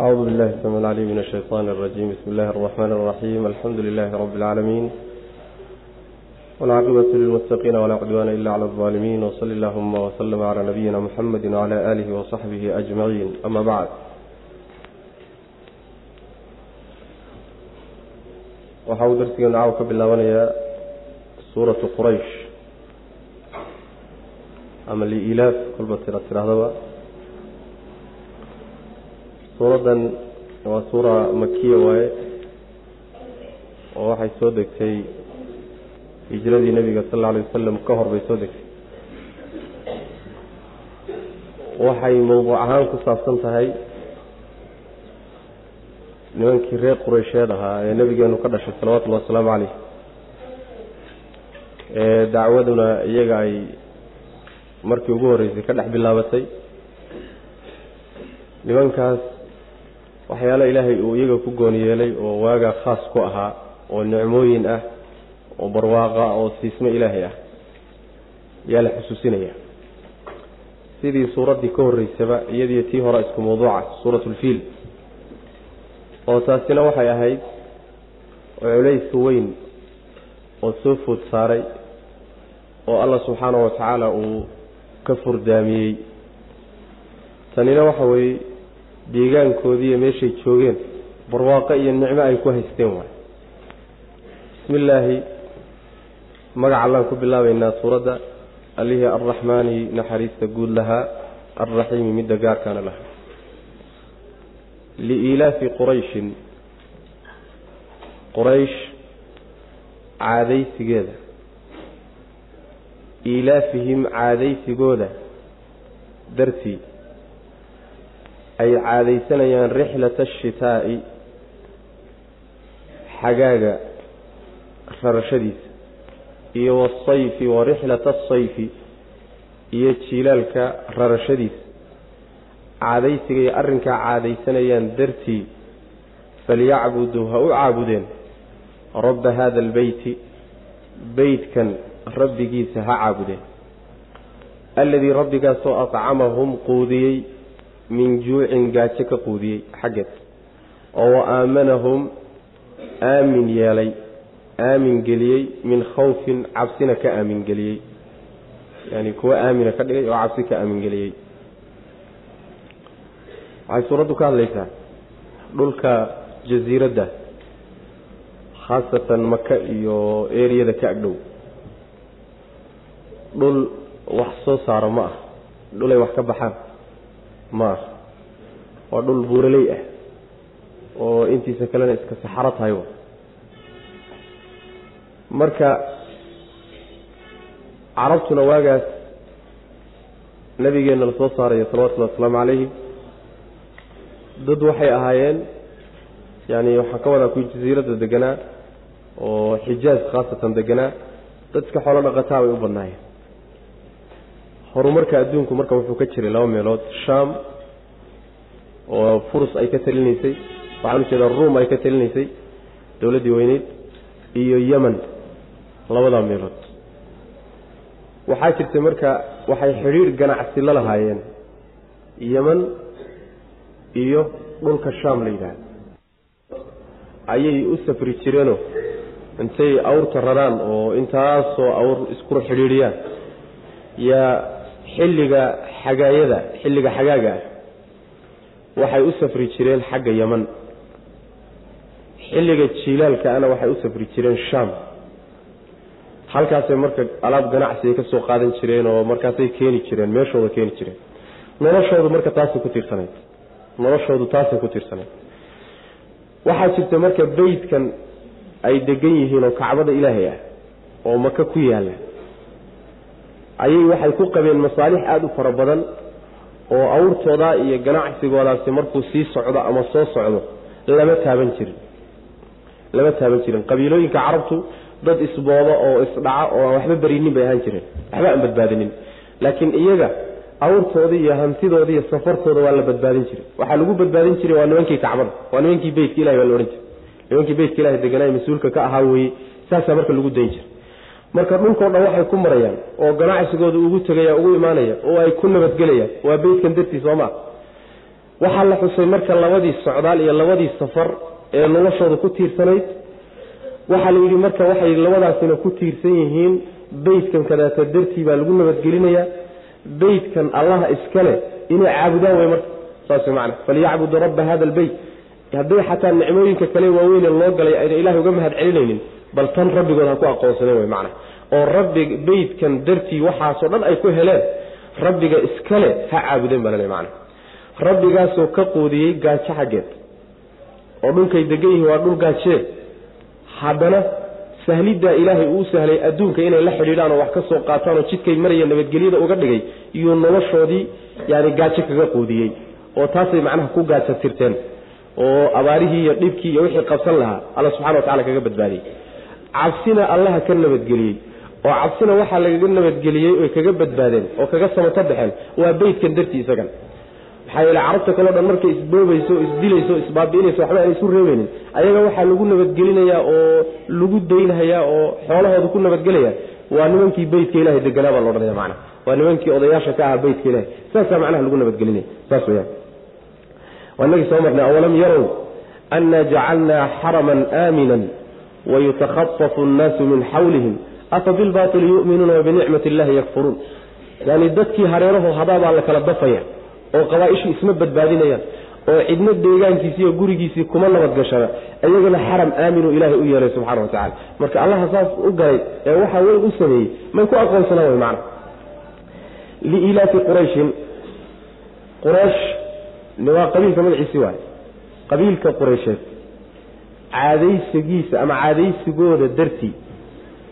أعوذ بالله السميع العليم من الشيطان الرجيم بسم الله الرحمن الرحيم الحمد لله رب العالمين والعاقبة للمتقين ولا عدوان إلا على الظالمين وصل اللهم وسلم على نبينا محمد وعلى آله وصحبه أجمعين أما بعد waxa uu darsigeenu caaw ka bilaabanayaa suuratu quraysh ama liilaaf kolba tira tidhaahdaba suuraddan waa suura makiya waaye oo waxay soo degtay hijradii nebiga sal alla alay wasalam ka hor bay soo degtay. Waxay mowduuc ahaan ku saabsan tahay nimankii reer qureysheed ahaa ee nebigeenu ka dhashay salawatullahi wasalaamu caleyh ee dacwaduna iyaga ay markii ugu horreysay ka dhex bilaabatay. Nimankaas waxyaalo ilaahay uu iyaga ku gooni yeelay oo waagaa khaas ku ahaa oo nicmooyin ah oo barwaaqa oo siismo ilaahay ah ayaa la xusuusinaya sidii suuraddii ka horreysaba iyadiyo tii hore isku mawduuca suuratu lfiil oo taasina waxay ahayd oo culayska weyn oo soo food saaray oo allah subxaanahu wa tacaala uu ka furdaamiyey. Tanina waxa weeye deegaankoodiiyo meeshay joogeen barwaaqo iyo nicmo ay ku haysteen waay. Bismi illaahi magac allaan ku bilaabaynaa suuradda. Allihii arraxmaani naxariista guud lahaa alraxiimi midda gaarkaana lahaa. Liilaafi qurayshin. Quraysh caadaysigeeda. Iilaafihim caadaysigooda dartii ay caadaysanayaan rixlata ashitaa'i xagaaga rarashadiisa iyo wasayfi wa rixlata asayfi iyo jiilaalka rarashadiisa. Caadaysigay arrinkaa caadaysanayaan dartii falyacbuduu ha u caabudeen rabba haada albeyti beytkan rabbigiisa ha caabudeen. Alladii rabbigaasoo acamahum quudiyey min juucin gaajo ka quudiyey xaggeed. Oo wa aamanahum aamin yeelay aamin geliyey min khawfin cabsina ka aamin geliyey. Yaani kuwa aamina ka dhigay oo cabsi ka aamin geliyey. Waxay suuraddu ka hadlaysaa dhulka jasiiradda khaasatan maka iyo eriyada ka agdhow. Dhul wax soo saaro ma ah. Dhulay wax ka baxaan ma ah waa dhul buuraley ah oo intiisa kalena iska saxaro tahay wa. Marka carabtuna waagaas nabigeenna la soo saarayo salawatullahi wasalaamu calayhi. Dad waxay ahaayeen yani waxaan ka wadaa kuwi jasiiradda deganaa oo xijaaj khaasatan deganaa dadka xoolo dhaqataa bay u badnaayeen horumarka adduunku marka wuxuu ka jiray laba meelood. Sham oo furus ay ka talinaysay waxaan u jeedaa ruum ay ka talinaysay dowladdii weyneyd iyo yemen labadaa meelood. Waxaa jirtay marka waxay xidhiidh ganacsi la lahaayeen. Yemen iyo dhulka sham la yidhaahdo. Ayay u safri jireenoo intay awrta raraan oo intaasoo awr isku xidhiidhiyaan. Yaa xilliga xagaayada xilliga xagaaga ah waxay u safri jireen xagga yeman xilliga jiilaalkaana waxay u safri jireen sham. Halkaasay marka alaab ganacsiay ka soo qaadan jireen oo markaasay keeni jireen meeshooda keeni jireen. Noloshoodu marka taasay ku tiirsanayd. Noloshoodu taasay ku tiirsanayd. Waxaa jirta marka beydkan ay degan yihiin oo kacbada ilaahay ah oo maka ku yaalla ayay waxay ku qabeen masaalix aada u fara badan oo awrtooda iyo ganacsigoodaasi markuu sii socdo ama soo socdo lama taaban jirin. Lama taaban jirin. Qabiilooyinka carabtu dad isboodo oo isdhaca oo aan waxba berinin bay ahaan jireen. Waxba aan badbaadinin. Laakiin iyaga awrtooda iyo hantidooda iyo safartooda waa la badbaadin jiray. Waxaa lagu badbaadin jiray waa nimankii kacbada. Waa nimankii beytka ilahi baa la odhan jiray. Nimankii beytka ilahi deganaaye mas'uulka ka ahaa weye saasaa marka lagu dayn jiray marka dhulkao dhan waxay ku marayaan oo ganacsigooda ugu tegaya ugu imaanaya oo ay ku nabadgelayaan waa beytkan dartii soo maa waxaa la xusay marka labadii socdaal iyo labadii safar ee noloshooda ku tiirsanayd. Waxaa la yidhi marka waxay labadaasina ku tiirsan yihiin beytkan kadaata dartii baa lagu nabadgelinayaa beytkan allaha iskale inay caabudaan way marka saas man falyacbudu rabba hada albeyt hadday xataa nicmooyinka kale waaweyne loo galay ayna ilahay uga mahad bal tan rabbigood ha ku aqoonsadeen wey macna oo rabbi beytkan dartii waxaasoo dhan ay ku heleen rabbiga iskale ha caabudeen baa lale macna rabbigaasoo ka quudiyey gaajo xaggeed oo dhulkay degan yihiin waa dhul gaajee. haddana sahliddaa ilaahay uu sahlay adduunka inay la xidhiidhaan oo wax ka soo qaataan oo jidkay maraya nabadgelyada uga dhigay iyuu noloshoodii yani gaajo kaga quudiyey. oo taasay macnaha ku gaajo tirteen oo abaarihii iyo dhibkii iyo wixii qabsan lahaa alla subxana wa tacala kaga badbaadiyey cabsina allaha ka nabadgeliyey. Oo cabsina waxaa lagaga nabadgeliyey oy kaga badbaadeen oo kaga samato baxeen waa beytkan dartii isagan. Maxaa yeele carabta kaleo dhan markay isboobayso isdilayso isbaabi'inayso waxba aan isu reebeynin. Ayaga waxaa lagu nabadgelinayaa oo lagu daynhayaa oo xoolahooda ku nabadgelaya. Waa nimankii beytka ilahay deganaa baa laodhanaya macana waa nimankii odayaasha ka ahaa beytka ilahay saasaa macnaha lagu nabadgelinaya. Saas weyaan waa inagii soo marnay awalam yarow annaa jacalnaa xaraman aaminan wayutakhafafu annaasu min xawlihim afa bilbaili yu'minuuna wabinicmati illahi yakfuruun yani dadkii hareeraho hadaabaa la kala dafaya oo qabaaishii isma badbaadinayaan oo cidna deegaankiisii iyo gurigiisii kuma nabadgashana iyagana xaram aaminuu ilaahay u yeelay subxana watacala marka allaha saas u galay ee waxaa weyn u sameeyey may ku aqoonsanaan wy macna liilaafi qurayshin quraysh waa qabiilka magaciisi waay qabiilka quraysheed caadaysigiisa ama caadaysigooda dartii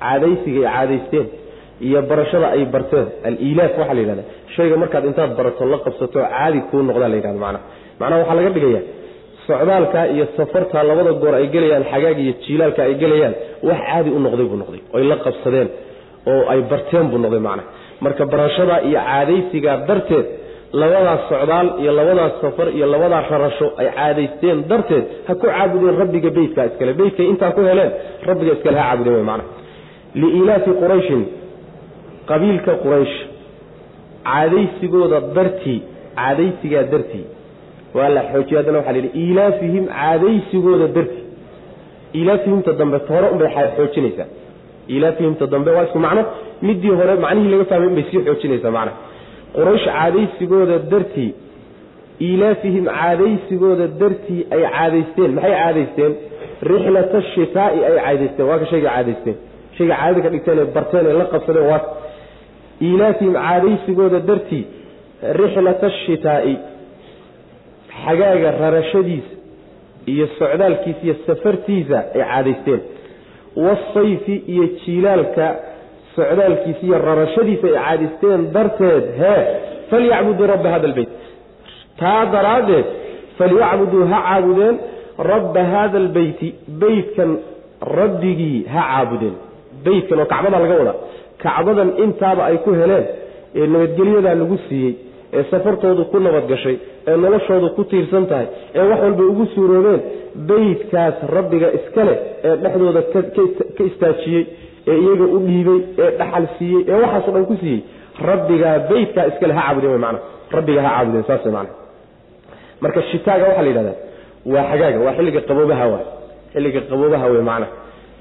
caadaysiga ay caadaysteen iyo barashada ay barteen alilaaf waxaa la yidhahda shayga markaad intaad barato la qabsato caadi kuu noqdaa la yidhahda macnaha macnaha waxaa laga dhigaya socdaalkaa iyo safartaa labada goor ay gelayaan xagaag iyo jiilaalka ay gelayaan wax caadi u noqday buu noqday oy la qabsadeen oo ay barteen buu noqday macnaha. Marka barashadaa iyo caadaysigaa darteed labadaas socdaal iyo labadaas safar iyo labadaas rarasho ay caadaysteen darteed ha ku caabudeen rabbiga beytka iskale. Beytkay intaa ku heleen rabbiga iskale ha caabudeen wy macnaha. Liilaafi qurayshin qabiilka quraysh caadaysigooda dartii caadaysigaa dartii. Waa la xoojiya haddana waxa la yidhi ilaafihim caadaysigooda dartii. Ilaafihimta dambe hore unbay xoojinaysaa. Ilaafihimta dambe waa isku macno midii hore macnihii laga fahmay unbay sii xoojinaysaa macna quraysh caadaysigooda dartii ilaafihim caadaysigooda dartii ay caadaysteen. Maxay caadaysteen? Rixlata shitaai ay caadaysteen. Waa ka shayga caadaysteen. Shayga caadada ka dhigteen ay barteen ay la qabsadeen waa ilaafihim caadaysigooda dartii rixlata shitaai xagaaga rarashadiisa iyo socdaalkiisa iyo safartiisa ay caadaysteen. Wasayfi iyo jiilaalka socdaalkiisa iyo rarashadiisa ay caadaysteen darteed hee falyacbuduu rabba hada albeyt taa daraaddeed falyacbuduu ha caabudeen rabba hada albeyti beytkan rabbigii ha caabudeen. Beytkan oo kacbada laga wadaa kacbadan intaaba ay ku heleen ee nabadgelyadaa lagu siiyey ee safartoodu ku nabadgashay ee noloshoodu ku tiirsan tahay ee wax walba ugu suuroobeen beytkaas rabbiga iska leh ee dhexdooda ka istaajiyey ee iyaga u dhiibay ee dhaxal siiyey ee waxaasoo dhan ku siiyey rabbigaa beytkaa iskale ha caabudeen w mana rabbiga ha caabudeen saas mana marka shitaaga waxaa la yidhahdaa waa xagaaga waa xilliga qaboobaha waay xilliga qaboobaha wey macna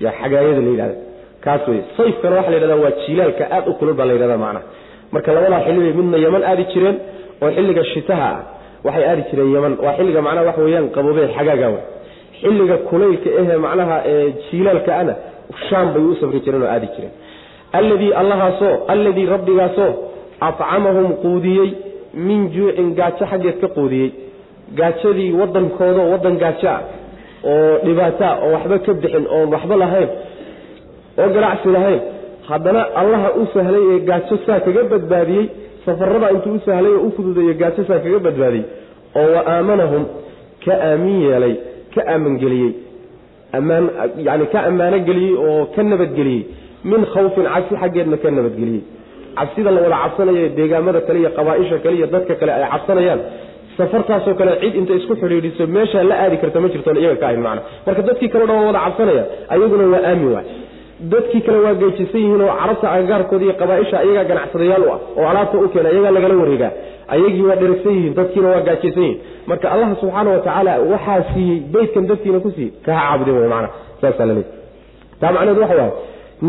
yaa xagaayada la yidhahda kaas wey sayfkana waxaa la yidhahda waa jiilaalka aad u kulul baa la yidhahda macna. Marka labadaa xilli bay midna yaman aadi jireen oo xilliga shitaha ah waxay aadi jireen yaman waa xilliga macnaha wax weeyaan qaboobe xagaaga wey xilliga kulaylka ehe macnaha jiilaalka ana shaam bay u safri jireen oo aadi jireen. Alladii allahaasoo alladii rabbigaasoo acamahum quudiyey min juucin gaajo xaggeed ka quudiyey. Gaajadii waddankooda waddan gaajo ah oo dhibaataa oo waxba ka bixin oon waxba lahayn oo ganacsi lahayn haddana allaha u sahlay ee gaajo saa kaga badbaadiyey safarada intuu u sahlay oo u fududeeye gaajo saa kaga badbaadiyey oo wa aamanahum ka aamin yeelay ka aamangeliyey ammaan yani ka ammaano geliyey oo ka nabadgeliyey min khawfin cabsi xaggeedna ka nabadgeliyey cabsida la wada cabsanayo deegaamada kale iyo qabaaisha kale iyo dadka kale ay cabsanayaan safartaasoo kale cid inta isku xidhiidhiso meeshaa la aadi karta ma jirtoon iyaga ka ahin macna marka dadkii kale dhan waa wada cabsanaya ayaguna waa aamin waay dadkii kale waa geyjisan yihiin oo carabta agagaarkooda iyo qabaaisha iyagaa ganacsadayaal u ah oo alaabta u keena iyagaa lagala wareegaa ayagii waa dheragsan yihiin dadkiina waa gaajaysan yihiin. Marka allah subxaana wa tacaala waxaa siiyey beytkan dadkiina ku siiyey kaha caabudeen wey macana saasaa laleey taa macnehedu waxa waaye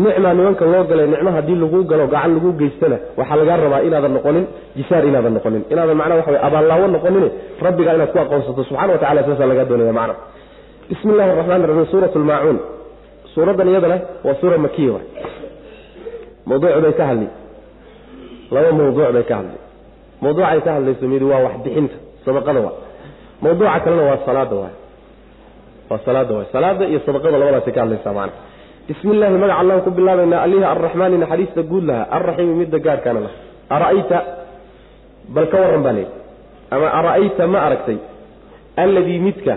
nicmaa nimanka loo galay nicmo haddii lagu galo gacan lagu geystana waxaa lagaa rabaa inaadan noqonin jisaar inaadan noqonin. Inaadan macnaa waxa wey abaallaawo noqonin rabbigaa inaad ku aqoonsato subxana wa tacala saasaa lagaa doonaya macna. Bismi illahi raxmaan raxiim suurat lmaacuun suuraddan iyadana waa suura makiya mawduuc bay ka hadli. Laba mawduuc bay ka hadli mawduucay ka hadlayso mid waa waxbixinta sadaqada waa. Mawduuca kalena waa salaada waay waa salaada waay salaada iyo sadaqada labadaasay ka hadlaysaa macna. Bismi illaahi magaca allaan ku bilaabaynaa alihi arraxmaani naxariista guud lahaa. Arraxiimi midda gaarkaana laha ara'ayta bal ka warran baa leehi ama ara'ayta ma aragtay. Alladii midka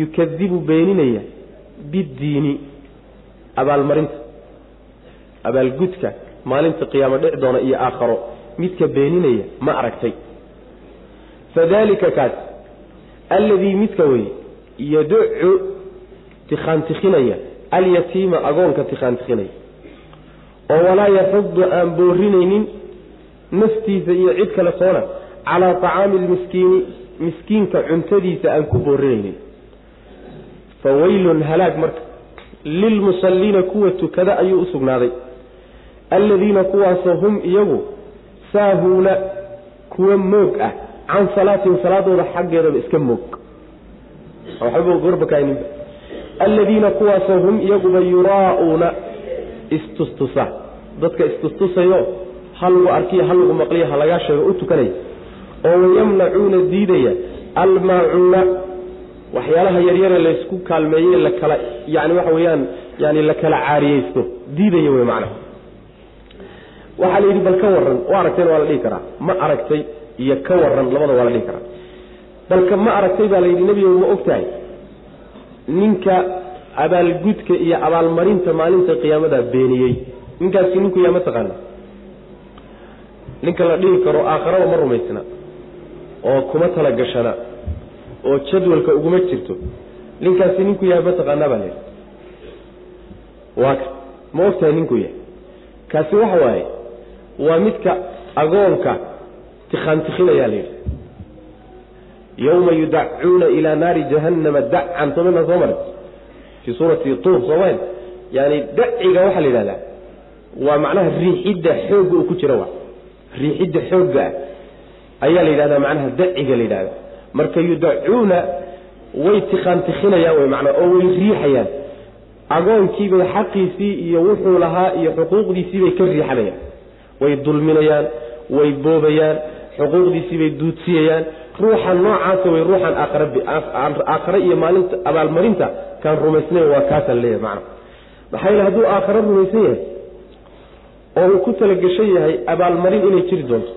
yukadibu beeninaya biddiini abaalmarinta. Abaalgudka maalinta qiyaamo dhic doona iyo aakharo midka beeninaya ma aragtay. Fadalika kaas alladii midka wey yaducu tikhaantikhinaya alyatiima agoonka tikhaantikhinaya oo walaa yaxudu aan boorinaynin naftiisa iyo cid kale toona calaa tacaami lmiskiini miskiinka cuntadiisa aan ku boorinaynin fa weylun halaag marka lilmusalliina kuwa tukada ayuu u sugnaaday. Alladiina kuwaasoo hum iyagu saahuuna kuwa moog ah. Can salaatihim salaadooda xaggeedaba iska moog. Waxba gorbakaaninba alladiina kuwaasoo hum iyaguba yuraa'uuna istustusa. Dadka istustusayo ha lagu arkiyo ha lagu maqliyo ha lagaa sheego u tukanaya oo wayamnacuuna diidaya almaacuuna waxyaalaha yaryare laysku kaalmeeye lakala yani waxa weeyaan yani la kala caariyeysto diidaya wey macna waxaa la yidhi bal ka waran u aragtayna waa la dhihi karaa. Ma aragtay iyo ka waran labada waa la dhihi karaa. Balka ma aragtay baa la yidhi nebigo ma og tahay ninka abaalgudka iyo abaalmarinta maalinta qiyaamada beeniyey. Ninkaasi ninku yaa ma taqaana ninka la dhihi karo aakharaba ma rumaysna oo kuma tala gashana oo jadwalka uguma jirto. Ninkaasi ninku yahay ma taqaanaa baa layidhi waa ma og tahay ninku yahay kaasi waxa waaye waa midka agoonka tikhaantikhinayaa la yidhi. Yawma yudacuuna ilaa naari jahannama dacan somana soo maray? Fii suurati tuur sooma yani daciga waxaa la yidhahdaa waa macnaha riixidda xoogga uu ku jira wa riixidda xoogga ah ayaa la yidhahdaa macnaha daciga la yidhahda marka yudacuuna way tikhaantikhinayaan wey manaa oo way riixayaan. Agoonkiibay xaqiisii iyo wuxuu lahaa iyo xuquuqdiisiibay ka riixanayaan way dulminayaan way boobayaan xuquuqdiisiibay duudsiyayaan. Ruuxa noocaasa way ruuxan aakhare iyo maalinta abaalmarinta kaan rumaysnayn waa kaasa leeyahay macna maxaa yeele hadduu aakhare rumaysan yahay oo uu ku talagashan yahay abaalmarin inay jiri doonto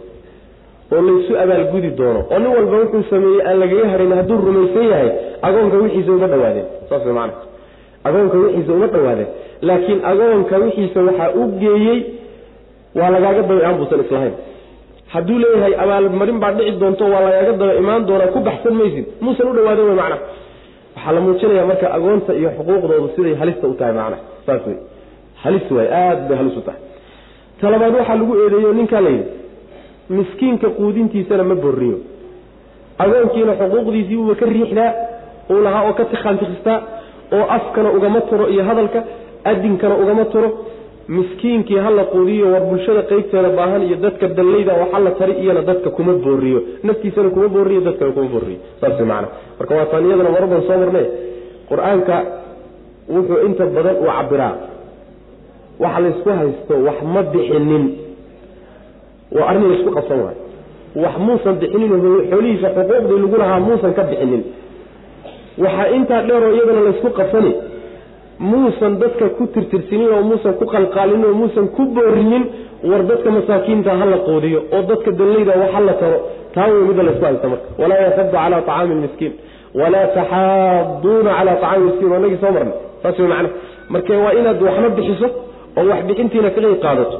oo laysu abaalgudi doono oo nin walba wuxuu sameeyey aan lagaga harin hadduu rumaysan yahay agoonka wixiisa uma dhawaadeen saas way macana agoonka wixiisa uma dhawaadeen laakiin agoonka wixiisa waxaa u geeyey waa lagaaga daba imaan buusan islahayn. Hadduu leeyahay abaalmarin baa dhici doonto waa lagaaga daba imaan doonaa ku baxsan maysid. Muusan u dhawaaden wey macna. Waxaa la muujinaya marka agoonta iyo xuquuqdoodu siday halista u tahay macna. Saas wey halis waay aada bay halis u tahay. Talabaad waxaa lagu eedeeyo ninkaa layidhi miskiinka quudintiisana ma borriyo. Agoonkiina xuquuqdiisii uuba ka riixdaa uu lahaa oo ka tikhaantikistaa oo afkana ugama turo iyo hadalka adinkana ugama turo miskiinkii hala quudiyo war bulshada qeybteeda baahan iyo dadka dallayda oo hala tari iyana dadka kuma booriyo naftiisana kuma booriyo dadkana kuma booriyo saas macana marka waa taan iyadana maraban soo marne. Qur'aanka wuxuu inta badan uu cabiraa waxa laysku haysto wax ma bixinin. Waa arrin laysku qabsan waayo. Wax muusan bixinin xoolihiisa xuquuqdii lagu lahaa muusan ka bixinin. Waxaa intaa dheeroo iyadana laysku qabsani muusan dadka ku tirtirsinin oo muusan ku qalqaalinin oo muusan ku boorinin war dadka masaakiinta hala qoodiyo oo dadka dallayda wax hala taro. Taa wey midda laysku haysta marka. Walaa yaxadu calaa acaami lmiskiin walaa taxaaduuna calaa acaami miskiin. Waa nagii soo marnay. Saas wey macana marka waa inaad waxna bixiso oo wax bixintiina ka qeyb qaadato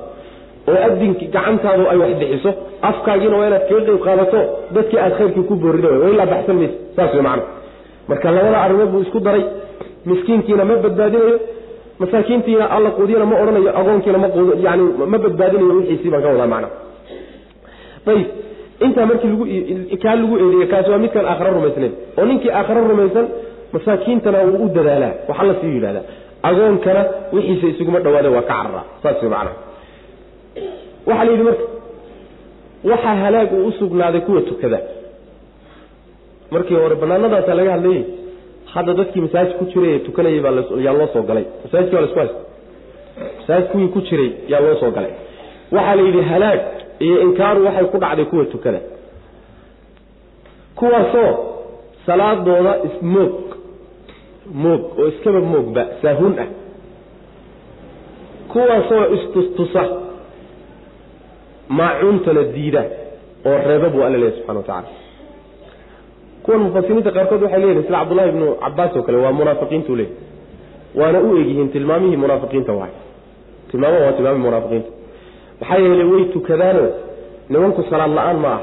oo adinki gacantaadu ay wax bixiso afkaagiina waa inaad kaga qeyb qaadato dadkii aad khayrkii ku boorida wa ilaa baxsan mayse saas wey macana marka labada arrimood buu isku daray miskiinkiina ma badbaadinayo masaakiintiina alla quudiyana ma odhanayo agoonkiina ma yani ma badbaadinayo wixiisii baan ka wadaa macna. Ayib intaa markii lagu kaa lagu eedeeye kaasi waa midkaan aakharo rumaysnayn oo ninkii aakharo rumaysan masaakiintana wuu u dadaalaa waxa la sii yidhahdaa agoonkana wixiisa isuguma dhawaada waa ka cararaa saas macnaha waxaa la yidhi marka waxaa halaag uu usugnaaday kuwa tukada. Markii hore banaanadaasa laga hadlayey hadda dadkii masaajid ku jiray ee tukanayay baa yaa loo soo galay. Masaajidki waa la isku masaajid kuwii ku jiray yaa loo soo galay. Waxaa la yidhi halaag iyo inkaaru waxay ku dhacday kuwa tukada. Kuwaasoo salaadooda ismoog moog oo iskaba moogba saahuun ah. Kuwaasoo istustusa maacuuntana diida oo reeba buu alla leeyahy subxana wa tacala kuwan mufasiriinta qaarkood waxay leeyihiin sida cabdullahi ibnu cabaas oo kale waa munaafiqiintu leeyahy waana u egyihiin tilmaamihii munaafiqiinta waay tilmaamaha waa tilmaamihii munaafiqiinta. Maxaa yeelay way tukadaano nimanku salaad la'aan ma ah.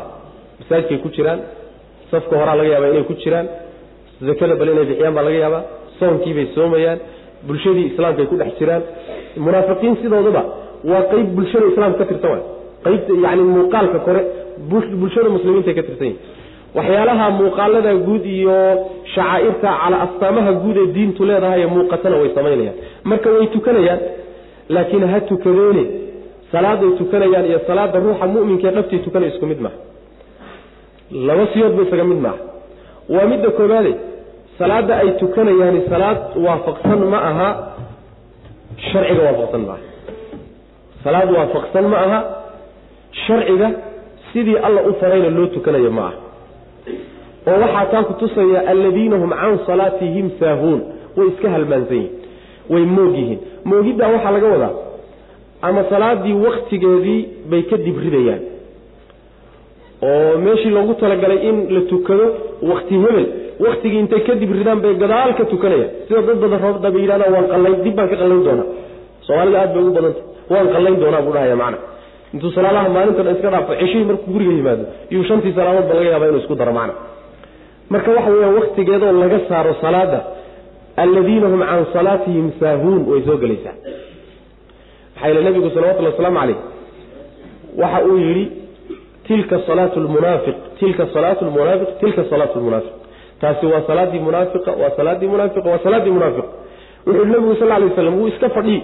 Masaajidkay ku jiraan safka horaa laga yaabaa inay ku jiraan zakada bal inay bixiyaan baa laga yaabaa soonkiibay soomayaan bulshadii islaamkaay ku dhex jiraan. Munaafiqiin sidoodaba waa qeyb bulshada islaamka ka tirsan waay qaybta yani muuqaalka kore bulshada muslimiinta ka tirsan yihiin waxyaalaha muuqaalada guud iyo shacaa'irta cala astaamaha guud ee diintu leedahay ee muuqatana way samaynayaan marka way tukanayaan laakiin ha tukadeene salaaday tukanayaan iyo salaada ruuxa muminka ee dhabtii tukanay isku mid maaha. Laba siyoodba isaga mid maaha. Waa midda koobaade salaada ay tukanayaani salaad waafaqsan ma aha sharciga waafaqsan maaha. Salaad waafaqsan ma aha sharciga sidii alla u farayna loo tukanayo ma aha oo waxaa taa ku tusaya alladiina hum can salaatihim saahuun. Way iska halmaansan yihiin way moog moogiddaa waxaa laga wadaa ama salaadii waktigeedii bay ka dibridayaan oo meeshii loogu talagalay in la tukado wakti hebel waktigii intay ka dibridaan bay gadaal ka tukanayaan. Sida dad badan roobda bay yidhahdaan waan qallayn dib baan ka qallayn doonaa. Soomaalida aad bay ugu badanta waan qallayn doonaa buu dhahaya macna. Intuu salaadaha maalinta dhan iska dhaafo ceshihii markuu guriga yimaado iyuu shantii salaadoodba laga yaaba inuu isku daro macna marka waxa weeyaan waktigeedoo laga saaro salaada alladiina hum can salaatihim saahuun way soo gelaysaa. Maxaa yeele nabigu salawatullhi wasalaamu calayh. Waxa uu yidhi tilka salaatu lmunaafiq tilka salaatu lmunaafiq tilka salaatu lmunaafiq taasi waa salaadii munaafiqa waa salaadii munaafiqa waa salaadii munaafiq. Wuxuu yihi nabigu sal lay waslam wuu iska fadhii.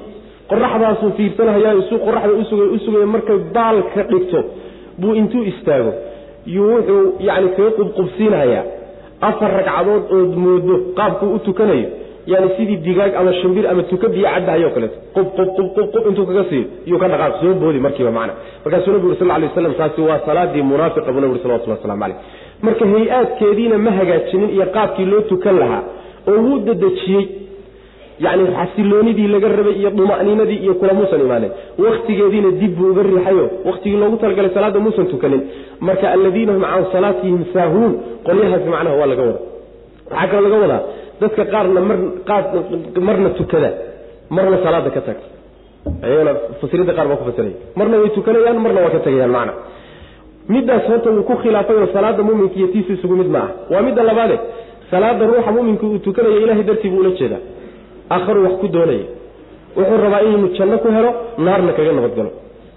Qoraxdaasuu fiirsanhayaa isuu qoraxda usugay usugaya markay baalka dhigto buu intuu istaago. Yuu wuxuu yani kaga qubqubsiinhayaa afar ragcadood ood moodo qaabkuu u tukanayo yani sidii digaag ama shimbir ama tuka biyo caddahayo kaleeto qub qub qub qub qub intuu kaga siiyo iyuu ka dhaqaaq soo boodi markiiba macna. Markaasuu nabigu uri sal lay waslam taasi waa salaadii munaafiqa buu nabi uri salawatullah waslamu caleyh marka hay'aadkeediina ma hagaajinin iyo qaabkii loo tukan lahaa oo wuu dadejiyey yani xasiloonidii laga rabay iyo duma'niinadii iyo kula muusan imaanen waktigeediina dib buu uga riixayo waktigii loogu talagalay salaada muusan tukanin marka alladiina hum can salaatihim saahuun qolyahaasi macnaha waa laga wada waxaa kaloo laga wadaa dadka qaarna mar qaar marna tukada marna salaada ka taga ayagana fasirida qaar baa ku fasiraya. Marna way tukanayaan marna waa ka tegayaan macna. Middaas horta wuu ku khilaafayoo salaada muminka iyo tiisa isugu mid ma ah waa midda labaade salaada ruuxa muminka uu tukanaya ilahay dartii buu ula jeedaa. Aakharu wax ku doonaya. Wuxuu rabaa inuu janno ku helo naarna kaga nabadgalo.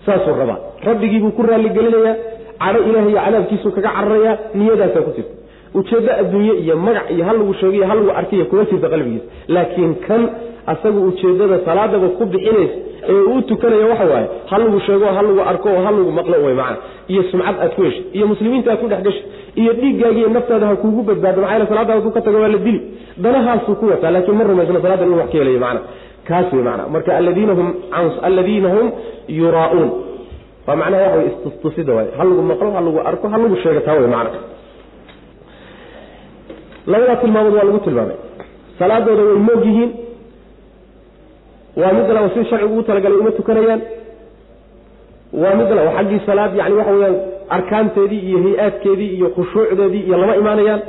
Saasuu rabaa. Rabbigiibuu ku raalligelinayaa cadho ilaah iyo cadaabkiisuu kaga cararayaa niyadaasaa ku jirta ujeeddo adduunye iyo magac iyo hal lagu sheegiyo hal lagu arkiya kuma jirta qalbigiisa laakiin kan asagu ujeeddada salaadaba ku bixinaysa ee uu tukanaya waxa waaye hal lagu sheego hal lagu arko hal lagu maqlo way macana iyo sumcad aad ku heshay iyo muslimiinta aad ku dhex gashay iyo dhiiggaagiiyo naftaada ha kuugu badbaado maxaa yeele salaada hadduu ka tago waa la dili. Danahaasuu ku wataa laakiin ma rumaysna salaada inuu wax ka helayo macana kaas wey macana marka aladiina hum yuraa'uun waa macnaha waxa way istustusida waay. Hal lagu maqlo hal lagu arko hal lagu sheegataa way macana labadaa tilmaamood waa lagu tilmaamay. Salaadooda way moog yihiin. Waa mid laba si sharcigu ugu talagalay uma tukanayaan. Waa mid laba xaggii salaad yani waxa weyaan arkaanteedii iyo hay'aadkeedii iyo khushuucdeedii iyo lama imaanayaan.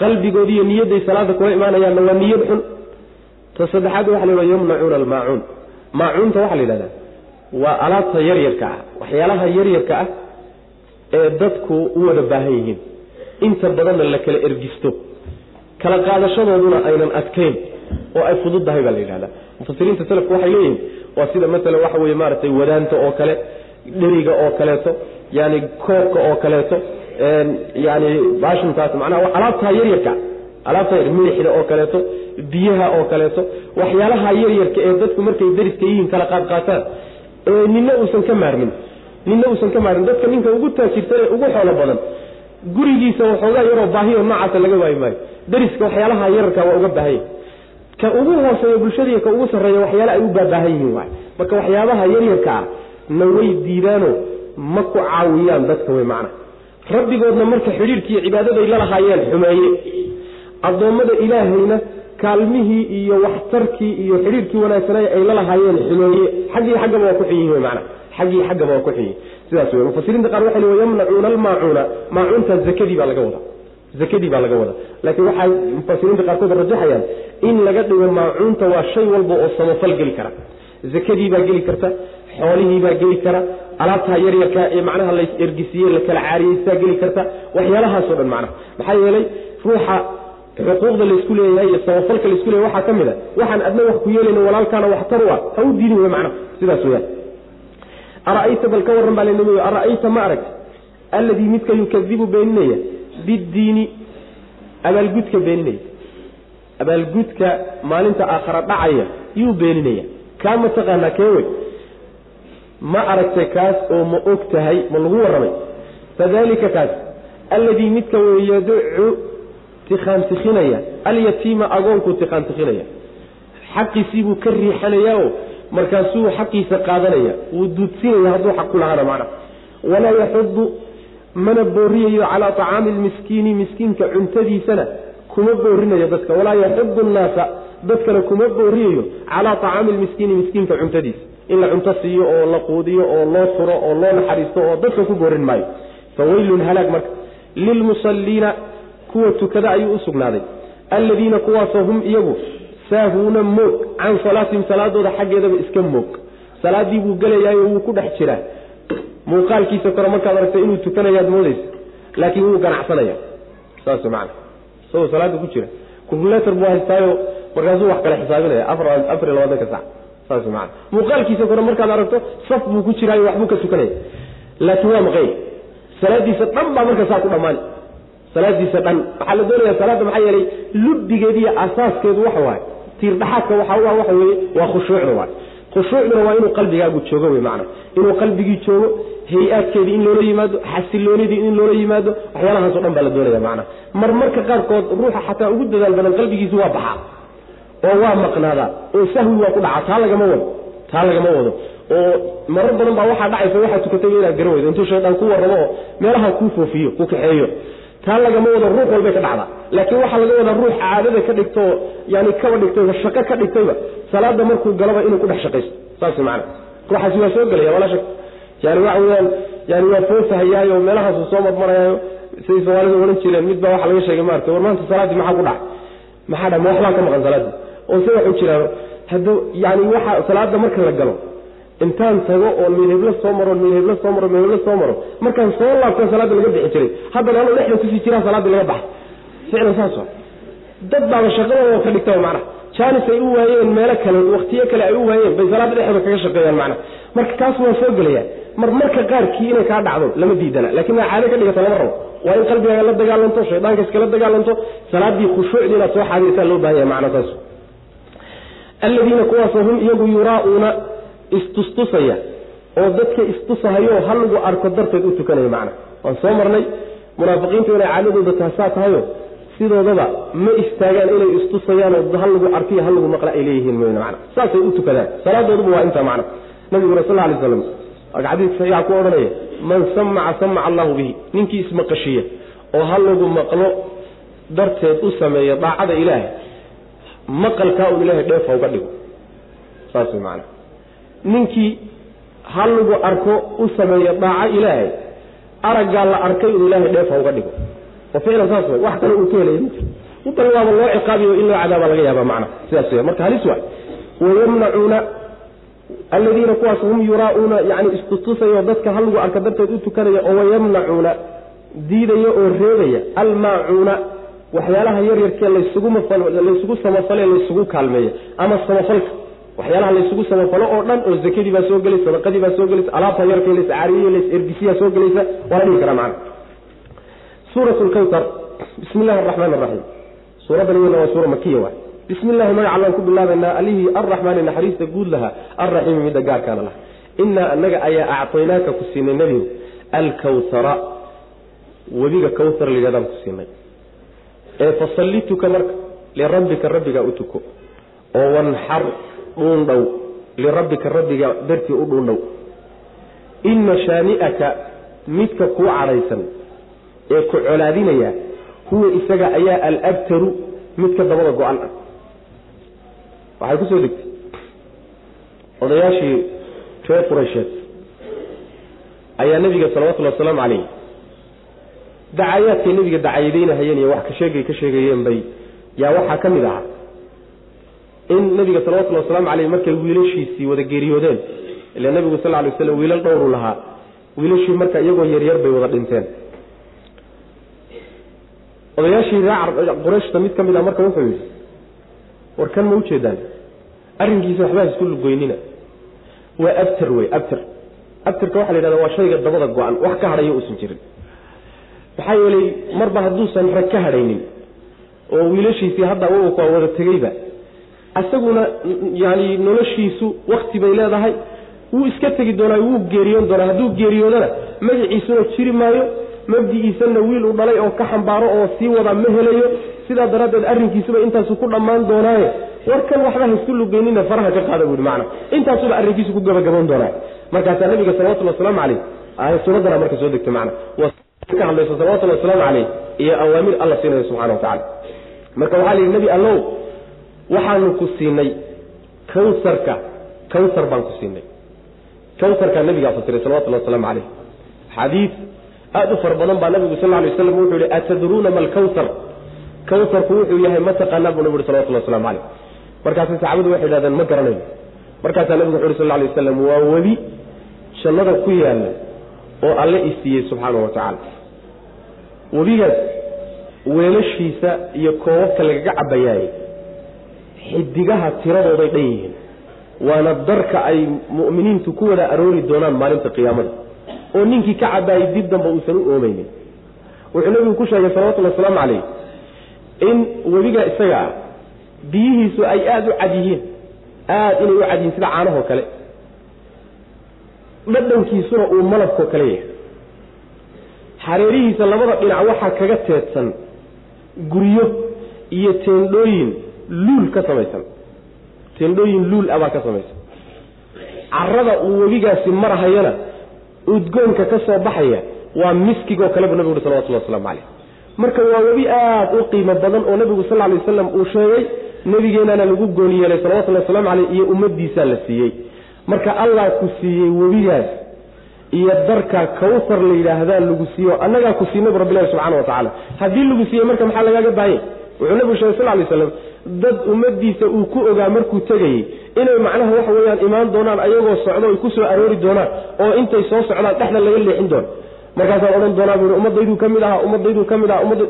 Qalbigoodii iyo niyadday salaada kula imaanayaanna waa niyad xun. Ta saddexaad waxa la yhahda yamnacuuna almaacuun. Maacuunta waxaa la yidhahdaa waa alaabta yaryarka ah. Waxyaalaha yaryarka ah ee dadku u wada baahan yihiin. Inta badanna la kala ergisto. Kala qaadashadooduna aynan adkayn oo ay fududdahay baa la yidhahdaa. Mufasiriinta salafku waxay leeyihiin waa sida maala waxa weye maaragtay wadaanta oo kale dheriga oo kaleeto yani koobka oo kaleeto yani baashintaas macnaha alaabtaa yaryarka. Alaabta yar milixda oo kaleeto biyaha oo kaleeto. Waxyaalaha yaryarka ee dadku markay dariska yihiin kala qaadqaataan nina uusan ka maarmin. Nina uusan ka maarmin. Dadka ninka ugu taajirsan ee ugu xoolo badan gurigiisa waxoogaa yaroo baahiyo noocaasa laga waayi maayo. Dariska waxyaalaha yararka waa uga baahanya ka ugu hooseeya bulshadii ka ugu sarreeya waxyaala ay u baabaahan yihiin waay marka waxyaabaha yaryarka ah na way diidaano ma ku caawiyaan dadka wey macna. Rabbigoodna marka xidhiirkiiyo cibaadaday la lahaayeen xumeeye addoommada ilaahayna kaalmihii iyo waxtarkii iyo xidhiirkii wanaagsanay ay la lahaayeen xumeeye xaggii xaggaba waa ku xun yihiin mana xaggii xaggaba waa ku xun yihiin sidaas wey mufasiriinta qaar waxay li yamnacuuna almaacuuna maacuunta zakadii baa laga wadaa. Zakadii baa laga wadaa. Laakiin waxay mufasiriinta qaarkood rajaxayaan in laga dhigo maacuunta waa shay walba oo samafal geli kara. Zakadii baa geli karta xoolihii baa geli kara alaabtaa yaryarka ee macnaha la ergisiye la kala caariyeysaa geli karta waxyaalahaasoo dhan macnaha maxaa yeelay ruuxa xuquuqda laysku leeyahay iyo samafalka laysku leeyahy waxaa ka mid a. Waxaan adna wax ku yeelayna walaalkaana waxtar u ah. Ha u diidin wey macnaha sidaas weyaan ara'ayta bal ka warran baa lanimi ara'ayta ma arag alladii midka yukadibu beeninaya biddiini abaalgudka beeninaya abaalgudka maalinta aakhara dhacaya yuu beeninaya. Kaa ma taqaanaa kee wey? Ma aragtay kaas oo ma og tahay ma lagu warramay. Fadalika kaas alladii midka wey yaducu tikhaantikhinaya alyatiima agoonkuu tikhaantikhinaya xaqiisii ka riixanayaa oo markaasuu xaqiisa qaadanaya. Wuu duudsinaya hadduu xaq ku lahaana macna. Walaa yaxudu mana booriyayo calaa tacaami lmiskiini miskiinka cuntadiisana kuma boorinayo dadka. Walaa yaxudu nnaasa dadkana kuma booriyayo calaa tacaami lmiskiini miskiinka cuntadiisa. In la cunto siiyo oo la quudiyo oo loo furo oo loo naxariisto oo dadka ku boorin maayo. Fawaylun halaag marka. Lilmusalliina kuwa tukada ayuu u sugnaaday. Alladiina kuwaasoo hum iyagu saahuuna moog can salaatihim salaadooda xaggeedaba iska moog. Salaadii buu gelayaayo wuu ku dhex jiraa muuqaalkiisa kore markaad aragtay inuu tukanayaad moodaysa laakiin wuu ganacsanaya saas macana isagoo salaada ku jira. Kulkuletor buu haystaayo markaasuu wax kale xisaabinaya. Afar iyo labaatanka sac. Saas macana muuqaalkiisa kore markaad aragto saf buu ku jiraayo waxbuu ka tukanaya. Laakiin waa maqay. Salaadiisa dhan baa marka saa ku dhammaani salaadiisa dhan. Waxaa la doonaya salaadda maxaa yeelay lubbigeediiyo asaaskeedu waxa waaye tiirdhaxaadka waxa u ah waxa weeye waa khushuucda waay. Khushuucduna waa inuu qalbigaagu joogo wey macana inuu qalbigii joogo hay'aadkeedii in loola yimaado xasiloonidii in loola yimaado waxyaalahaasoo dhan baa la doonaya macana marmarka qaarkood ruuxa xataa ugu dadaal badan qalbigiisu waa baxaa. Oo waa maqnaadaa. Oo sahwi waa ku dhaca taa lagama wado. Taa lagama wado. Oo marar badan baa waxaa dhacaysa waxaa tukatay inaad garan weydo intuu shaydaan ku warramo oo meelaha kuu foofiyo ku kaxeeyo taa lagama wado ruux walbay ka dhacdaa. Laakiin waxaa laga wadaa ruux caadada ka dhigto yani kaba dhigtayba shaqo ka dhigtayba salaada markuu galaba inuu ku dhex shaqaysto. Saas macana ruuxaasi waa soo gelaya walaa shak yani waxa weyaan yani waa foofahayaayo meelahaasu soo marmarayaayo siday soomaalidu odhan jireen mid baa waxa laga sheegay maarata war maanta salaaddii maxaa ku dhacay? Maxaa dha ma waxbaa ka maqan salaaddii oo se waxu jiraan hadduu yani waxa salaada marka la galo intaan tago oon midheblo soo maro midheblo soo maro midheblo soo maro. Markaan soo laabta salaada laga bixi jiray. Haddana anuu dhexda ku sii jiraa salaadii laga baxay. Ficlan saas wa dad baaba shaqadooda ka dhigta macnaha jaanis ay u waayeen meelo kale waktiyo kale ay u waayeen bay salaada dhexdooda kaga shaqeeyaan macnaha marka taas waa soo gelayaan mar marka qaarkii inay kaa dhacdo lama diidana. Lakin waa caado ka dhigata lama rabo. Waa in qalbigaaga la dagaalanto shaydaanka iskala dagaalanto salaadii khushuucdii inaad soo xaadirtaa loo baahan yahay macna saas. Aladiina kuwaasoo hum iyagu yuraa'uuna istustusaya oo dadka istusahayoo ha lagu arko darteed u tukanaya macna. Waan soo marnay munaafiqiintu inay caadadooda taasaa tahayo sidoodaba ma istaagaan inay istusayaanoo ha lagu arkiyo ha lagu maqla ay leeyihiin m mana saasay u tukadaan salaadooduba waa intaa macna. Nabiguna sal alay slam xadiis saxiixa ku odhanaya man samaca samaca allahu bihi. Ninkii ismaqashiya oo ha lagu maqlo darteed u sameeya daacada ilaahay maqalkaa un ilahay dheefa uga dhigo. Saas way macana ninkii ha lagu arko u sameeya daaco ilaahay araggaa la arkay un ilaahay dheefa uga dhigo. Oo ficlan saas way wax kale uu ka helaya ma jiro intana waaba loo ciqaabiyo in loo cadaaba laga yaaba macna sidaas wey marka halis waay. Wayamnacuuna aladiina kuwaas hum yuraa'uuna yani istutusayoo dadka ha lagu arka darteed u tukanaya oo wayamnacuuna diidaya oo reebaya almaacuuna waxyaalaha yaryarkee laysugu samafale laysugu kaalmeeya ama samafalka waxyaalaha laysugu samafalo oo dhan oo zakadii baa soo gelaysa sadaqadii baa soo gelaysa alaabta yarka yelaysa caariye yelaysa ergisiyaa soo gelaysa waa la dhihi karaa macana suurat lkawtar bismi illahi araxmaan araxiim suuraddan iyadna waa suura makiya waay. Bismi illahi magaca allaan ku bilaabaynaa allihii arraxmaani naxariista guud lahaa alraxiimi midda gaarkaana laha. Innaa annaga ayaa actaynaaka ku siinay nebigu alkawtara webiga kawtar layidhahdaan ku siinay. Ee fasalli tuka marka lirabbika rabbigaa u tuko. Oo wanxar dhuundhow lirabbika rabbiga dartii u dhuundhow. Inna shaani'aka midka kuu cadhaysan ee ku colaadinaya huwa isaga ayaa alabtaru midka dabada go-an ah. Waxay ku soo degtay odayaashii reer quraysheed ayaa nebiga salawatullhi wasalaamu calayh dacayaadkay nebiga dacayadeynahayeen iyo wax ka sheegay ka sheegayeen bay yaa waxaa ka mid ahaa in nebiga salawatullhi wasalaamu caleyh markay wiilashiisii wada geeriyoodeen ila nebigu sal ly waslam wiilal dhowru lahaa. Wiilashii marka iyagoo yaryar bay wada dhinteen. Odayaashii ree qurayshta mid ka mid ah marka wuxuu yidhi war kan ma ujeedaan arrinkiisa waxbaa isku lugoynina. Waa abtar wey abtar abtarka waxa la yidhahda waa shayga dabada go-an wax ka hadhayo uusan jirin. Maxaa yeelay marba hadduusan rag ka hadhaynin oo wiilashiisii hadda waa wada tegeyba isaguna yani noloshiisu wakti bay leedahay. Wuu iska tegi doonaa wuu geeriyoon doonaa. Hadduu geeriyoodana magaciisuna jiri maayo. Mabdi'iisana wiil u dhalay oo ka xambaaro oo sii wada ma helayo. Sidaa daraaddeed arrinkiisuba intaasu ku dhammaan doonaaye. Warkan waxba haisku lugeynina faraha ka qaada buui maana intaasuba arrinkiisu ku gabagaboon doonaa. Markaasaa nabiga salawatulli wasalaamu caleyh aayad suuraddana marka soo degtay macna. Ka hadlayso salawatullhi wasalaamu caleyh iyo awaamir alla siinayo subxana wa tacala marka waxaa la yidhi nebi allow waxaanu ku siinay kawsarka kawsar baan ku siinay. Kawsarkaa nabigaa fasiray salawatullahi wasalaamu caleyh xadiid aada u fara badan baa nabigu sal lay waslam wuxuu yihi atadruuna ma alkawsar kawsarku wuxuu yahay ma taqaanaa buu nabi ui salawatullah waslamu caleyh markaasay saxaabadu waxay idhahdeen ma garanayno. Markaasaa nabigu wuxu uhi sal lay waslam waa webi jannada ku yaalla oo alle isiiyey subxaanahu wa tacaala. Webigaas weelashiisa iyo koobabka lagaga cabayaay xidigaha tiradooday dhan yihiin. Waana darka ay mu'miniintu ku wada aroori doonaan maalinta qiyaamada. Oo ninkii ka cabaayay dib damba uusan u oomeynin wuxuu nabigu ku sheegay salawatullhi wasalaamu calayh in webiga isaga ah biyihiisu ay aada u cad yihiin aada inay u cad yihiin sida caanahoo kale. Dhadhankiisuna uu malabkoo kale yahay. Xareerihiisa labada dhinac waxaa kaga teedsan guryo iyo teendhooyin luul ka samaysan. Teendhooyin luul ah baa ka samaysan. Carada uu webigaasi marahayana udgoonka ka soo baxaya waa miskigoo kale buu nabigu ui salawatullah waslamu caleyh marka waa webi aada u qiimo badan oo nabigu sal lay wasalam uu sheegay nebigeenana lagu gooni yeelay salawatullahi waslamu caleyh iyo ummadiisaa la siiyey. Marka allah ku siiyey webigaas iyo darka kawsar la yidhaahdaa lagu siiyo annagaa ku siinabu rabbilahi subxana wa tacaala haddii lagu siiyey marka maxaa lagaaga baahanya wuxuu nabigu sheegay sal lay slam dad ummadiisa uu ku ogaa markuu tegayey inay macnaha waxa weeyaan imaan doonaan ayagoo socdo ay ku soo aroori doonaan oo intay soo socdaan dhexda laga leexin doono markaasaan odhan doonaa bui ummadaydu ka mid aha ummadaydu ka mid aha ummad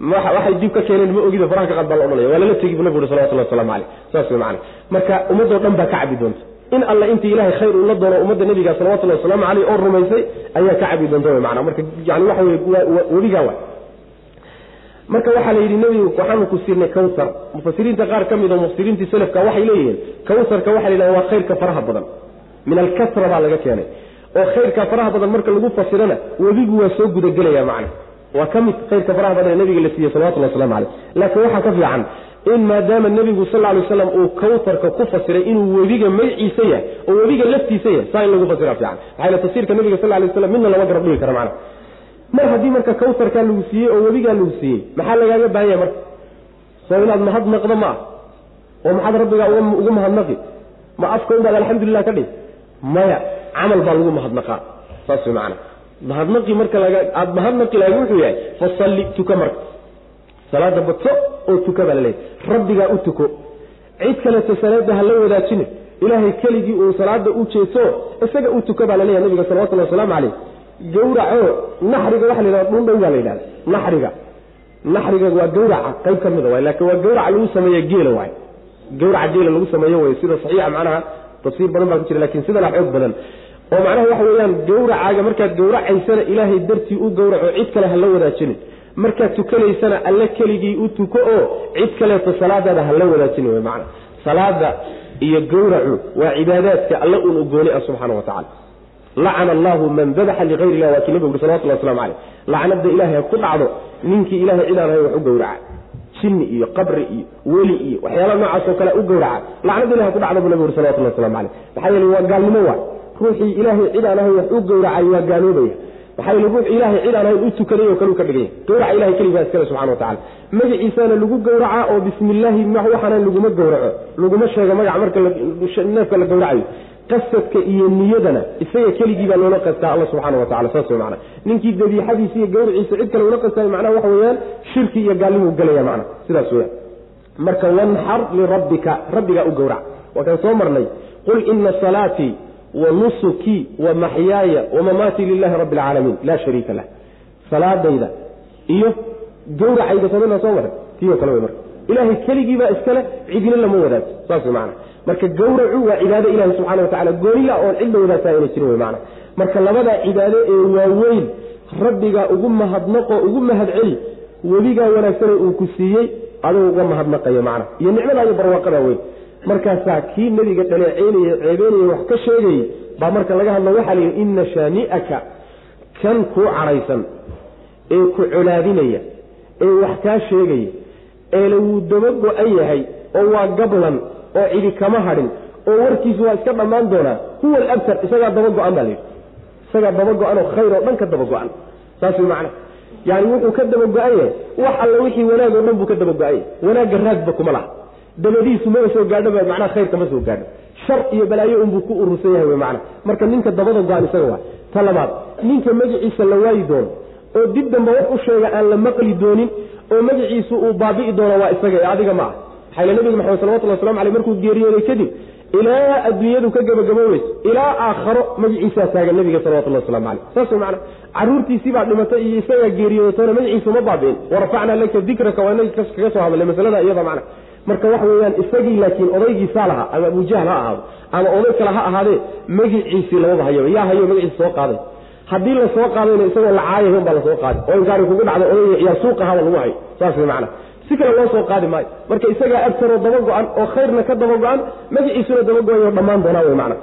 waxay dib ka keeneen ma ogida faraha ka qad baa la odhanaya waa lala tegi bu nabigu ui salawatullah waslamu caleyh saas wey macana marka ummadoo dhan baa ka cabi doonta. In alle intii ilahay khayr uu la doono ummadda nabiga salawatullahi wasalaamu caleyh oo rumaysay ayaa ka cabi doonta wy maana marka yani waxa wey webigaa wa marka waxaa la yidhi nebigu waxaanu ku siinay kawsar. Mufasiriinta qaar ka mid oo mufasiriintii selafka waxay leeyihiin kawsarka waxa la yidhahda waa khayrka faraha badan. Min alkasra baa laga keenay. Oo khayrka faraha badan marka lagu fasirana webigu waa soo gudagelaya macna. Waa ka mid khayrka faraha badan ee nabiga la siiyey salawatullahi waslamu caleyh laakiin waxaa ka fiican in maadaama nebigu sal ly waslam uu kawtarka ku fasiray inuu webiga magciisa yahay oo webiga laftiisa yahay saa in lagu fasira fiican. Maxaa tafsiirka nabiga sal lay waslam midna lama garab dhigi kara macna mar haddii marka kawtarkaa lagu siiyey oo webigaa lagu siiyey maxaa lagaaga baahan yahay marka? Soo inaad mahadnaqdo ma ah. Oo maxaad rabbigaa ugu mahadnaqi ma afka unbaad alxamdulilah ka dhig. Maya camal baa lagu mahadnaqaa saas macana mahadnaqi marka aada mahadnaqi lahayd wuxuu yahay fasalli tuka marka. Salaada badso oo tuka baa laleeyahy rabbigaa u tuko. Cid kaleeto salaada ha la wadaajine. Ilaahay keligii uu salaada u jeeso isaga u tuka baa la leeyahay nabiga salawatullahi wasalaamu caleyh gawraco naxriga waxa la yidhahda dhundhow baa la yidhahda naxriga. Naxriga waa gawraca qayb ka mida waay laakiin waa gawraca lagu sameeye geela waay gawraca geela lagu sameeyo wey sida saxiixa macnaha tafsiir badan baa ku jira laakiin sidana xoog badan. Oo macnaha waxa weeyaan gawracaaga markaad gawracaysana ilaahay dartii u gawraco cid kale ha la wadaajinin markaad tukanaysana alle keligii u tuko oo cid kaleeto salaadaada ha la wadaajinin wey macana salaada iyo gawracu waa cibaadaadka alle uun u gooni ah subxaana wa tacala lacana allahu man dabaxa ligayr illah waa kii nabigu uri salawatullah waslamu caleyh lacnada ilaahay ku dhacdo ninkii ilahay cidaan ahay wax u gawraca jinni iyo qabri iyo weli iyo waxyaala noocaas oo kale u gawraca lacnada ilahay ku dhacdo buu nabigu uri salawatullah waslamu caleyh maxaa yeele waa gaalnimo waa ruuxii ilaahay cid aan ahay wax u gawracay waa gaaloobaya maxaa yeele ruux ilaahay cid ahayn u tukaday oo ka dhiganya gawraca ilahay keligaa iskale subxana wa tacala magaciisaana lagu gawracaa oo bismi illaahi waxaana laguma gawraco laguma sheego magaca marka neefka la gawracayo qasadka iyo niyadana isaga keligii baa loola qastaa alla subxaana wa tacala saas wey macana ninkii dabiixadiisa iyo gawriciisa cid kale ula qastaayo macnaha waxa weeyaan shirki iyo gaalnimuu gelaya macna sidaas weyaan marka wanxar lirabbika rabbigaa u gawrac. Waa kaan soo marnay. Qul ina salaatii wa nusukii wa maxyaaya wa mamaatii lilahi rabbi alcaalamiin laa shariika lah. Salaadayda iyo gawracayga soomana soo maray tiyo kale wey marka. Ilaahay keligii baa iskale cidina lama wadaagto. Saas wey macana marka gawracu waa cibaado ilahi subxana wa tacala gooniya oon cid la wadaagtaa ayna jirin wey macana marka labadaa cibaado ee waaweyn rabbigaa ugu mahadnaqo ugu mahad celi webigaa wanaagsane uu ku siiyey aduu uga mahadnaqayo macna. Iyo nicmadaa iyo barwaaqadaa weyn. Markaasaa kii nebiga dhaleeceynaya ceebeynaya wax ka sheegayey baa marka laga hadlo waxaa la yidhi inna shaani'aka kan kuu cadhaysan ee ku colaadinaya ee wax kaa sheegaya eele wuu daba go-an yahay oo waa gablan oo cidi kama hadhin oo warkiisu waa iska dhammaan doonaa huwa alabtar isagaa daba go-an baa layidhi isagaa daba go-an oo khayr oo dhan ka daba go-an saas way macna. Yani wuxuu ka daba go-an yahay wax alla wixii wanaag oo dhan buu ka daba go-an yahay. Wanaagga raagba kuma laha. Dabadiisu maba soo gaadhoba macnaha khayrka ma soo gaadho. Shar iyo balaayo unbuu ku urursan yahay wey macna. Marka ninka dabada go-an isaga waa. Ta labaad ninka magaciisa la waayi doono oo dib damba wax u sheega aan la maqli doonin oo magaciisu uu baabi'i doono waa isaga ee adiga ma ah maxaa nabiga maxamed salawatulli waslamu aleyh markuu geeriyooday kadib ilaa adduunyadu ka gabagaboobayso ilaa aakharo magaciisaa taagan nabiga salawatullah waslamu aleyh saas wey macana baa dhimatay iyo isagaa geeriyoodatona magaciisu ma baabi'in warafacnaa laka dikraka waa inagi kaga soo hadlay masalada iyada macna. Marka waxa weeyaan isagii laakiin odaygiisaa lahaa ama abujahl ha ahaado ama oday kale ha ahaadee magiciisii lamaba hayaba yaa hayo magaciisa soo qaaday. Haddii la qaadayna isagoo la baa la soo qaaday. Oo inkaari kugu dhacda odayga yaa suuqa haba lagu hayo. Saas wey si kale loo soo qaadi maayo. Marka isagaa abtaroo daba go-an oo khayrna ka daba go-an magaciisuna daba go'ayo dhammaan doonaa wey macana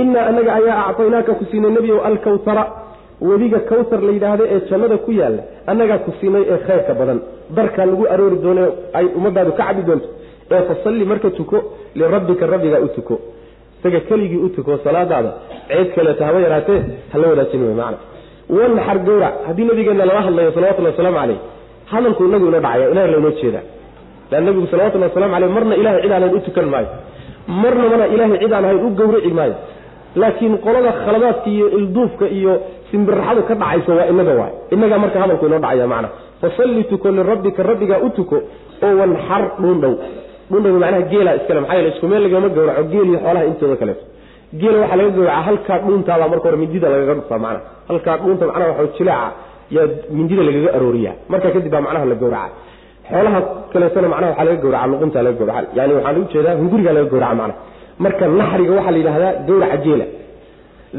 innaa anaga ayaa actaynaaka ku siinay nebiyow alkawtara webiga kawtar la yidhaahda ee jannada ku yaalla annagaa ku siinay ee khayrka badan. Darkaa lagu aroori doono ay ummadaadu ka cabi doonto. Ee fasalli marka tuko lirabbika rabbigaa u tuko. Isaga keligii u tuko salaadaada. Ceed kaleeto haba yaraatee hala wadaajin wey macana wanxar gawrac haddii nabigeenna lala hadlayo salawatullahi wasalaamu caleyh hadalku inagu inoo dhacaya ilahay laynoo jeedaa lan nabigu salawatullahi waslamu aleyh marna ilahay cid aan u tukan maayo. Marna mana ilaahay cid aan u gawrici maayo. Laakiin qolada khaladaadka iyo ilduufka iyo simbiraxadu ka dhacayso waa inaga waay. Inagaa marka hadalku inoo dhacaya macna. Fasalli tuko lirabbika rabbigaa u tuko oo wanxar dhuundhow dhuundhow macnaha geela iskale maxaa yeele isku meel lagama gawraco geel iyo xoolaha intooda kaleeto geela waxaa laga gawracaa halkaa dhuuntaabaa marka hore mindida lagaga dhuftaa macna. Halkaa dhuunta macnaha waxa jilaaca yaa mindida lagaga arooriya. Marka kadib baa macnaha la gawraca xoolaha kaleetona macnaha waxaa laga gawraca luquntaa laga gawraca yani waxaan u jeedaa hungurigaa laga gawraca macna marka naxriga waxaa la yidhahdaa gawraca geela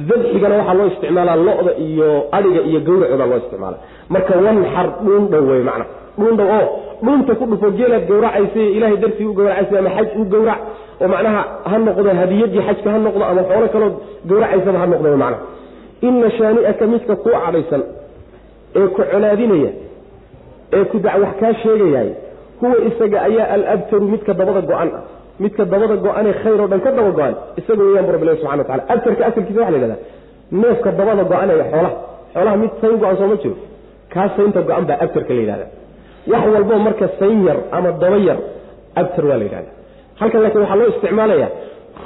dabxigana waxaa loo isticmaalaa lo-da iyo adhiga iyo gawracooda loo isticmaala. Marka wanxar dhuundhow wey macna dhuundhow oo dhuunta ku dhufo geelaad gawracaysa ilahay dartii u gawracaysa ama xaj u gawrac oo macnaha ha noqdo hadiyadii xajka ha noqdo ama xoolo kaloo gawracaysaba ha noqdo macna ina shaani'aka midka kuu cadhaysan ee ku colaadinaya ee ku wax kaa sheegayaay huwa isaga ayaa alabtaru midka dabada go-an ah. Midka dabada go-anee khayr oo dhan ka daba go-an isaga weyaan bu rabbilahi subxana wa tacala abtarka asalkiisa waxa la yhahdaa neefka dabada go-anaya xoolaha. Xoolaha mid sayn go-an sooma jiro kaa saynta go-an baa abtarka la yidhahda wax walbo marka sayn yar ama daba yar abtar waa la yidhahda halkan laakiin waxaa loo isticmaalaya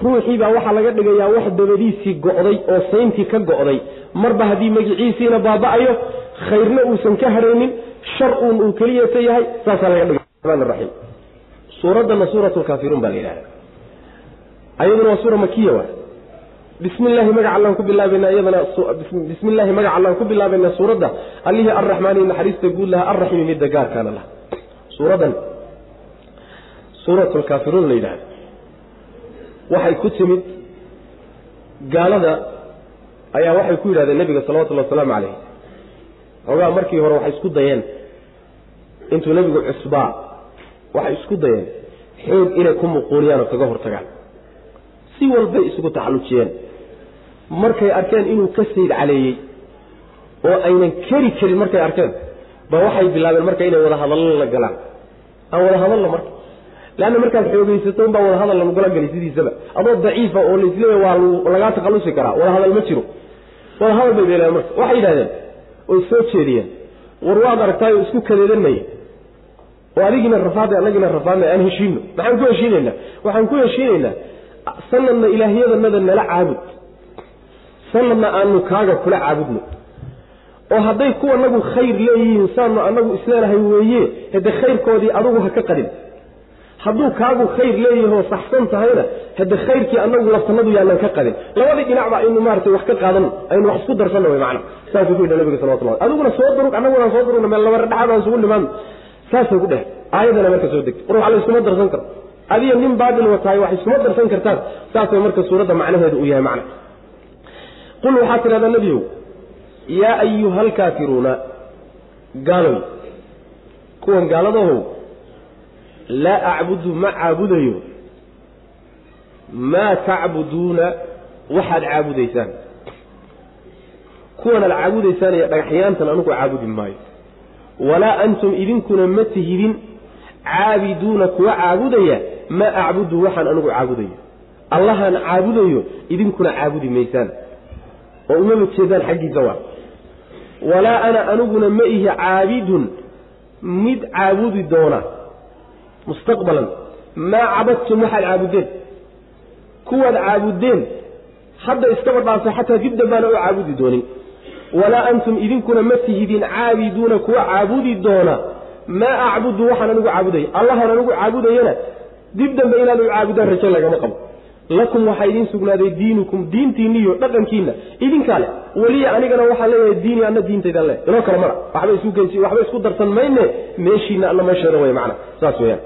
ruuxii baa waxaa laga dhigayaa wax dabadiisii go'day oo sayntii ka go'day. Marba haddii magiciisiina baaba'ayo khayrna uusan ka haraynin shar uun uu keliyata yahay saasaa laga dhigay. Ramaan raxiim suuraddana suurat lkaafiruun baa la yidhahda ayaduna waa suura makiya wa bismi illaahi magaca allaan ku bilaabayna iyadana bismi illaahi magaca allaan ku bilaabayna suuradda. Allihii arraxmaani naxariista guud laha arraxiimi midda gaarkaana laha suuradan suuratulkaafiruun la yidhahdo waxay ku timid gaalada ayaa waxay ku yidhahdeen nebiga salawatullhi wasalaamu calayh xoogaa markii hore waxay isku dayeen. Intuu nebigu cusbaa waxay isku dayeen. Xoog inay ku muquuniyaan oo kaga hortagaan. Si walbay isugu taxallujiyeen markay arkeen inuu ka sayd caleeyey oo aynan keri karin markay arkeen ba waxay bilaabeen marka inay wada hadallo la galaan. Aan wada hadalno marka. Leanna markaad xoogaysato unbaa wada hadal lagula geli sidiisaba. Adoo daciifa oo laisleeya waa lagaa takhallusi karaa. Wada hadal ma jiro. Wada hadal bay beeleen marka. Waxay yidhahdeen oy soo jeediyeen. War waad aragtaayo isku kadeedan maya oo adigiina rafaada annagiina rafaadna aan heshiino. Maxaan ku heshiinaynaa waxaan ku heshiinaynaa sanadna ilaahyadanada nala caabud. Sanadna aanu kaaga kula caabudno. Oo hadday kuwanagu khayr leeyihiin saanu annagu isleenahay weeye hade khayrkoodii adugu ha ka qadin hadduu kaagu khayr leeyahoo saxsan tahayna hade khayrkii anagu laftanadu yaanan ka qadin labadii dhinacba aynu maarata wax ka qaadano aynu wax isku darsanno wy maana saasuu ku yidhi nabiga salawatullah adiguna soo durug annaguna soo durugna meel laba dhexaad aan isugu nimaadno saasay ku dheh. Aayadana marka soo degtay. War wax la iskuma darsan karo. Adiga nin baadil watahay wax iskuma darsan kartaan. Saasay marka suuradda macnaheedu uu yahay macna. Qul waxaa tidhahdaa nebiyow yaa ayuha alkaafiruuna gaaloy kuwan gaaladahow laa acbudu ma caabudayo. Maa tacbuduuna waxaad caabudaysaan. Kuwanaad caabudaysaan iyo dhagaxyaantan anugu caabudi maayo. Walaa antum idinkuna ma tihidin caabiduuna kuwa caabudaya maa acbudu waxaan anugu caabudayo allahaan caabudayo idinkuna caabudi maysaan. Oo umama jeedaan xaggiisa waa. Walaa ana aniguna ma ihi caabidun mid caabudi doona mustaqbalan maa cabadtum waxaad caabudeen kuwaad caabudeen hadda iskaba dhaafay xataa dib dambaana u caabudi doonin walaa antum idinkuna ma tihidin caabiduuna kuwa caabudi doona maa acbudu waxaan anigu caabudaya allahan anigu caabudayana dib dambe inaad u caabudaan rajo lagama qabo lakum waxaa idiin sugnaaday diinukum diintiinniyo dhaqankiinna. Idinkaa leh weliya anigana waxaa leeyahay diini anna diintaydan leh inoo kale mara waxba isu geysi waxba isku darsan mayne meeshiina anna meesheeda way macna. Saas weeyaan.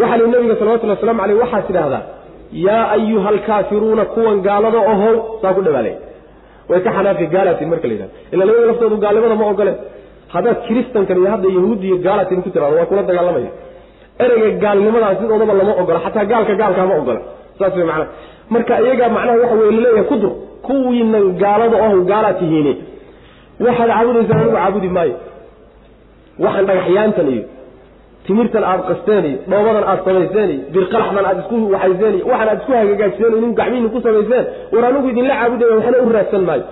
Waxaa lihi nabiga salawatullhi waslamu caleyh waxaad tidhaahdaa yaa ayuha alkaafiruuna kuwan gaalada ohow saa ku dhawaaleey way ka xanaaqi gaalatin marka la yidhahdo. Ila labada laftoodu gaalnimada ma ogoleen. Haddaad kiristankan iyo hadda yahuudi iyo gaalatin ku tirahdo waa kula dagaalamaya. Ereyga gaalnimadaas sidoodaba lama ogola xataa gaalka gaalkaa ma ogola saas way macnaha. Marka iyagaa macnaha waxa weye la leeyahay ku dur kuwiina gaalada ohow gaalaa tihiine. Waxaad caabudaysaan anigu caabudi maayo. Waxaan dhagaxyaantan iyo timirtan aad qasteen iyo dhoobadan aad samayseen iyo birqalaxdan aad isku waxayseen iyo waxaan aad isku hagagaajiseen inin gacmihiina ku samayseen war anigu idinla caabudaya waxna u raadsan maayo.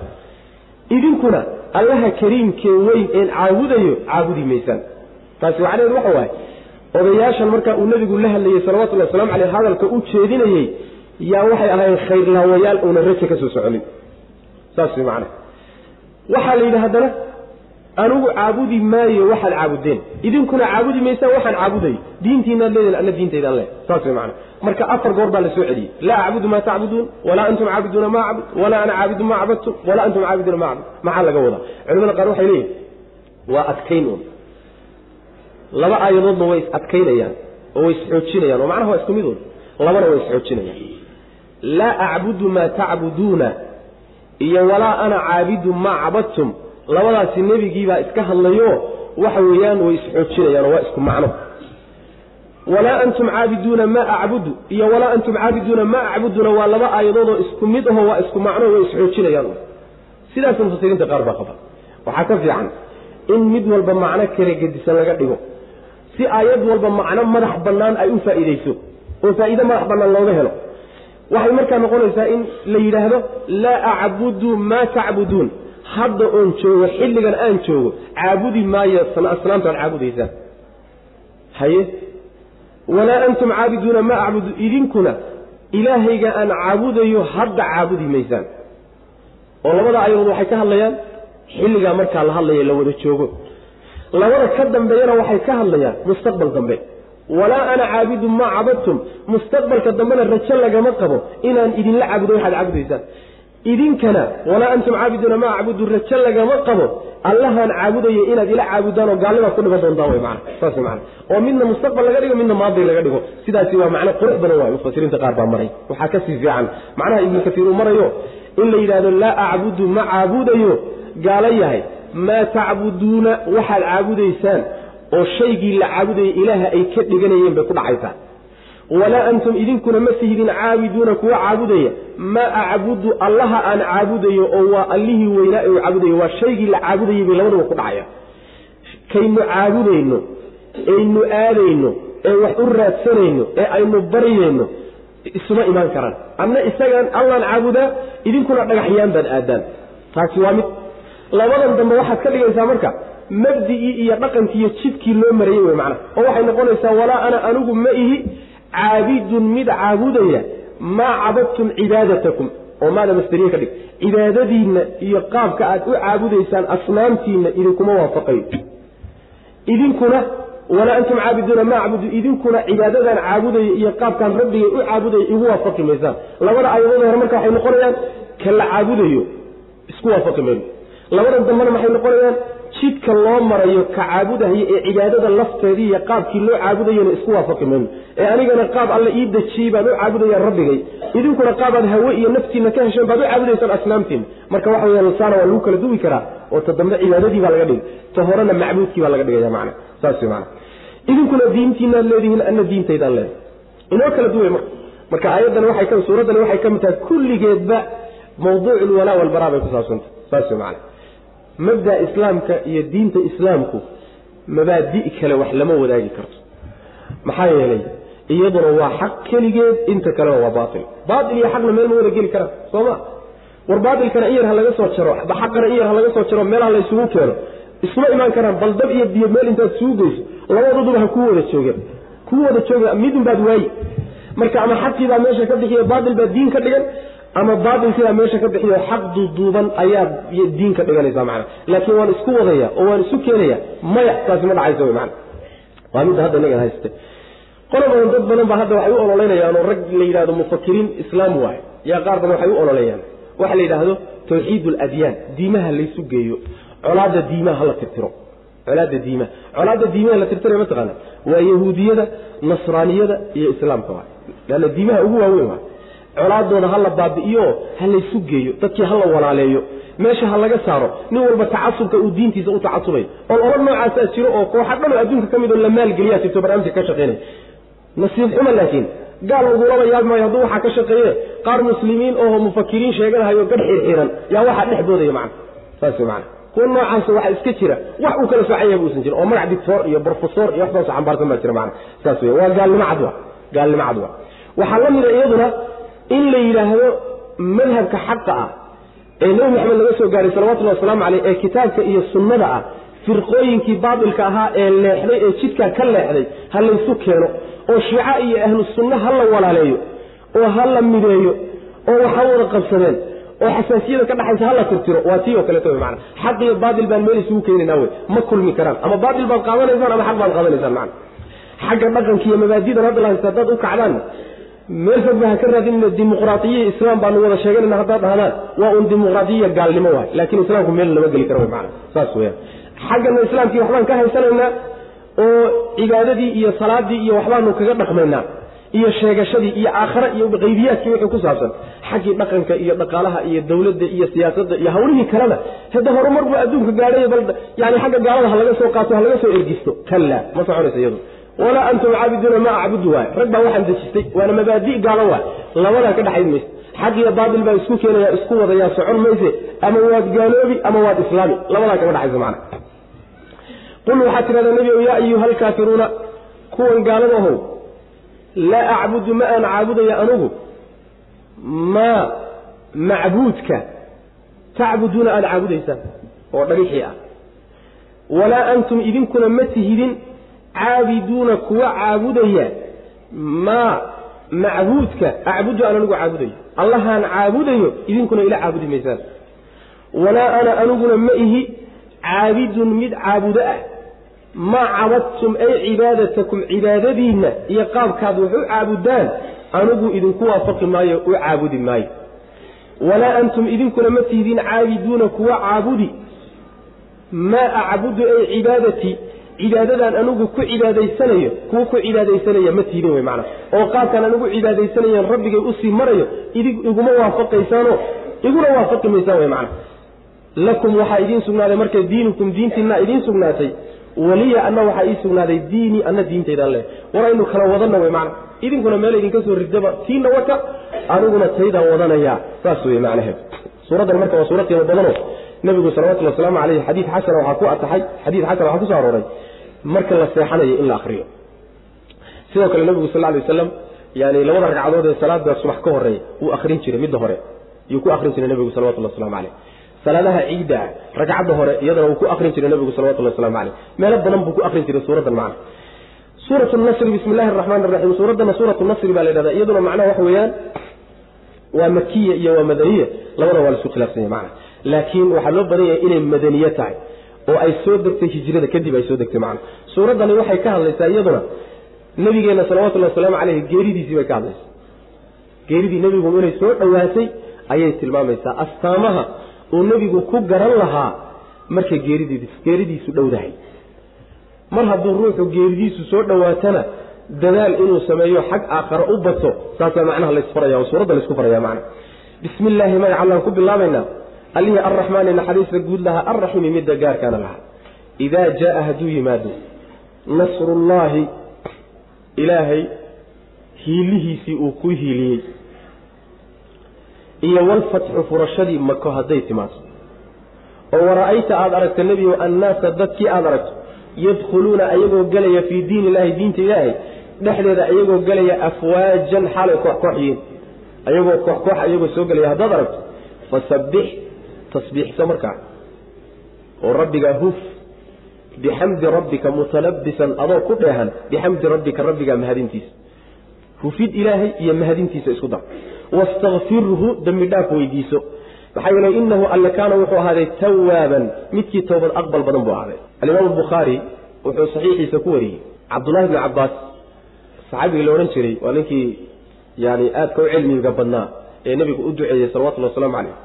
Idinkuna allaha kariimkee weyn een caabudayo caabudi maysaan. Taasi macnaheedu waxa waaye odayaashan markaa uu nebigu la hadlayey salawatullahi waslamu caleyh hadalka u jeedinayey yaa waxay ahayn khayrlaawayaal uuna raja ka soo soconin saas way macnaha. Waxaa la yidhi haddana anigu caabudi maayo waxaad caabudeen. Idinkuna caabudi maysaan waxaan caabudayo diintiinaad leedihin anna diintaydaan le saas way macnaha. Marka afar goor baa la soo celiyey laa acbudu maa tacbuduun walaa antum caabiduuna maa acbud walaa ana caabidu maa cabadtum walaa antum caabiduuna maa cabud maxaa laga wadaa? Culimada qaar waxay leeyihiin waa adkayn un laba aayadoodna way is adkaynayaan oo way isxoojinayaan oo macnaha waa isku mid un labana way isxoojinayaan laa acbudu maa tacbuduuna iyo walaa ana caabidu maa cabadtum labadaasi nebigiibaa iska hadlayo waxa weeyaan way isxoojinayaan oo waa isku macno. Walaa antum caabiduuna maa acbudu iyo walaa antum caabiduuna maa acbuduna waa laba aayadoodoo isku mid aho waa isku macno way isxoojinayaan sidaas mufasiriinta qaar baa qaba. Waxaa ka fiican in mid walba macno kale gedisan laga dhigo si aayad walba macno madax bannaan ay u faa'iidayso oo faa'iide madax bannaan looga helo. Waxay markaa noqonaysaa in la yidhaahdo laa acbudu maa tacbuduun hadda oon joogo xilligan aan joogo caabudi maayo asnaamtaad caabudaysaan haye? Walaa antum caabiduuna maa acbudu idinkuna. Ilaahayga aan caabudayo hadda caabudi maysaan. Oo labada ayadood waxay ka hadlayaan xilligaa markaa la hadlaya la wada joogo labada ka dambeeyana waxay ka hadlayaan mustaqbal dambe. Walaa ana caabidu maa cabadtum mustaqbalka dambena rajo lagama qabo inaan idinla caabudo waxaad caabudaysaan. Idinkana walaa antum caabiduuna maa acbudu rajo lagama qabo. Allahaan caabudaya inaad ila caabudaan oo gaalnimaad ku dhiman doontaan wey mana saas mana oo midna mustaqbal laga dhigo midna maadi laga dhigo. Sidaasi waa macno qurux badan waay mufasiriinta qaar baa maray. Waxaa ka sii fiican. Macnaha ibnu kasiir uu marayo in la yidhahdo laa acbudu ma caabudayo. Gaalo yahay maa tacbuduuna waxaad caabudaysaan oo shaygii la caabudayay ilaaha ay ka dhiganayeen bay ku dhacaysaa. Walaa antum idinkuna ma tihidin caabiduuna kuwa caabudaya. Maa acbudu allaha aan caabudayo oo waa allihii weynaa u caabudayo waa shaygii la caabudayay bay labaduba ku dhacaya kaynu caabudayno aynu aadayno ee wax u raadsanayno ee aynu baryayno isuma imaan karaan. Adna isagaan allaan caabudaa idinkuna dhagaxyaan baad aadaan. Taasi waa mid labadan dambe waxaad ka dhigaysaa marka mabdigii iyo dhaqankii iyo jidkii loo marayey wey macnaha oo waxay noqonaysaa walaa ana anigu ma ihi caabidun mid caabudaya maa cabadtum cibaadatakum. Oo maada masderiye ka dhig. Cibaadadiinna iyo qaabka aad u caabudaysaan asnaamtiinna idinkuma waafaqayo idinkuna walaa antum caabiduuna maa acbudu idinkuna cibaadadan caabudaya iyo qaabkaan rabbigay u caabudaya igu waafaqi maysaan. Labada aayadood hore marka waxay noqonayaan ka caabudayo isku waafaqi mayno labadan dambena maxay noqonayaan? Jidka loo marayo ka caabudahaya ee cibaadada lafteedii iyo qaabkii loo caabudayana isku waafaqi mayno. Ee anigana qaab alle ii dejiyey baan u caabudaya rabbigay. Idinkuna qaabaad hawe iyo naftiina ka hesheen baad u caabudaysaan asnaamtiina marka waxa weya saana waa lagu kala duwi karaa oo ta dambe cibaadadii baa laga dhigay. Ta horena macbuudkii baa laga dhigaya macna. Saas macana idinkuna diintiinaad leedihiin ana diintaydaan leedahay inoo kala duway marka marka aayaddan waxay ka suuraddani waxay ka mid tahay kulligeedba mawduucu lwalaa walbaraa bay ku saabsantah saas macana mabda islaamka iyo diinta islaamku mabaadi' kale wax lama wadaagi karto. Maxaa yeelay iyaduna waa xaq keligeed inta kalena waa baail baail iyo xaqna meel ma wada geli karaan soo ma? War baailkana in yar ha laga soo jaro xaqana in yar ha laga soo jaro meelaha la isugu keeno isma imaan karaan bal dab iyo biyo meel intaad isugu geyso labadooduba ha kuu wada joogeen kuu wada jooge midun baad waayi. Marka ama xaqiibaa meesha ka bixiyo baail baa diin ka dhigan ama baailkiibaa meesha ka bixiyo xaq duuduuban ayaad diin ka dhiganaysaa macana laakiin waan isku wadaya oo waan isu keenaya maya taasi ma dhacaysa wy maana waa midda hadda inagan hayste. Qolo badan dad badan ba hadda waxay u ololeynayaan oo rag la yidhahdo mufakiriin islaam waay yaa qaar badan waxay u ololeeyaan. Waxa la yidhaahdo tawxiid aladyaan diimaha laysu geeyo. Colaadda diimaha hala tirtiro. Colaadda diimaha. Colaadda diimaha la tirtirayo mataqaana waa yahuudiyada nasraaniyada iyo islaamka waay leanna diimaha ugu waaweyn waay colaadooda ha la baabi'iyo ha laysu geeyo dadkii ha la walaaleeyo. Meesha ha laga saaro nin walba tacasubka uu diintiisa u tacasubayo laba noocaasaa jiro oo kooxa dhan oo adduunka ka mid oo la maalgeliyaa jirto barnaamijka ka shaqaynaya nasiib xuma laakiin. Gaal lagulaba yaab hadduu waxaa ka shaqeeye. Qaar muslimiin oo mufakiriin sheeganahayo gadh xirxiran. Yaa waxaa dhex boodaya macna. Saas macana kuwa noocaas waxaa iska jira. Wax uu kala soocanya uusan jirin oo magac dictor iyo brofesor iyo waxbaas xambaarsan baa jira macana saas wey waa gaalnimo cad gaalnimo cad wa waxaa la mida iyaduna in la yidhaahdo madhabka xaqa ah ee nebi maxamed laga soo gaaray salawatullahi wasalaamu caleyh ee kitaabka iyo sunnada ah firqooyinkii baatilka ahaa ee leexday ee jidkaa ka leexday ha laysu keeno oo shiica iyo ahlu sunna ha la walaaleeyo oo ha la mideeyo oo waxa wada qabsadeen oo xasaasiyada ka dhaxaysa ha la tirtiro waa tii oo kaleeto mana xaq iyo baatil baan meel isugu keenaynaa wey ma kulmi karaan ama baatil baad qaadanaysaan ama xaq baad qaadanaysaan macana xagga dhaqanka mabaadidan hadda la haysta haddaad u kacdaan meel fogba ha ka raadinina dimuqraadiyiya islaam baanu wada sheeganayna haddaad dhahdaan waa un dimuqraadiyiya gaalnimo waay. Laakiin islaamku meel lama geli karo wy maana saas weyaan xaggana islaamkii waxbaan ka haysanaynaa oo cibaadadii iyo salaadii iyo waxbaanu kaga dhaqmaynaa iyo sheegashadii iyo aakhare iyo qaybiyaadkii wixii ku saabsan xaggii dhaqanka iyo dhaqaalaha iyo dawladda iyo siyaasadda iyo hawlihii kalena hadda horumar buu adduunka gaadhay bal yani xagga gaalada ha laga soo qaato ha laga soo ergisto. Kalla ma soconaysa iyadu walaa antum caabiduuna maa acbudu waay. Rag baa waxaan dejistay waana mabaadi gaalo waay. Labadaa ka dhaxayn mayse xaq iyo baatil baa isku keenaya isku wadayaa socon mayse ama waad gaaloobi ama waad islaami. Labadaa kama dhaxaysa macana qul waxaad tidhahdaa nebi ow yaa ayuha alkaafiruuna kuwan gaalada ahow laa acbudu ma aan caabudaya anugu. Maa macbuudka tacbuduuna aada caabudaysaan oo dhagixii ah. Walaa antum idinkuna ma tihidin caabiduuna kuwa caabudaya maa macbuudka acbudu aan anigu caabudayo. Allahaan caabudayo idinkuna ila caabudi maysaan. Walaa ana aniguna ma ihi caabidun mid caabudo ah. Maa cabadtum ay cibaadatakum cibaadadiinna iyo qaabkaad wax u caabudaan anigu idinku waafaqi maayo u caabudi maayo. Walaa antum idinkuna ma tihidiin caabiduuna kuwa caabudi. Maa acbudu ay cibaadatii cibaadadaan anigu ku cibaadaysanayo kuwa ku cibaadaysanaya ma tiidin wey macana oo qaabkaan anigu cibaadaysanayan rabbigay u sii marayo idig iguma waafaqaysaano iguna waafaqi maysaan wey macana lakum waxaa idiin sugnaaday marka diinukum diintiinaa idiin sugnaatay. Waliya anna waxaa ii sugnaaday diinii anna diintaydaan leh. War aynu kala wadanna wey macana idinkuna meel idinka soo ridaba tiina wata aniguna taydaan wadanaya. Saas wey macnaheed suuraddan marka waa suura qiimo badano nabigu salawatulli wasalaamu caleyh xadiid xasana waxaa ku ataxay xadiid xasan waxaa kuso arooray marka la seexanayo in la akriyo sidoo kale nabigu sal lay waslam yani labada ragcadood ee salaada subax ka horreeya wuu akrin jiray midda hore. Yuu ku akrin jiray nabigu salawatulli waslamu caleyh salaadaha ciidda ragcadda hore iyadana wuu ku akrin jiray nabigu salawatulli waslamu caleyh meelo badan buu ku akrin jiray suuraddan macna. Suurat nasri bismi illahi araxmaan raxiim suuraddana suuratu nasri baa la yhahda iyaduna macnaha waxa weeyaan waa makiya iyo waa madaniya. Labada waa la isku khilaafsanya macna. Laakiin waxaa loo badan yahay inay madaniye tahay oo ay soo degtay hijrada kadib ay soo degtay macna suuraddani waxay ka hadlaysaa iyaduna nabigeenna salawatullhi wasalaamu caleyh geeridiisii bay ka hadlaysaa. Geeridii nebigu inay soo dhowaatay ayay tilmaamaysaa. Astaamaha uu nebigu ku garan lahaa markay geeridiid geeridiisu dhowdahay. Mar hadduu ruuxu geeridiisu soo dhowaatana dadaal inuu sameeyo xag aakhara u bato saasaa macnaha laysfaraya oo suuradda laysku faraya macna bismi illaahi magaca allaan ku bilaabaynaa allihii arraxmaani naxariista guud lahaa arraxiimi midda gaarkaana lahaa idaa jaaa hadduu yimaado nasrullaahi ilaahay hiilihiisii uu ku hiiliyey. Iyo walfatxu furashadii mako hadday timaado oo wara-ayta aada aragto nebigo annaasa dadkii aada aragto yadkhuluuna ayagoo gelaya fii diin illaahi diinta ilaahay dhexdeeda ayagoo gelaya afwaajan xaalay koox koox yihiin. Ayagoo koox koox ayagoo soo gelaya haddaad aragto fasabbix tasbiixsa markaa oo rabbigaa huf bixamdi rabbika mutalabisan adoo ku dheehan bixamdi rabbika rabbigaa mahadintiisa hufid ilaahay iyo mahadintiisa isku dar. Wastakfirhu dembi dhaaf weydiiso. Maxaa yeele inahu alle kaana wuxuu ahaaday tawaaban midkii towbad aqbal badan buu ahaaday. Alimaam bukhaari wuxuu saxiixiisa ku wariyey. Cabdullahi bni cabaas saxaabigii la odhan jiray waa ninkii yani aadka u cilmiga badnaa ee nebigu u duceeyey salawatullhi wasalaamu caleyh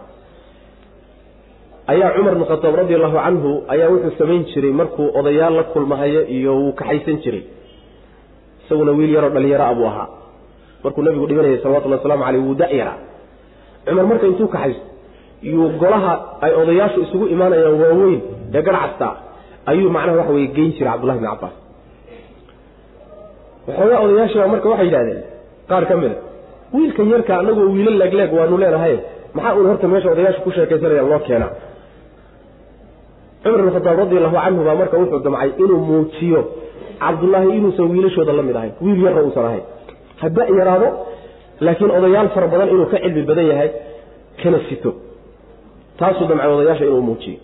ayaa cumar bn khataab radi allahu canhu ayaa wuxuu samayn jiray markuu odayaal la kulmahayo iyo wuu kaxaysan jiray. Isaguna wiil yaroo dhalinyaro a buu ahaa. Markuu nabigu dhibanayay salawatullhi waslamu caleyh wuu da-yaraa cumar marka intuu kaxaysto yuu golaha ay odayaashu isugu imaanayaan waaweyn ee garhcasta ayuu macnaha waxa weye geyn jiray cabdullahi bni cabaas waxoogaa odayaashiba marka waxay yidhahdeen qaar ka mida wiilkan yarka anagoo wiilo leegleeg waanu leenahay. Maxaa uun horta meesha odayaashu ku sheekaysanayaan loo keenaa cumar bin khataab radi allahu canhu baa marka wuxuu damcay inuu muujiyo cabdullaahi inuusan wiilashooda la mid ahayn wiil yarra uusan ahayn. Hada yaraado laakiin odayaal fara badan inuu ka cilmi badan yahay kana sito. Taasuu damcay odayaasha inuu muujiyo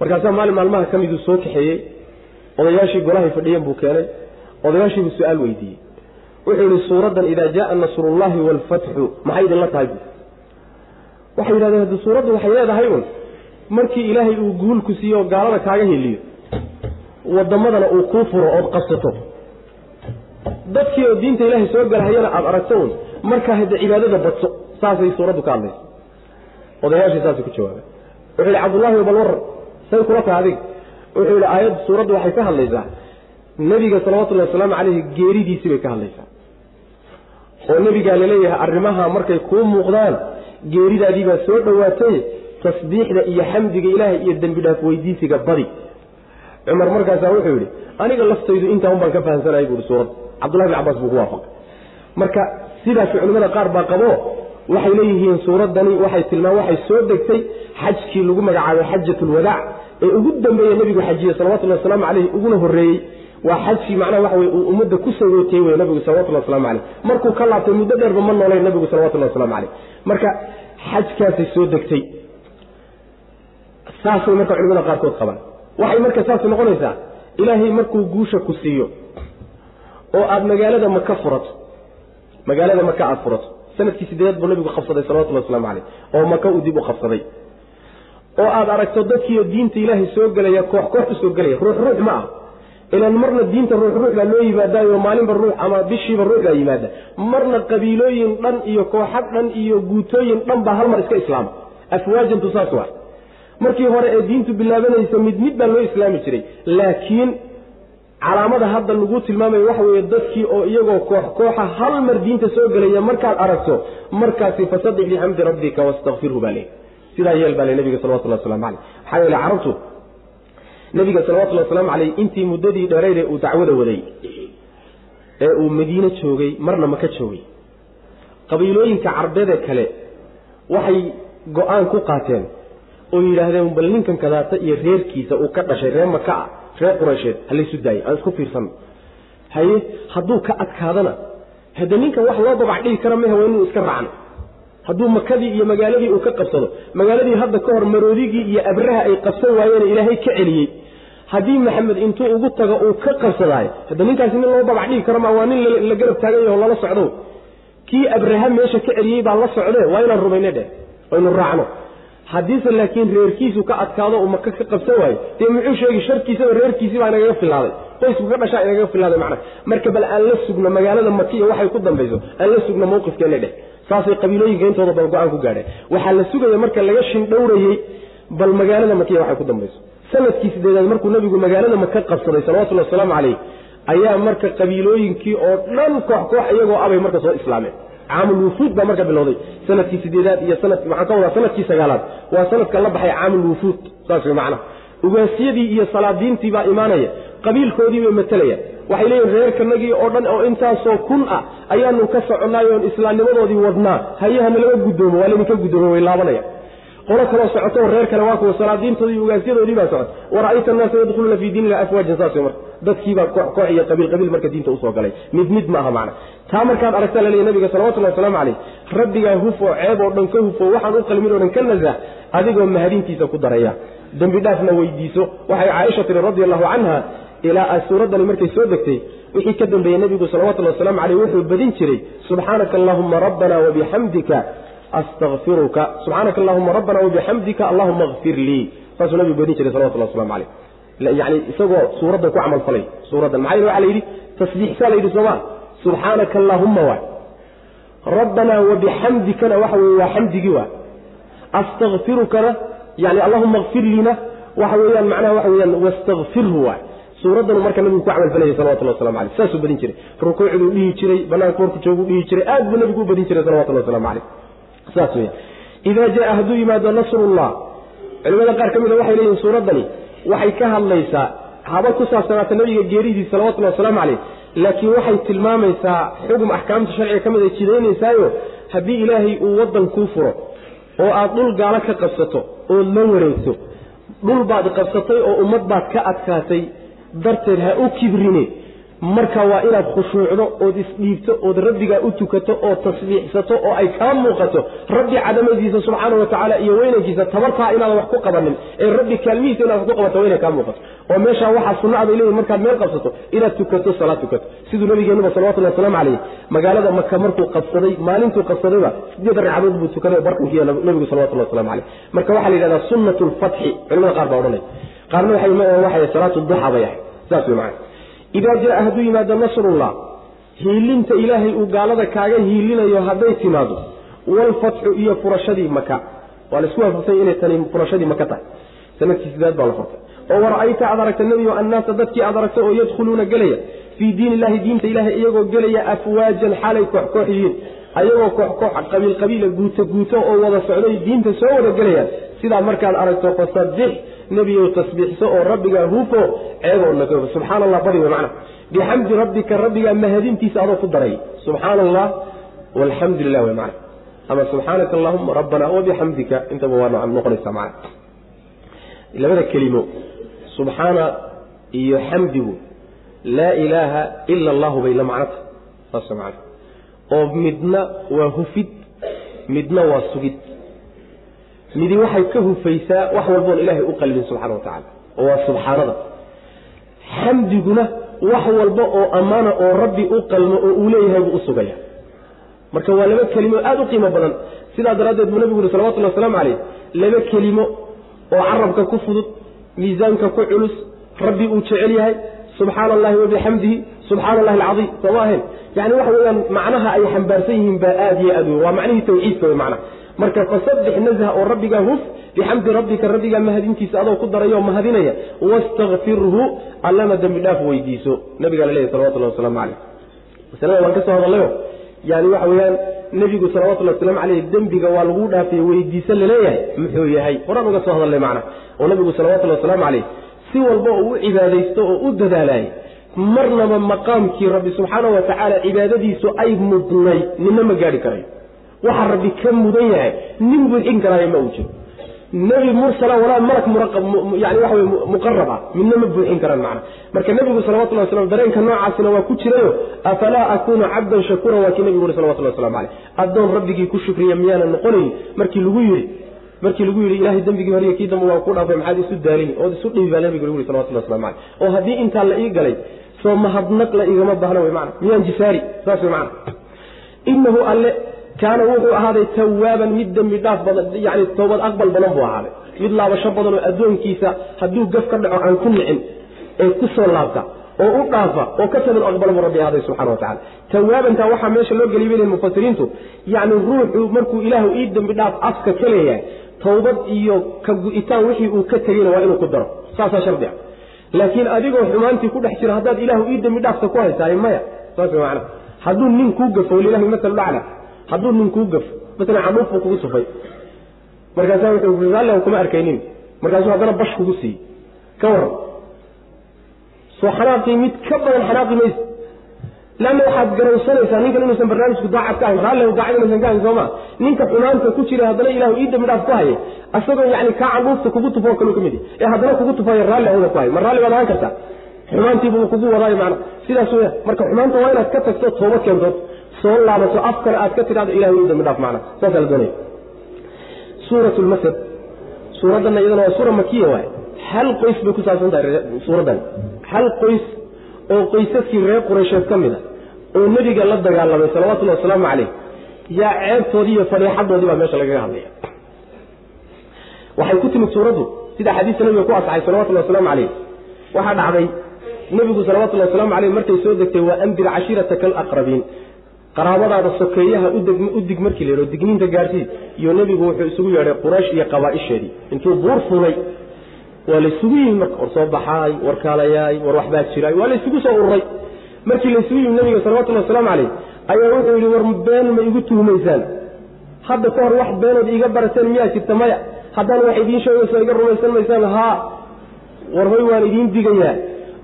markaasaa maalin maalmaha ka miduu soo kaxeeyey odayaashii golahay fadhiyeen buu keenay odayaashiibuu su'aal weydiiyey. Wuxuu yihi suuraddan idaa jaaa nasrullahi waalfatxu maxay idinla tahay? Bu waxay yidhahdeen haddi suuraddu waxay leedahay un markii ilaahay uu guulku siiyo oo gaalada kaaga heliyo wadamadana uu kuu furo ood qabsato. Dadkii oo diinta ilaahay soo galhayana aada aragto un markaa hadda cibaadada badso saasay suuraddu ka hadlaysa. Odayaashii saasay ku jawaabeen. Wuxuu yihi cabdullahi bal waran say kula tahay adiga. Wuxuu yihi aayadda suuraddu waxay ka hadlaysaa. Nebiga salawatullahi wasalaamu caleyhi geeridiisii bay ka hadlaysaa. Oo nebigaa la leeyahay arrimaha markay kuu muuqdaan geeridaadii baa soo dhowaatay tasbiixda iyo xamdiga ilaahay iyo dembi dhaaf weydiisiga badi cumar markaasaa wuxuu yidhi aniga laftaydu intaa un baan ka fahamsanayay buuhi suuradda cabdullahi bin cabaas buu ku waafaqay. Marka sidaas culimmada qaar baa qabo waxay leeyihiin suuraddani waxay tilmaam waxay soo degtay xajkii lagu magacaabay xajatulwadaac ee ugu dambeeye nebigu xajiye salawatullahi wasalaamu caleyhi uguna horreeyey waa xajkii macnaha waxa weye uu ummadda ku sagootiyey wey nabigu salawatullahi waslamu caleyh markuu ka laabtay muddo dheerba ma noolayn nabigu salawatullahi waslamu caleyh marka xajkaasay soo degtay saasay marka culimada qaarkood qabaan waxay marka saas noqonaysaa ilaahay markuu guusha ku siiyo oo aada magaalada maka furato magaalada maka aada furato sannadkii sideedaad buu nabigu qabsaday salawatullahi waslamu caleyh oo maka uu dib u qabsaday. Oo aada aragto dadkiiyo diinta ilaahay soo gelaya koox koox u gelaya ruux ruux ma ah ilan marna diinta ruux ruux baa loo yimaadaayo maalinba ruux ama bishiiba ruux baa yimaada. Marna qabiilooyin dhan iyo kooxad dhan iyo guutooyin dhan baa hal mar iska islaama. Afwaajantu saas waa markii hore ee diintu bilaabanaysa mid mid baa loo islaami jiray. Laakiin calaamada hadda lagu tilmaamayo waxa weeye dadkii oo iyagoo koox kooxa hal mar diinta soo gelaya markaad aragto markaasi fasadix bixamdi rabbika wastakfirhu baa leey sidaa yeel baa le nabiga salawatullah waslamu caleyh maxaa yeele carabtu nabiga salawatullhi wasalaamu caleyh intii muddadii dheerayde uu dacwada waday ee uu madiine joogay marna maka joogay qabiilooyinka carbeede kale waxay go'aan ku qaateen oo yidhaahdeen bal ninkan kadaata iyo reerkiisa uu ka dhashay reer maka ah reer quraysheed halaysu daayay aan isku fiirsanno haye hadduu ka adkaadana hadde ninkan wax loo dabac dhigi kara mehe waa inuu iska raacno hadduu makadii iyo magaaladii uu ka qabsado magaaladii hadda ka hor maroodigii iyo abraha ay qabsan waayeene ilaahay ka celiyey. Haddii maxamed intuu ugu tago uu ka qabsadaayo hadda ninkaasi nin loo dabac dhigi karo ma waa nin la garab taagan yaho lala socdo. Kii abraha meesha ka celiyey baa la socde waa inaan rumayne dheh waynu raacno haddiise laakiin reerkiisu ka adkaado uu maka ka qabsan waayo dee muxuu sheegi sharkiisaba reerkiisii baa inagaga filaaday? Qoysku ka dhashaa inagaga filaaday macna. Marka bal aan la sugno magaalada makiya waxay ku dambayso aan la sugno mawqifkeena dheh. Saasay qabiilooyinka intooda bal go'aan ku gaadheen waxaa la sugaya marka laga shindhowrayey bal magaalada makiya waxay ku dambayso. Sanadkii sideedaad markuu nabigu magaalada maka qabsaday salawatullhi wasalaamu caleyh ayaa marka qabiilooyinkii oo dhan koox koox iyagoo abay marka soo islaameen caamul wufuud baa marka bilowday. Sanadkii sideedaad iyo sanad maxaan ka wadaa sannadkii sagaalaad. Waa sanadka la baxay caamul wufuud saas wey macnaha. Ugaasiyadii iyo salaadiintii baa imaanaya qabiilkoodii bay matelaya waxay leeyihiin reerkanagii oo dhan oo intaasoo kun ah ayaanu ka soconnaay oon islaamnimadoodii wadnaa. Hayahana laga guddoomo waa laydinka guddoomo way laabanaya qolo kaloo socoto reer kale waa kuwa salaadiintoodii ugaasyadoodii baa socota. Wara'ayta annaasa yadkhuluuna fii diin illahi afwaajan saas marka dadkiibaa koox koox iyo qabiil qabiil marka diinta u soo galay. Mid mid ma aha macna. Taa markaad aragtaa la nabiga salawatullahi wasalaamu caleyh rabbigaa hufoo ceeb oo dhan ka hufo waxaan u qalmin oo dhan ka nasah adigoo mahadintiisa ku daraya. Dembi dhaafna weydiiso. Waxay caaisha tiri radi allahu canha ilaa suuraddani markay soo degtay wixii ka dambeeyey nebigu salawatullahi wasalaamu caleyh wuxuu badin jiray subxaanaka allahuma rabbana wabixamdika astaqfiruka subxaanaka allahuma rabbana wabixamdika allahuma akfir lii saasuu nabigu badin jiray salawatullah waslamu caleyh yani isagoo suuraddan ku camal falay suuraddan maxaa waxa la yidhi tasbiixsaa la yidhi sooma subxaanaka allaahumma waay rabbanaa wabixamdikana waxa weye waa xamdigii waay astakfirukana yani allahuma akfir liina waxa weeyaan macnaha waxa weyaan wastakfirhu waay suuraddanu marka nabigu ku camal falayay salawatullah waslamu aleyh saasuu badin jiray rukuucduu dhihi jiray banaanka warku jooguu dhihi jiray aad buu nabigu u badin jiray salawatullah waslamu caleyh saas weya idaa jaa hadduu yimaado nasrullah culimada qaar ka mida waxay leeyihiin suuraddani waxay ka hadlaysaa haba ku saabsanaata nabiga geeridiis salawatullahi wasalaamu caleyh laakiin waxay tilmaamaysaa xugum axkaamta sharciga ka mid ay jidaynaysayo haddii ilaahay uu waddan kuu furo oo aad dhul gaalo ka qabsato ood la wareegto dhul baad qabsatay oo ummad baad ka adkaatay darteed ha u kibrine marka waa inaad khushuucdo ood isdhiibto ood rabbigaa u tukato oo tasbiixsato oo ay kaa muuqato rabbi cadamadiisa subxaana wa iyo weynankiisa tabartaa inaadan wax ku qabanin ee rabbi kaalmihiisa inaad ku qabato waa kaa muuqato. Oo meeshaa waxaa sunna leeyihiin markaad meel qabsato inaad tukato salaad tukato. Siduu nabigeenuba salawatullahi wasalaamu caleyh magaalada maka markuu qabsaday maalintuu qabsadayba sideed ragcadood buu tukaday barkinkiiyo nabigu salawatullahi waslamu caleyh marka waxaa la yidhahdaa sunnatu lfatxi culimada qaar baa odhanay. Qaarna waxay salaatu duxa bay ahay saas wey macana idaa jaa hadduu yimaado nasrullah. Hiilinta ilaahay uu gaalada kaaga hiilinayo hadday timaado. Walfatxu iyo furashadii maka waa la isku waafaqsanya inay tani furashadii maka tahay. Sanadkii sidaad baa la furtay. Oo wara'ayta aad aragta nebigo annaasa dadkii aad aragta oo yadkhuluuna gelaya. Fii diin diinta ilaahay iyagoo gelaya afwaajan xaalay koox koox yihiin ayagoo koox koox qabiil qabiila guuto guuto oo wada socday diinta soo wada gelayaan. Sidaa markaad aragto fasabbix nebigow tasbiixso oo rabbigaa hufo ceegoodna ka subxaana allah badi wey macna. Bixamdi rabbika rabbigaa mahadintiisa adoo ku daray. Subxaana allah walxamdu lilah wey macna. Ama subxaanaka allahuma rabbana wabixamdika intaba waa noqonaysaa macna. Labada kelimo. Subxaana iyo xamdigu laa ilaaha ila allahu bay la macno tahay saas macna. Oo midna waa hufid midna waa sugid midi waxay ka hufaysaa wax walboon ilaahay u qalbin subxana wa tacala oo waa subxaanada. Xamdiguna wax walba oo ammaana oo rabbi u qalmo oo uu leeyahay buu u sugaya. Marka waa laba kelimo aada u qiimo badan. Sidaa daraaddeed buu nabigu uhi salawatullahi wasalaamu calayh laba kelimo oo carabka ku fudud miisaanka ku culus rabbi uu jecel yahay subxaana allahi wabixamdihi subxaana allahi alcaiim sooma ahayn yani waxa weyaan macnaha ay xambaarsan yihiin baa aad iyo aad wey waa macnihii tawxiidka wey macnaha marka fasabbix nazha oo rabbigaa huf bixamdi rabbika rabbigaa mahadintiisa adoo ku darayoo mahadinaya wastakfirhu allana dembi dhaaf weydiiso. Nabigaa laleeyahy salawatullahi wasalaamu caleyh masalada waan ka soo hadalayo yani waxa weeyaan nebigu salawatullhi wasalaamu caleyh dembiga waa lagu dhaafay weydiiso la leeyahay muxuu yahay. Horaan uga soo hadalnay macna. Oo nabigu salawatullahi wasalaamu caleyh si walba oo u cibaadaysto oo u dadaalayay marnaba maqaamkii rabbi subxaana wa cibaadadiisu ay mudnay ninna ma gaadhi karayo waxa rabbi ka mudan yahay. Nin buuxin karaayo ma uu jiro. Nebi mursala walaa malak yani waxa wey muqarab ah midna ma buuxin karaan macna. Marka nebigu salawatullah waslam dareenka noocaasina waa ku jirayo afalaa akuunu cabdan shakuuran? Waa kii nebigu uri salawatullah waslamu caleyh addoon rabbigii ku shukriya miyaana noqonayn? Markii lagu yidhi markii lagu yidhi ilahay dembigii horiyo kii dambe waa ku dhaafay maxaad isu daalin ood isu dhibi baa nabigu lagu yiri salawatullah waslamu caleyh oo haddii intaa la ii galay soo mahadnaq la igama baahna wey macna. Miyaan jisaari saas wey macna. Inahu alle kaana wuxuu ahaaday tawaaban mid dembi dhaaf badan yani toobad aqbal badan buu ahaaday mid laabasho badan oo addoonkiisa hadduu gaf ka dhaco aan ku nicin ee ku soo laabta oo u dhaafa oo ka toobad aqbal buu rabbi ahaaday subxana wa tacala tawaabantaa waxaa meesha loo geliy bay mufasiriintu yacni ruuxu markuu ilaahu ii dembi dhaaf afka ka leeyahay towbad iyo ka gu'itaan wixii uu ka tegeyna waa inuu ku daro saasaa shardi ah laakiin adigoo xumaantii ku dhex jiro haddaad ilaahu ii dembi dhaafta ku haysaay maya saas macna hadduu nin kuu gafo walilahi masalu acla hadduu nin kuu gafo masalan canuuf buu kugu sufay markaasaa wuxuu raalli kuma arkaynin. Markaasuu haddana bash kugu siiyey ka waran soo xanaaqii mid ka badan xanaaqi maysa. Leanna waxaad garowsanaysaa ninkan inuusan barnaamijku daacad ka ahayn raalli daacad inuusan ka ahayn sooma ninka xumaanta ku jira haddana ilahu ii dambi dhaaf ku haya asagoo yani kaa candhuufta kugu tufoo kaluu ka mid ee haddana kugu tufayo raalli awda ku haya ma raalli baad ahaan kartaa? Xumaantiibuu kugu wadaayo macna sidaas weya marka xumaanta waa inaad ka tagto toobad keentood soo laabato afkana aad ka tidhahdo ilahu ii dambi dhaaf macna. Saasaa la doonaya suurat lmasad suuraddanna iyadana waa suura makiya waay hal qoys bay ku saabsan tahay suuraddan. Hal qoys oo qoysaskii reer quraysheed ka mid a oo nebiga la dagaalamay salawatullahi wasalaamu caleyh yaa ceebtoodii iyo fadhiixadoodii baa meesha lagaga hadlaya. Waxay ku timid suuraddu sida xadiista nabiga ku asaxay salawatullahi wasalaamu caleyh waxaa dhacday nebigu salawatullahi wasalaamu caleyh markay soo degtay waa andir cashiirataka alaqrabiin qaraabadaada sokeeyaha u dig markii la yidho digniinta gaadhsii iyo nebigu wuxuu isugu yeedhay quraysh iyo qabaaisheedii. Intuu buur fulay waa laysugu yimi marka war soo baxaay war kaalayaay war waxbaa jiraay waa laysugu soo ururay markii laysugu yimi nabiga salawatullahi wasalaamu caleyh ayaa wuxuu yidhi war been ma igu tuhmaysaan hadda ka hor wax beenood iiga barateen miyaa jirta maya? Haddaan wax idiin sheegayso iga rumaysan maysaan haa. War hoy waan idiin digayaa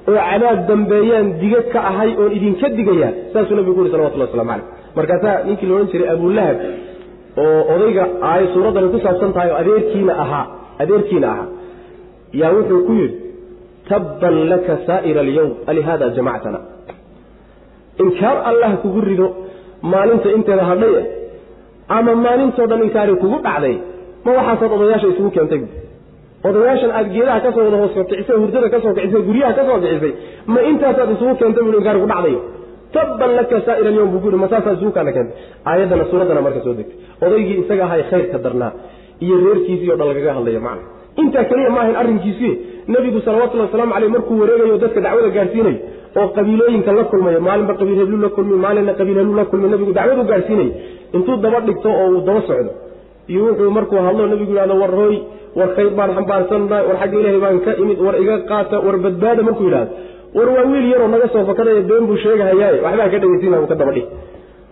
oo cadaab dambeeyaan diga ka ahay oon idinka digayaa saasuu nabigu ku yuri waslamu caleyh markaasaa ninkii la odhan jiray abulahab oo odayga ay suuraddani ku saabsan tahay oo adeerkiina ahaa adeerkiina ahaa yaa wuxuu ku yidhi tabban laka saa'ira alyowm alihaada jamactana inkaar allah kugu rido maalinta inteeda hadhay eh ama maalintoo dhan inkaari kugu dhacday ma waxaasaad odayaasha isugu keentay odayaashan aad geedaha ka soo wada hoos kicisay hurdada ka soo kicisay guryaha ka soo kicisay ma intaasaad isugu keentay buu inkaari ku dhacdayo tabban laka saa'ira alyowm buu ku yidhi ma saasaad isugu kaana keentay. Aayaddana suuraddana marka soo degtay. Odaygii isaga ahay khayrka darnaa iyo reerkiisii o dhan lagaga hadlaya macna. Intaa keliya ma ahayn arrinkiisii nebigu salawatullahi wasalaamu caleyh markuu wareegayo dadka dacwada gaadhsiinayo oo qabiilooyinka la kulmayo maalinba qabiil heblu la kulmi maalinna qabiil heblu la kulmi nebigu dacwadu gaadhsiinayo intuu daba dhigto oo uu daba socdo iyo wuxuu markuu hadlo nebigu yidhahdo war hooy war khayr baan xambaarsannahay war xagga ilaahay baan ka imid war iga qaata war badbaada markuu yidhahdo war waa wiil yaroo naga soo fakadaya been buu sheegahayaaye. Waxbaa ka dhegeysiina uu ka daba dhig.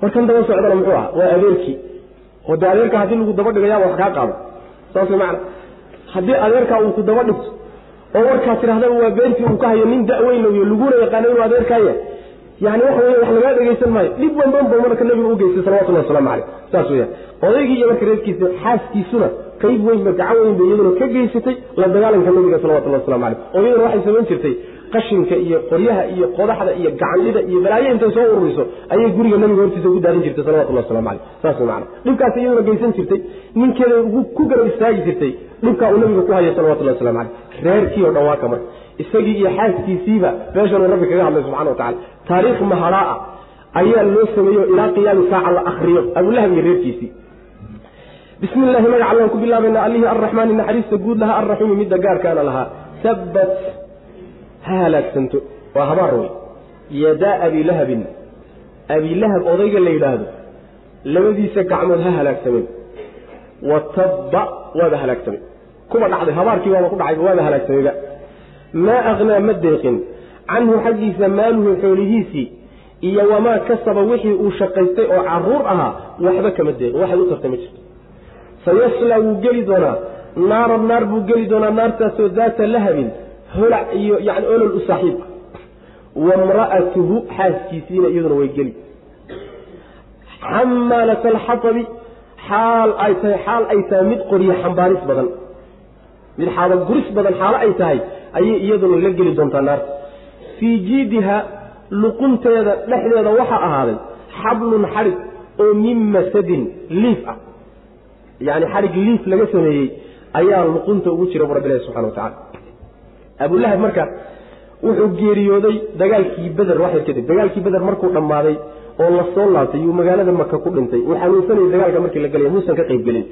War kan daba socdana muxuu ah waa adeerkii. Oo dee adeerka haddii lagu daba wax kaa qaado. Saas macna. Haddii adeerkaa uu ku daba dhigto oo warkaa tidhahdaba waa beentii uu ka hayo nin da-weyn iyo laguna yaqaano inuu adeerkaaya yani waxa wey wax lagaa dhegaysan maayo. Dhib wanban ba marka nabigu u geystay salawatullahi waslamu caleyh saas weyaan odaygii iyo marka reerkiisa xaaskiisuna qayb weynba gacan weyn iyaduna ka geysatay la dagaalanka nabiga salawatullahi waslamu caleyh oo iyaduna waxay samayn jirtay qashinka iyo qoryaha iyo qodaxda iyo gacandhida iyo balaayo intay soo ururiso ayay guriga nabiga hortiisa ugu daadin jirtay salawatullahi waslamu caleyh saas macana dhibkaas iyaduna geysan jirtay ninkeeda ku garab istaagi jirtay dhibkaa uu nabiga ku hayo salawatullahi waslamu caleyh reerkii oo dhan marka isagii iyo xaaskiisiiba meeshanuu rabbi kaga hadlay subxana wa tacala taariikh maharaa ayaa loo sameeyo ilaa qiyaami saaca la akriyo abulahab iyo reerkiisii bismi illahi magaca allaan ku bilaabayna allihii arraxmaani naxariista guud lahaa arraxiimi midda gaarkaana lahaa. Tabbat ha halaagsanto waa habaar wey yadaa abilahabin abilahab odayga la yidhaahdo labadiisa gacmood ha halaagsameen wa tabba waaba halaagsamay kuba dhacday habaarkii waaba ku dhacayba waaba halaagsamayba maa aknaa ma deeqin. Canhu xaggiisa maaluhu xoolihiisii iyo wamaa kasaba wixii uu shaqaystay oo carruur ahaa waxba kama deeqin. Waxay u tartay ma jirto sayaslaa wuu geli doonaa. Naaran naar buu geli doonaa naartaasoo daata lahabin holac iyo yani olol u saaxiib ah. Wamra'atuhu xaaskiisiina iyaduna way geli. Xamaalat alxatabi xaal ay tahay xaal ay tahay mid qoryo xambaaris badan. Mid xaaba guris badan xaalo ay tahay ayay iyaduna la geli doontaa naarta. Fii jiidiha luqunteeda dhexdeeda waxaa ahaaday xablun xadhig oo min masadin liif ah yani xadhig liif laga sameeyey ayaa luqunta ugu jira bu rabbi ilahi subxana wa tacala abulahab marka wuxuu geeriyooday dagaalkii beder waxay kadib dagaalkii beder markuu dhammaaday oo la laabtay yuu magaalada maka ku dhintay uu xanuunsanayay dagaalka markii la gelaya muusan ka qayb gelin.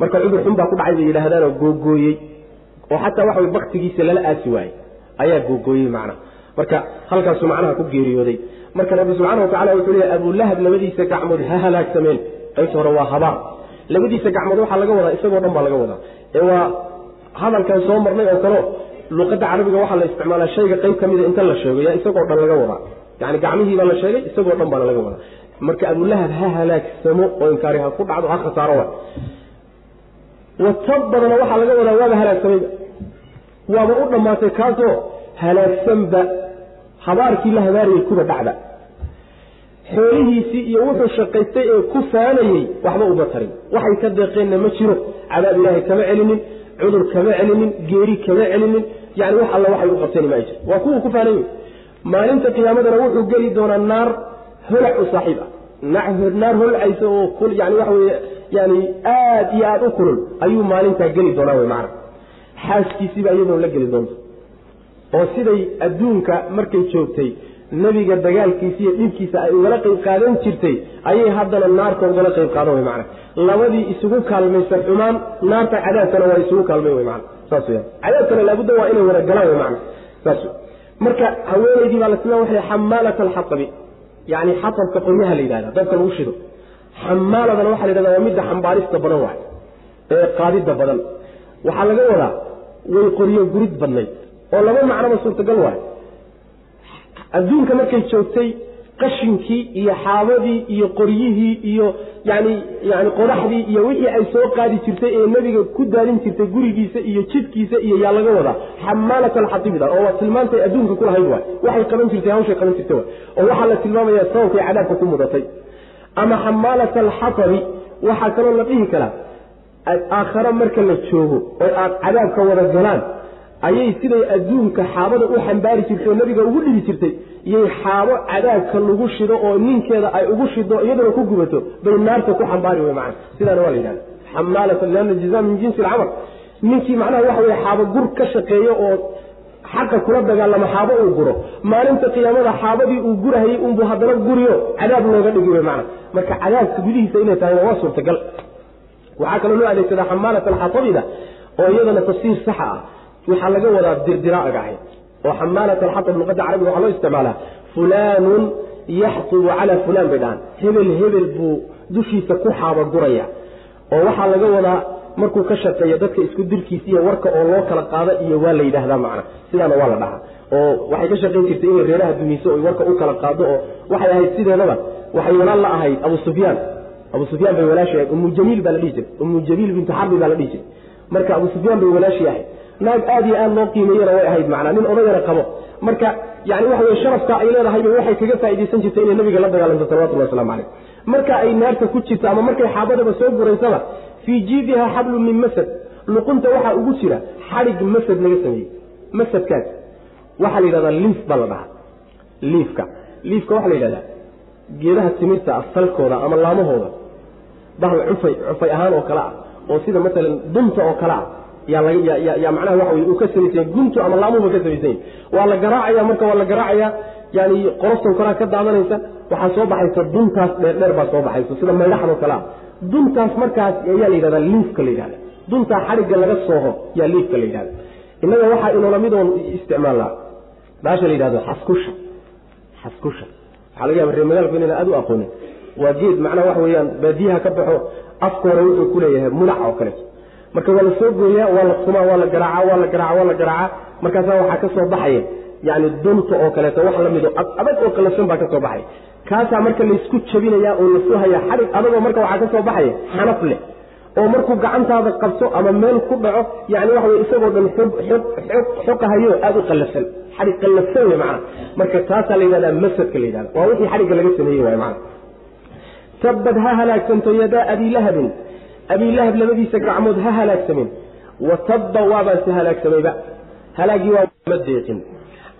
Marka cudur xun baa ku dhacay bay yidhaahdaanoo googooyey. Oo xataa waxa way baktigiisa lala aasi waayey ayaa googooyey macna. Marka halkaasuu macnaha ku geeriyooday. Marka rabbi subxana watacala wuxuu leeyahy abulahab labadiisa gacmood ha halaagsameen qaybta hore waa habaar labadiisa gacmood waxaa laga wadaa isagoo dhan baa laga wadaa. Ee waa hadalkan soo marnay oo kaleo luqadda carabiga waxaa la isticmaalaa shayga qayb ka mida inta la sheego yaa isagoo dhan laga wadaa. Yani gacmihii baa la sheegay isagoo dhan baana laga wadaa. Marka abulahab ha halaagsamo oo inkaari ha ku dhacdo ha khasaaro wa watab badana waxaa laga wadaa waaba halaagsamayba waaba u dhammaatay kaasoo halaagsanba habaarkii la habaarayay kuba dhacda xoolihiisii iyo wuxuu shaqaystay ee ku faanayey waxba uma tarin. Waxay ka deeqeenna ma jiro. Cadaab ilaahay kama celinin cudur kama celinin geeri kama celinin. Yani wax alla waxay u qabteen ma jir waa kuwuu ku faanay maalinta qiyaamadana wuxuu geli doonaa naar holac u saaxiib ah. Naar holcaysa oo yani waxa yani aad iyo aada u kulul ayuu maalintaa geli doonaa wy macana xaaskiisiiba iyadoo la geli doonta. Oo siday adduunka markay joogtay nebiga dagaalkiisa iyo dhibkiisa ay ugala qayb qaadan jirtay ayay haddana naarta ugala qayb qaadan wy macana labadii isugu kaalmaysa xumaan naarta cadaabkana waa isugu kaalmay wy maana saas weyaan cadaabkana laabudda waa inay wada galaan wy macana saas marka haweenaydii baa la tilmaama waxay xamaalat alxatabi yani xatabka qoryaha la yidhahda dabka lagu shido. Xamaaladana waxaa la yidhahda waa midda xambaarista badan waay ee qaadidda badan. Waxaa laga wadaa way qoryo gurid badnayd oo laba macnoba suurtagal waay adduunka markay joogtay qashinkii iyo xaabadii iyo qoryihii iyo yani yani qodaxdii iyo wixii ay soo qaadi jirtay ee nebiga ku daadin jirtay gurigiisa iyo jidkiisa iyo yaa laga wadaa. Xamaalat alxatibda oo waa tilmaantay adduunka kulahayd waay. Waxay qaban jirtay hawshay qaban jirtay waay. Oo waxaa la tilmaamaya sababkay cadaabka ku mudatay. Ama xamaalat alxatabi waxaa kaloo la dhihi karaa aakhare marka la joogo oo aad cadaabka wada galaan ayay siday adduunka xaabada u xambaari jirtay oo nabiga ugu dhibi jirtay. Iyay xaabo cadaabka lagu shido oo ninkeeda ay ugu shido iyaduna ku gubato bay naarta ku xambaari wey macana sidaana waa la yidhahda xamaalatan lianna jazaa min jinsi alcamal. Ninkii macnaha waxa weye xaabo gur ka shaqeeyo oo xaqa kula dagaalamo xaabo uu guro. Maalinta qiyaamada xaabadii uu gurahayey unbuu haddana guriyo. Cadaab looga dhigi wey macana marka cadaabka gudihiisa inay tahay waa suurtagal. Waxaa kaloo loo adeegsadaa xamaalat alxatabida oo iyadana tafsiir saxa ah waxaa laga wadaa dirdiraaga ahayd oo xamaalat alxatab luqadda carabiga waxaa loo isticmaalaa. Fulaanun yaxtubu calaa fulaan bay dhahaan. Hebel hebel buu dushiisa ku xaabaguraya oo waxaa laga wadaa markuu ka shaqeeyo dadka isku dirkiisa iyo warka oo loo kala qaado iyo waa la yidhaahdaa macna. Sidaana waa la dhahaa. oo waxay ka shaqayn jirtay inay reeraha dumiso oy warka u kala qaado oo waxay ahayd sideedaba. Waxay walaal la ahayd abu sufyaan. Abu sufyaan bay walaashi ahayd. Umu jamiil baa la dhihi jiray. Umu jamiil bintu xarbi baa la dhihi jiray. Marka abu sufyaan bay walaashi ahayd naag aad iyo aad loo qiimeeyena way ahayd macnaa nin odagana qabo. Marka yani waxa weye sharafka ay leedahayba waxay kaga faaidaysan jirtay inay nabiga la dagaalamto salawatullah waslamu caleyh marka ay naarta ku jirto ama markay xaabadaba soo guraysaba fii jiidiha xablun min masad luqunta waxaa ugu jira xadhig masad laga sameeyey masadkaas. Waxaa la yidhahdaa liif baa la dhahaa liifka. Liifka waxaa la yidhahdaa geedaha timirta ah salkooda ama laamahooda bahal cufay cufay ahaan oo kale ah oo sida maalan dunta oo kale ah yaa macnaha waxa wey uu ka samaysan guntu ama laamuhuba ka samaysan waa la garaacaya marka waa la garaacaya yani qoroftan koraa ka daadanaysa waxaa soo baxaysa duntaas dheerdheer baa soo baxaysa sida maydhaxdoo kale ah. Duntaas markaas ayaa la yidhahdaa liifka la yidhahda duntaa xadhigga laga sooho yaa liifka la yidhahda innaga waxaa inoola midoon isticmaalnaa baasha la yidhahdo xaskusha. Xaskusha. Waxaa laga yaba reer magaalku inayna aad u aqoonin. Waa geed macnaha waxa weeyaan baadiyaha ka baxo afka hore wuxuu ku leeyahay mudac oo kaleeto marka waa la soo gooyaa waa la sumaa waa la garaaca waa la garaaca waa la garaaca markaasaa waxaa ka soo baxaya yani dunta oo kaleeto wax lamido adag oo qalafsan baa ka soo baxaya kaasaa marka laysku jabinaya oo la suhaya xarig adagoo marka waxaa ka soo baxaya xanaf leh. Oo markuu gacantaada qabto ama meel ku dhaco yani waxa wey isagoo dhan xoqahayo aada u qalafsan xarig qalafsan wey macana marka taasaa la yidhahdaa masadka la yidhahda waa wixii xarigga laga sameeyey waay macana tabad ha halaagsanto yadaa abii lahabin abii lahab labadiisa gacmood ha halaagsamin wa tabba waabaase halaagsamayba halaagii waa ma deeqin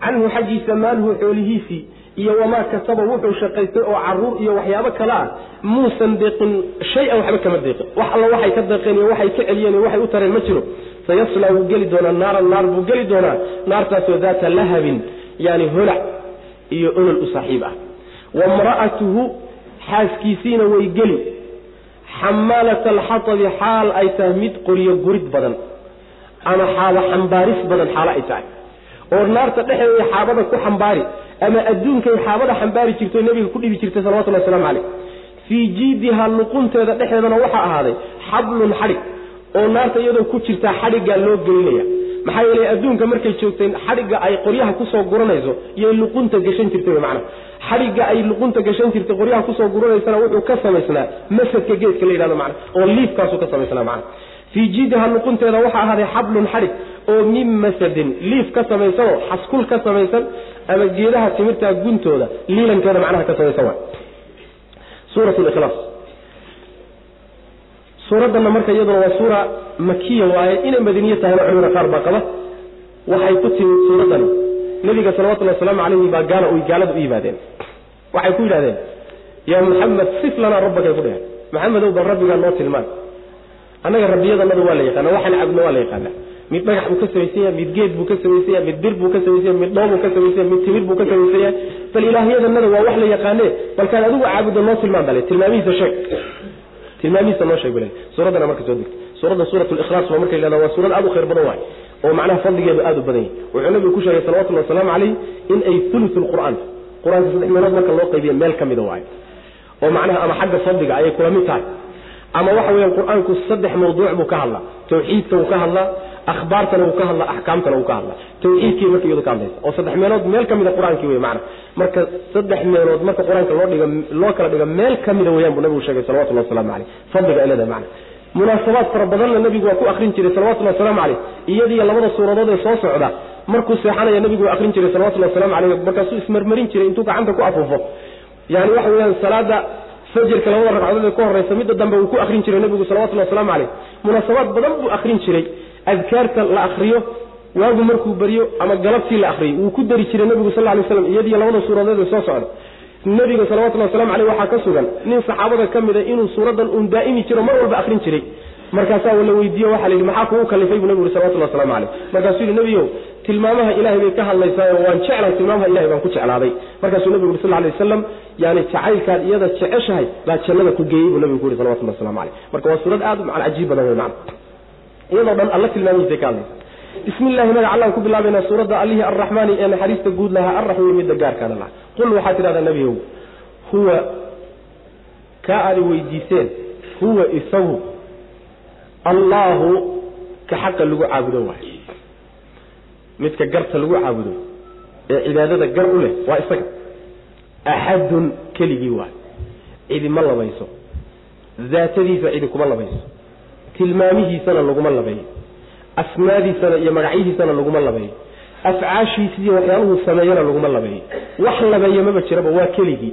canhu xaggiisa maalhu xoolihiisii iyo wamaa kasaba wuxuu shaqaystay oo carruur iyo waxyaabo kale ah muusan deeqin shay-an waxba kama deeqin wax alla waxay ka deeqeen iyo waxay ka celiyeen iyo waxay u tareen ma jiro sayasla wuu geli doonaa naaran naar buu geli doonaa naartaasoo daata lahabin yani holac iyo olol u saaxiib ah wamra'atuhu xaaskiisiina way geli xamaalata alxatabi xaal ay tahay mid qoryo gurid badan. Ama xaaba xambaaris badan xaalo ay tahay. Oo naarta dhexdeeda xaabada ku xambaari ama adduunkay xaabada xambaari jirto nabiga ku dhibi jirtay salawatullahi waslamu caleyh fii jiidiha luqunteeda dhexeedana waxaa ahaaday xablun xadhig oo naarta iyadoo ku jirtaa xadhiggaa loo gelinaya maxaa yeelay adduunka markay joogtay xadhigga ay qoryaha ku soo guranayso iyay luqunta gashan jirtay macna xadhigga ay luqunta gashan jirtay qoryaha ku soo guranaysana wuxuu ka samaysnaa masadka geedka la yidhahdo macna oo liifkaasuu ka samaysnaa macna fii jiidiha luqunteeda waxaa ahaaday xablun xadhig oo min masadin liif ka samaysanoo xaskul ka samaysan ama geedaha timirtaa guntooda liilankeeda macnaha ka samaysan waay suurat likhlaas suuraddanna marka iyaduna waa suura makiya waaye inay madiniye tahayna culimada qaar baa qaba. Waxay ku timid suuraddani nebiga salawatullhi wasalaamu calayhi baa gaala gaalada u yimaadeen. Waxay ku yidhahdeen yaa maxamed sif lanaa rabbakay ku dheheen maxamedow bal rabbigaa noo tilmaan. Annaga rabbiyadanadu waa la yaqaana waxaan cabno waa la yaqaana mid dhagax buu ka samaysan yahay mid geed buu ka samaysan yahay mid bir buu ka samaysan yahay mid dhoobuu ka samaysan yahay mid timir buu ka samaysan yahay. Bal ilaahyadanada waa wax la yaqaane balkaan adigu caabudo noo tilmaan bale tilmaamihiisa sheeg tilmaamihiisa noo sheeg bale. Suuraddana marka soo degtay suuradda suurat likhlaas waa marka yidhahda waa suurad aad u khayr badan waay. Oo macnaha fadligeedu aad u badan yahay. Wuxuu nabigu ku sheegay salawatullahi wasalaamu calayh in ay thulutu lqur'aan qur'aanka saddex meelood marka loo qaybiya meel ka mida waayo oo macnaha ama xagga fadliga ayay kula mid tahay. Ama waxa weeyaan qur'aanku saddex mawduuc buu ka hadlaa. Tawxiidka wuu ka hadlaa akhbaartana wuu ka hadlaa axkaamtana wuu ka hadlaa tawxiidkii marka iyadu ka hadlaysa oo saddex meelood meel ka mida qur'aankii wey macna marka saddex meelood marka qur'aanka loo dhiga loo kala dhiga meel ka mida weyaan buu nabigu sheegay salawatullahi waslamu caleyh fadliga ilada macna munaasabaad fara badanna nabigu waa ku akrin jiray salawatullahi wasalaamu caleyh iyadiyo labada suuradood ee soo socda markuu seexanaya nabigu akrin jiray salawatullahi waslamu caleyh markaasuu ismarmarin jiray intuu gacanta ku afuufo yani waxa weeyaan salaada fajirka labada ragcadood ee ka horeysa midda dambe uu ku akrin jiray nabigu salawatullahi waslamu caleyh munaasabaad badan buu akrin jiray adkaarta la akriyo waagu markuu baryo ama galabtii la akriyo wuu ku dari jiray nabigu sal lay slam iyadiyo labada suuradood ee soo socda. Nabiga salawatullahi waslamu caleyh waxaa ka sugan nin saxaabada ka mida inuu suuraddan uun daa'imi jiro mar walba akrin jiray. Markaasaa la weydiiye waxaa la yidhi maxaa kugu kalifay? buu nabigu yuri salawatullah waslamu caleyh markaasuu yidhi nebiyow tilmaamaha ilahay bay ka hadlaysaayo waan jeclahay tilmaamaha ilahay baan ku jeclaaday. Markaasuu nabigu yuri sal alay wasalam yani jacaylkaad iyada jeceshahay baa jannada ku geeyey buu nabigu ku yuri salawatullah waslamu caleyh marka waa suurad aad macan cajiib badan wey macna iyadoo dhan alla tilmaamihiisay ka hadlaysa bismi illahi magac allaan ku bilaabaynaa suuradda allihii arraxmaani ee naxariista guud lahaa arraxiimi midda gaarkaana laha qul waxaad tidhahdaa nebigow huwa kaa aadi weydiiseen huwa isagu allaahu ka xaqa lagu caabudo waay midka garta lagu caabudo ee cibaadada gar u leh waa isaga. Axadun keligii waay cidi ma labayso. Daatadiisa cidi kuma labayso tilmaamihiisana laguma labeeyo asmaadiisana iyo magacyihiisana laguma labeeyo afcaashiisiiyo waxyaaluhu sameeyana laguma labeeyo wax labeeya maba jiraba waa keligii.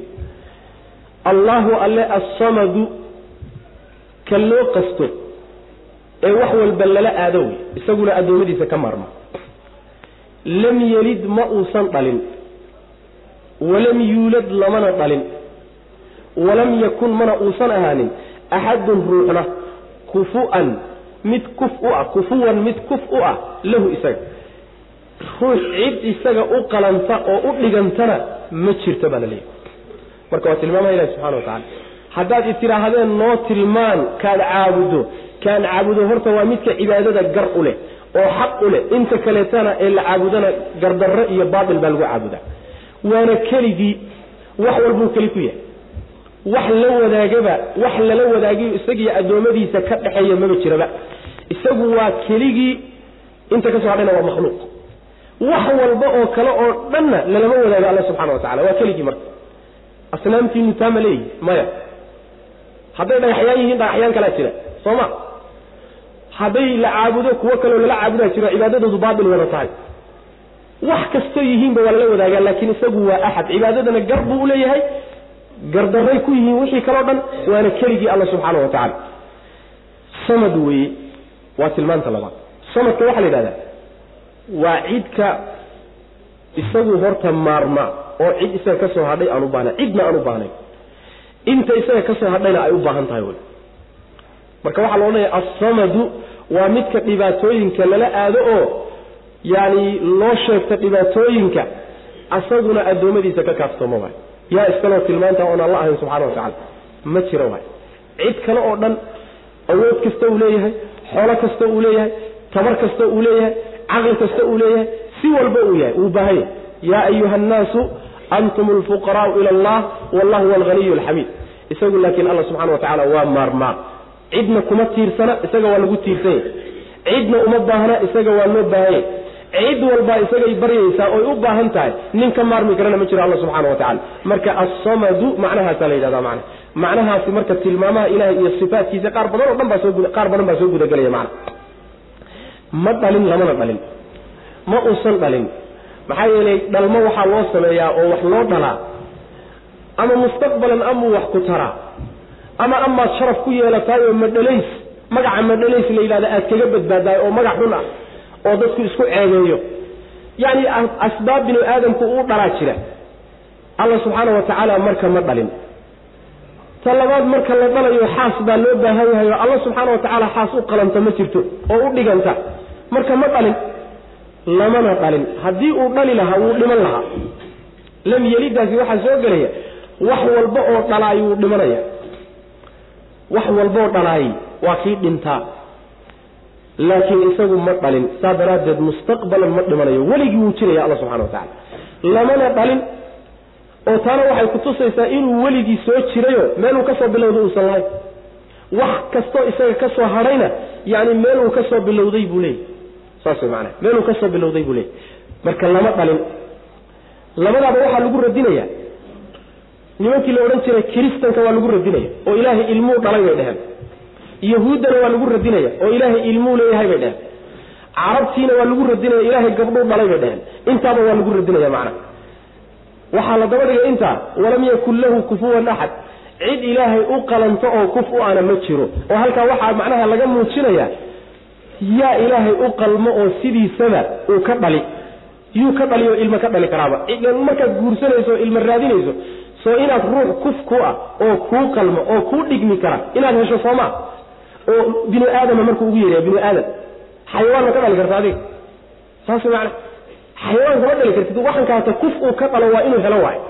Allaahu alle assamadu ka loo qasto ee wax walba lala aado wey isaguna addoommadiisa ka maarmo lam yelid ma uusan dhalin. Walam yuulad lamana dhalin. Walam yakun mana uusan ahaanin. Axadun ruuxna kufu'an mid kuf u ah kufuwan mid kuf u ah lahu isaga. Ruux cid isaga u qalanta oo u dhigantana ma jirto baa la leeyahy marka waa tilmaamaha ilahi subxana wa tacala haddaad itiraahdeen noo tilmaan kaad caabudo kaan caabudo horta waa midka cibaadada gar u leh oo xaq u leh. Inta kaleetana ee la caabudana gardarro iyo baatil baa lagu caabudaa. Waana keligii wax walbuu keli ku yahay wax la wadaagaba wax lala wadaagayo isagiyo addoommadiisa ka dhexeeya maba jiraba. Isagu waa keligii inta ka soo hadhayna waa makhluuq. Wax walba oo kale oo dhanna lalama wadaago alla subxana wa tacala waa keligii marka. Asnaamtiinu taama leeyihi maya. Hadday dhagaxyaan yihiin dhagaxyaan kalaa jira soo ma. Hadday la caabudo kuwo kaleo lala caabudaa jiro cibaadadoodu baatil wada tahay. Wax kastoo yihiinba waa lala wadaagaa laakiin isagu waa axad. Cibaadadana gar buu u leeyahay gardaray ku yihiin wixii kaleo dhan waana keligii alla subxaana wa tacala samad weeye waa tilmaanta labaad. Samadka waxaa la yidhahdaa waa cidka isagu horta maarma oo cid isaga ka soo hadhay aan u baahnayn cidna aan u baahnayn. Inta isaga ka soo hadhayna ay u baahan tahay wey marka waxaa la odhanaya assamadu waa midka dhibaatooyinka lala aado oo yacni loo sheegta dhibaatooyinka asaguna addoommadiisa ka kaaftoomo waay yaa iskaloo tilmaanta oon alla ahayn subxana wa tacala ma jiro waay. Cid kale oo dhan awood kasta uu leeyahay xoolo kasta uu leeyahay tabar kasta uu leeyahay caqli kasta uu leeyahay si walba uu yahay uu baahan yahay. Yaa ayuha annaasu antum alfuqaraau ila allah wallahu huwa alghaniyu alxamiid isagu laakiin alla subxana wa tacala waa maarmaa cidna kuma tiirsana isaga waa lagu tiirsan yahy cidna uma baahna isaga waa loo baahanya cid walbaa isagay baryaysaa oy u baahan tahay nin ka maarmi karana ma jiro alla subxana wa tacala marka assamadu macnahaasaa la yidhahda macna. Macnahaasi marka tilmaamaha ilahay iyo sifaatkiisa qaar badan oo dhan baa soo qaar badan baa soo gudagelaya macna. Ma dhalin lamana dhalin. Ma uusan dhalin. Maxaa yeelay dhalmo waxaa loo sameeyaa oo wax loo dhalaa. Ama mustaqbalan amuu wax ku taraa ama amaad sharaf ku yeelataay oo madhalays magaca madhalays la yidhahda aad kaga badbaadaay oo magac xun ah oo dadku isku ceebeeyo yacni asbaab binu aadamku uu dhalaa jira. Alla subxaana wa tacaala marka ma dhalin. Ta labaad marka la dhalayo xaas baa loo baahan yahay oo alla subxaana wa tacaala xaas u qalanta ma jirto oo u dhiganta. Marka ma dhalin lamana dhalin. Haddii uu dhali lahaa wuu dhiman lahaa. Lam yelidaasi waxaa soo gelaya wax walba oo dhalaay wuu dhimanaya. Wax walbaoo dhalaayay waa kii dhintaa laakiin isagu ma dhalin. Saa daraaddeed mustaqbalan ma dhimanayo. Weligii wuu jiraya alla subxana wa tacala lamana dhalin. Oo taana waxay kutusaysaa inuu weligii soo jirayo meeluu ka soo bilowday uusan lahayn. Wax kastoo isaga ka soo hadhayna yacni meeluu ka soo bilowday buu leeyay saas way macanaha meeluu ka soo bilowday buu leeyay marka lama dhalin. Labadaaba waxaa lagu radinaya. Nimankii la odhan jiray kiristanka waa lagu radinaya. Oo ilaahay ilmuu dhalay bay dheheen yahuuddana waa lagu radinaya oo ilaahay ilmuu leeyahay bay dheheen carabtiina waa lagu radinaya ilaahay gabdhuu dhalay bay dheheen intaaba waa lagu radinaya macnaha waxaa la daba dhigay intaa walam yakun lahu kufuwan axad cid ilaahay u qalanto oo kuf u ana ma jiro oo halkaa waxaa macnaha laga muujinaya yaa ilaahay u qalmo oo sidiisaba uu ka dhali yuu ka dhali oo ilmo ka dhali karaaba. Markaad guursanayso o ilmo raadinayso soo inaad ruux kuf ku ah oo kuu qalmo oo kuu dhigmi kara inaad hesho soomaa oo binu aadama markuu ugu yeeraya binu aadam xayawaan ma ka dhali karta adiga? Saas macana xayawaan kama dhali kartid. Waxankaata kuf uu ka dhalo waa inuu helo waayo.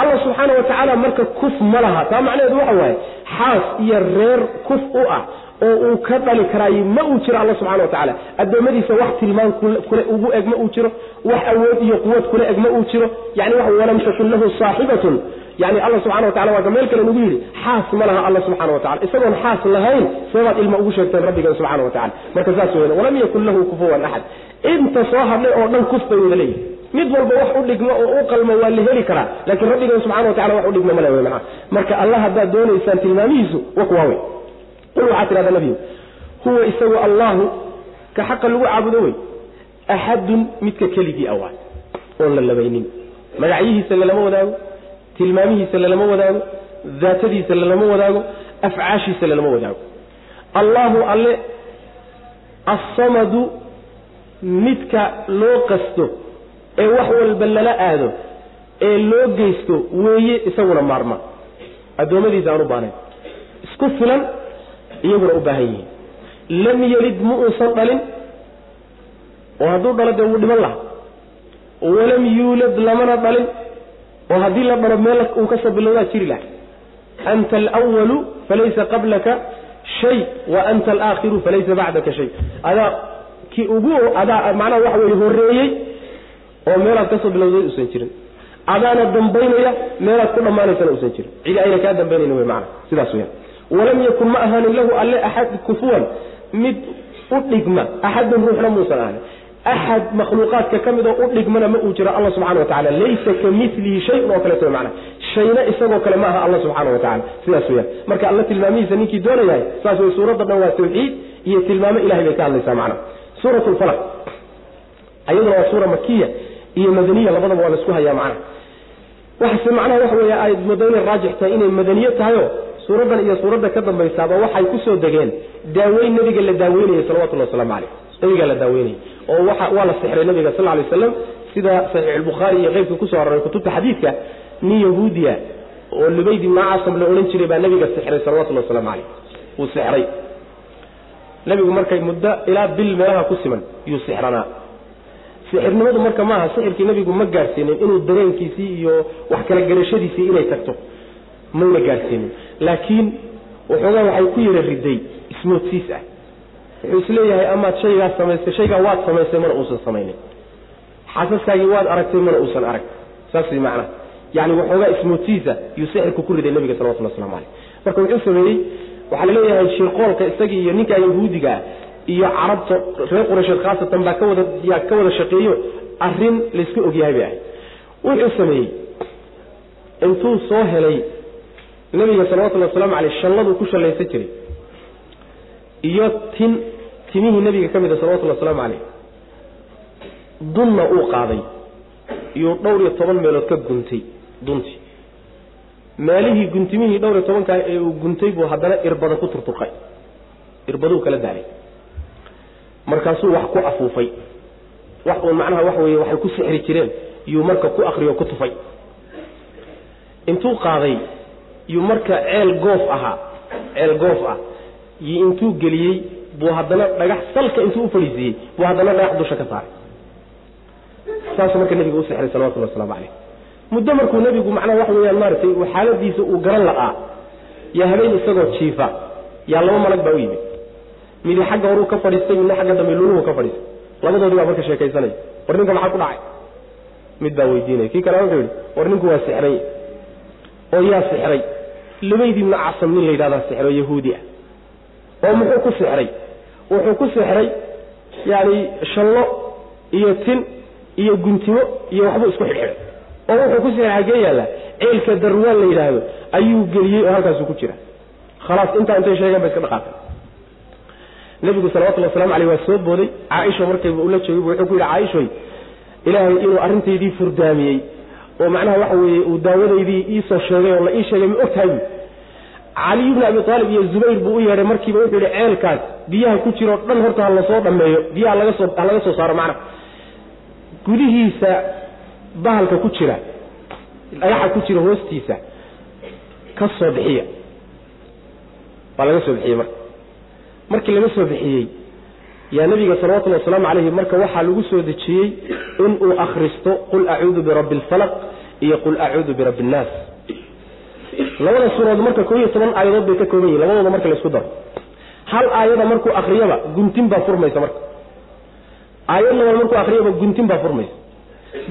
Allah subxaana wa tacaala marka kuf ma laha. Taa macnaheedu waxa waaye xaas iyo reer kuf u ah oo uu ka dhali karaayo ma uu jiro alla subxana wa tacaala. Addoommadiisa wax tilmaan kule ugu eg ma uu jiro. Wax awood iyo quwad kule eg ma uu jiro. Yani waxa walam lahu saaxibatun yani alla subxana wa tacala waa ka meel kale nagu yidhi xaas ma laha alla subxana wa tacala isagoon xaas lahayn seebaad ilma ugu sheegteen rabbigan subxana wa tacala marka saas weyan walam yakun lahu kufuwan axad inta soo hadhay oo dhan kuf bay wada leeyihi mid walba wax u dhigmo oo u qalmo waa la heli karaa laakiin rabbigan subxana wa tacala wax u dhigmo male wey maa marka allah haddaad doonaysaan tilmaamihiisu wa kuwaawe qul waxaa tidhahda nabigu huwa isagu allahu ka xaqa lagu caabudo wey axadun midka keligii awaay oon la labaynin. Magacyihiisa lalama wadaago tilmaamihiisa lalama wadaago daatadiisa lalama wadaago afcaashiisa lalama wadaago. Allahu alle assamadu midka loo qasto ee wax walba lala aado ee loo geysto weeye isaguna maarma addoommadiisa aan u baahnayn. Isku filan iyaguna u baahan yihiin. Lam yelid ma uusan dhalin oo hadduu dhalo dee wuu dhiman lahaa. Walam yuulad lamana dhalin oo haddii la dhalo meel uu ka soo bilowdaa jiri laha anta alwalu falaysa qablaka shay wa anta alaakhiru falaysa bacdaka shay. Adaa kii ugu adaa macnaha waxa weye horreeyey oo meelaad ka soo bilowday uusan jirin. Adaana dambaynaya meelaad ku dhammaanaysana uusan jirin. Cidi ayna kaa dambaynayn wey macana sidaas weyaan walam yakun ma ahaanin lahu alle axad kufuwan. Mid u dhigma axadun ruuxna muusan ahanin axad makhluuqaadka ka mid oo u dhigmana ma uu jiro alla subxana wa tacala laysa ka milihi shayun oo kaleeto macana shayna isagoo kale ma aha alla subxaana wa tacala sidaas weyaan marka alla tilmaamihiisa ninkii doonayahay saas wey suuradda dhan waa tawxiid iyo tilmaamo ilahay bay ka hadlaysaa macana suurat lfalaq ayaduna waa suura makiya iyo madaniya labadaba waa la isku hayaa macana waxase macnaha waxa weeye ay moodo inay raajix tahay inay madaniye tahayo suuraddan iyo suuradda ka dambaysaaba waxay ku soo degeen daaweyn nabiga la daaweynayay salawatullahi waslamu caleyh nabigaa la daaweynayay oo waa la sixray nabiga sal lay waslam sida saxiixulbukhaari iyo keyrka ku soo aroray kutubta xadiidka nin yahuudiya oo lubayd ibnu casam la odhan jiray baa nabiga sixray salawatullahi waslamu caleyh wuu sixray nabigu markay muddo ilaa bil meelaha ku siman yuu sixranaa. Sixirnimadu marka maaha sixirkii nabigu ma gaadhsiinin inuu dareenkiisii iyo wax kala garashadiisii inay tagto mayna gaadhsiinin laakiin waxoogaa waxay ku yara riday ismoodsiis ah wuxuu is leeyahay amaad shaygaa samaystay shaygaa waad samaystay mana uusan samaynin. Xaasaskaagii waad aragtay mana uusan arag saas way macnaha yani waxoogaa ismoodsiisa yuu sixirku ku riday nabiga salawatullah waslamu caleyh marka wuxuu sameeyey waxaa la leeyahay shirqoolka isagii iyo ninkaa yahuudiga ah iyo carabta reer quraysheed khaasatan baa ka wada yaa ka wada shaqeeyo arrin laysku ogyahay bay ahayd wuxuu sameeyey intuu soo helay nabiga salawatullahi waslamu caleyh shalladuu ku shallaysan jiray. Iyo tin timihii nabiga ka mid a salawatullahi waslamu caleyh dunna uu qaaday iyo dhowr iyo toban meelood ka guntay duntii meelihii guntimihii dhowr iyo tobankaa ee uu guntay buu haddana irbada ku turturqay irbaduu kala daalay markaasuu wax ku afuufay wax uun macnaha wax weeye waxay ku sixri jireen yuu marka ku akriyo ku tufay. Intuu qaaday yuu marka ceel goof ahaa ceel goof ah iyo intuu geliyey buu haddana dhagax salka intuu u fadhiisiiyey buu haddana dhagax dusha ka saaray. Saasuu marka nabiga u sixray salawatullahi waslamu caleyh muddo markuu nebigu macnaha waxa weeyaan maaragtay xaaladiisa uu garan la'aa yaa habeen isagoo jiifa yaa laba malag baa u yimid. Midi xagga horuu ka fadhiistay midna xagga dambe luluhu ka fadhiistay labadoodii baa marka sheekaysanaya war ninka maxaa ku dhacay? Mid baa weydiinaya kii kale wuxuu yidhi war ninku waa sixray. Oo yaa sixray. Lubayd ibnu casam nin la yidhahdaa sixro yahuudi ah. Oo muxuu ku sixray wuxuu ku sixray yani shallo iyo tin iyo guntimo iyo waxbuu isku xidhxidhay. Oo wuxuu ku sixray xaggee yaalla ceelka darwaan la yidhaahdo ayuu geliyey oo halkaasuu ku jira. Khalaas intaa intay sheegeen ba iska dhaqaaqay nabigu salawatullhi waslamu aleyh waa soo booday. Caaisha markayba ula joogay bu wuxuu ku yidhi caaishoy ilaahay inuu arrintaydii furdaamiyey. Oo macnaha waxa weeye uu daawadaydii iisoo sheegay oo la ii sheegay ma ogtahay bu caliy bni abi aalib iyo zubayr buu u yeedhay markiiba wuxuu yidhi ceelkaas biyaha ku jiroo dhan horta ha la soo dhammeeyo biyaha laga soo ha laga soo saaro macnaha gudihiisa bahalka ku jira dhagaxa ku jira hoostiisa ka soo bixiya. Waa laga soo bixiyey marka. Markii laga soo bixiyey yaa nabiga salawatullhi wasalaamu calayhi marka waxaa lagu soo dejiyey inuu akhristo qul acuudu birabbi alfalaq iyo qul acuudu birabbi innaas labada suuradood marka koo iyo toban aayadood bay ka kooban yihiin labadooda marka la isku daro. Hal aayada markuu akriyaba guntin baa furmaysa marka. Aayad labaad markuu akriyaba guntin baa furmaysa.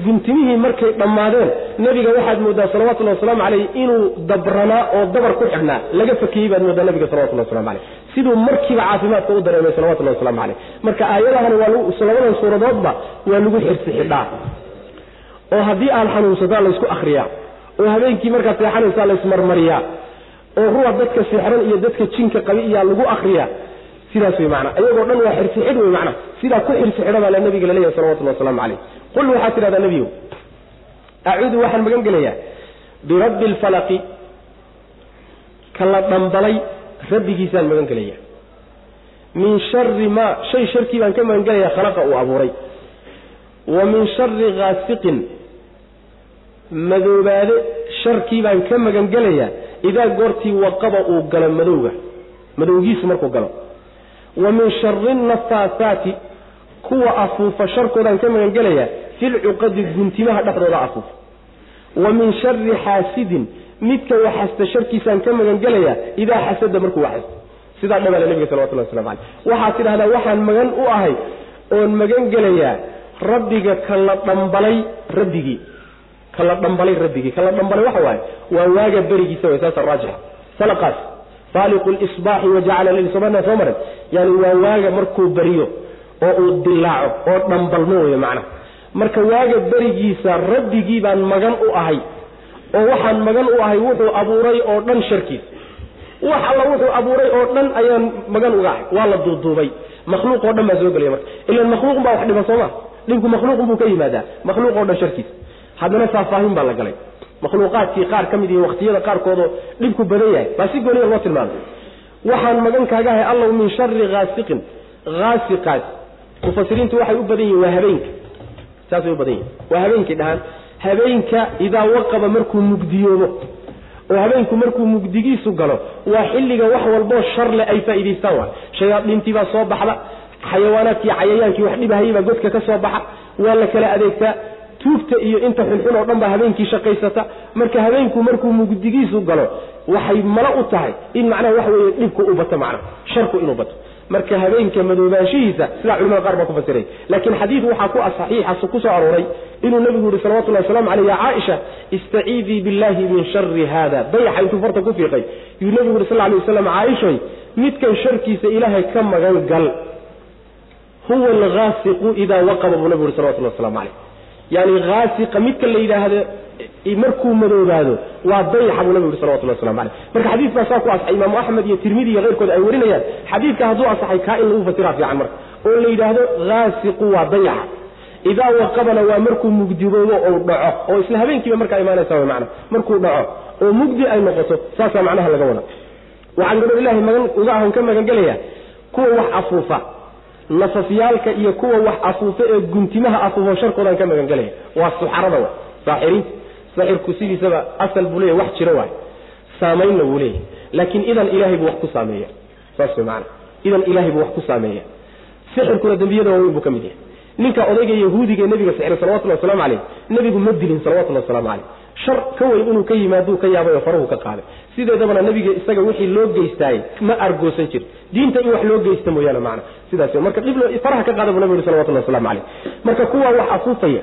Guntimihii markay dhammaadeen nebiga waxaad moodaa salawatullahi wasalaamu caleyh inuu dabranaa oo dabar ku xidhnaa laga fakiyey baad moodaa nabiga salawatullahi waslamu caleyh siduu markiiba caafimaadka u dareemay salawatullahi waslamu caleyh marka aayadahani waa labadan suuradoodba waa lagu xirsi xidhaa oo haddii aad xanuunsataa laysku akriyaa oo habeenkii markaad seexanaysaa laysmarmariyaa oo ruwa dadka seexran iyo dadka jinka qabi iyaa lagu akriyaa sidaas wey macnaa. Iyagoo dhan waa xirsixidh wey macnaa. Sidaa ku xirsixidha baa nabiga la leeyahay salawatullahi waslamu caleyh qul waxaad tidhahdaa nebiyow acuudu waxaan magan gelayaa. Birabbi alfalaqi ka la dhambalay rabbigiisaan magan gelayaa. Min shari maa shay sharkii baan ka magan gelayaa khalaqa uu abuuray. Wa min shari haasiqin madoobaade sharkii ka magan gelayaa idaa goortii waqaba uu galo madowga. Madowgiisu markuu galo. Wa min shari nafaasaati kuwa afuufa sharkoodaan ka magan gelayaa filcuqadi guntimaha dhexdooda afuufa wa min shari xaasidin midka waxasta sharkiisaan ka magan gelayaa idaa xasada markuu waxasto sidaa dhabale nabiga salawatullah waslamu caleyh waxaad tidhahdaa waxaan magan u ahay oon magan rabbiga kala dhambalay rabbigii kala dhambalay rabbigii kala dhambalay waxa waaye waa waaga berigiisa way saasa raajixa salaqaas. Faaliqu lisbaaxi wajacala soomana soo maran yani waa waaga markuu beriyo oo uu dilaaco oo dhambalmo wey macnaha marka waaga berigiisa rabbigii baan magan u ahay oo waxaan magan u ahay wuxuu abuuray oo dhan sharkiisa wax alla wuxuu abuuray oo dhan ayaan magan uga ahay. Waa la duuduubay. Makhluuq oo dhan baa soo gelaya marka. Ilan makhluuqun baa wax dhiban sooma dhibku makhluuqun buu ka yimaadaa. Makhluuq oo dhan sharkiisa haddana faahfaahin baa la galay. Makhluuqaadkii qaar ka mid iyo waqtiyada qaarkoodoo dhibku badan yahay. Baa si gooniya loo tilmaamay. Waxaan magan kaaga ahay allow min shari haasiqin haasiqaas mufasiriintu waxay u badan yihiin waa habeenka. Saasay u badan yihiin waa habeenkii dhahaan habeenka idaa waqaba markuu mugdiyoobo oo habeenku markuu mugdigiisu galo waa xilliga wax walboo sharle ay faa'idaystaan waa. Shayaadiintii baa soo baxda xayawaanaadkii cayayaankii wax dhibahayay baa godka ka soo baxa waa la kala adeegtaa tuugta iyo inta xunxun oo dhan baa habeenkii shaqaysata. Marka habeenku markuu mugdigiisu galo waxay malo u tahay in macnaha waxa weeye dhibku u bato macnaha sharku inuu bato. Marka habeenka madoobaanshihiisa sidaa culimada qaar baa ku fasiray. Laakiin xadiid waxaa ku saxiixa ku soo arooray inuu nabigu yihi salawatullahi waslamu caleyh ya caaisha istaciidii billahi min shari hada dayaxa intuu farta ku fiiqay. Yuu nabigu yuri sal lay waslam caaishoy midkan sharkiisa ilaahay ka magan gal. Huwa alhaasiqu idaa waqaba buu nabigu yuri salawatullah waslamu caleyh yani haasiqa midka la yidhaahdo markuu madoobaado waa dayaxa buu yuri salawatullah waslamu caleyh marka xadiidkaa saa ku asaxay imaamu axmed iyo tirmidi iyo keyrkood ay warinayaan. Xadiidka hadduu asaxay kaa in lagu fasiraa fiican marka. Oo la yidhaahdo haasiqu waa dayaxa idaa waqabana waa markuu mugdiboobo ou dhaco oo isla habeenkiiba markaa imaanaysa w markuu dhaco oo mugdi ay noqoto saasaa macnaha laga wada waxaan ilahay magan uga ahon ka magangelaya kuwa wax afuufa nafafyaalka iyo kuwa wax afuufa ee guntimaha afuufo sharkoodaan ka magangelaya waa suxarada wa. Saaxiriinta saaxirku sidiisaba asal buu leeyahy wax jiro waay. Saamaynna wuu leeyahy laakiin idan ilahay buu wax ku saameeya. Saas maana idan ilahay buu wax ku saameeya. Sixirkuna dembiyada waaweyn buu ka mid yahay. Ninka odayga yahuudiga ee nebiga sixiray salawatullahi waslamu caleyh nebigu ma dilin salawatullahi waslamu caleyh shar ka weyn inuu ka yimaaduu ka yaabay oo farahu ka qaaday sideedabana nebiga isaga wixii loo geystaayey ma argoosan jir diinta in wax loo geysta mooyaane macna. Sidaas marka dhib faraha ka qaada buu nabigu yihi salawatullahi waslamu caleyh marka kuwa wax afuufaya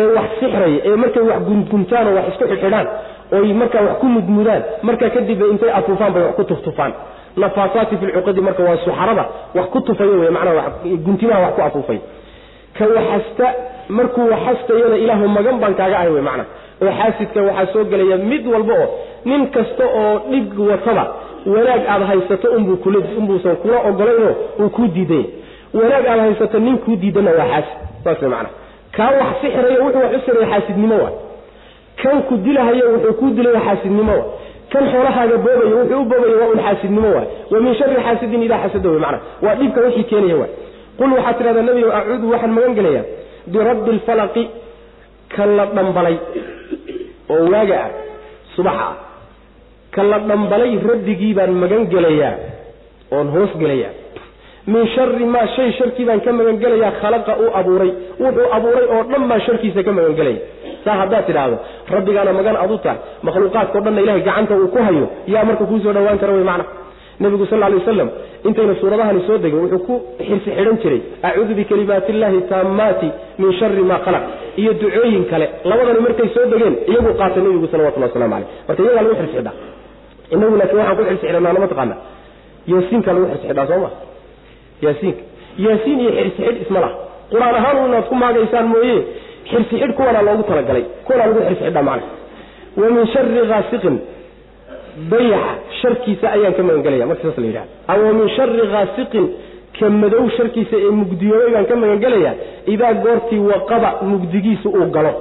ee wax sixraya ee markay wax gunguntaan oo wax isku xidxidhaan oy markaa wax ku mudmudaan markaa kadib intay afuufaan bay wax ku tuftufaan. Nafaasaati fi lcuqadi marka waa suxarada wax ku tufayo wey macnaa guntimaha wax ku afuufay. Ka waxasta markuu waxastayana ilaahu magan baan kaaga ahay wey macna. Oo xaasidka waxaa soo gelaya mid walba oo nin kasta oo dhig wataba wanaag aad haysato unbuu kula ogolaynoo uu kuu diidanya wanaag aad haysato nin kuu diidana waa xaasid saas wey macna. Kaa wax sixirayo wuxuu wax u siraya xaasidnimo waa. Kan ku dilahayo wuxuu kuu dilaya xaasidnimo waa. Kan xoolahaaga boobayo wuxuu u boobaya waa un xaasidnimo waay wa min shari xaasidin idaa xasada wey macna. Waa dhibka wixii keenaya waay qul waxaad tidhahdaa nebigo acuudu waxaan magan gelayaa birabbi alfalaqi ka la dhambalay oo waaga ah subaxa ah ka la dhambalay rabbigii baan magan gelayaa oon hoos gelayaa. Min shari maa shay sharkii baan ka magan gelayaa khalaqa uu abuuray. Wuxuu abuuray oo dhan baan sharkiisa ka magan gelaya saa haddaad tidhaahdo rabbigaana magan adu tahay makhluuqaadkao dhanna ilahay gacanta uu ku hayo yaa marka kuu soo dhawaan kara wey macna nebigu sal lay waslam intayna suuradahani soo degin wuxuu ku xirsi xidhan jiray acuudu bikalimaati illahi taammaati min shari maa khalaq. Iyo ducooyin kale labadani markay soo degeen iyaguu qaatay nebigu salawatullah waslamu caleyh marka iyagaa lagu xirsi xidhaa inagu laakiin waxaan ku xirsi xidhanaa lama taqaana. Yaasiinka lagu xirsi xidhaa soo ma? Yaasiinka yaasiin iyo xirsi xidh isma laha. Qur'aan ahaan inaad ku maagaysaan mooye xirsi xidh kuwanaa loogu talagalay kuwanaa lagu xirsi xidhaa macna wa min shari haasiqin dayaxa sharkiisa ayaan ka magan marka saas la yidhaha aw min shari haasiqin ka madow sharkiisa ee mugdiyoobay baan ka magan idaa goortii waqaba mugdigiisa uu galo.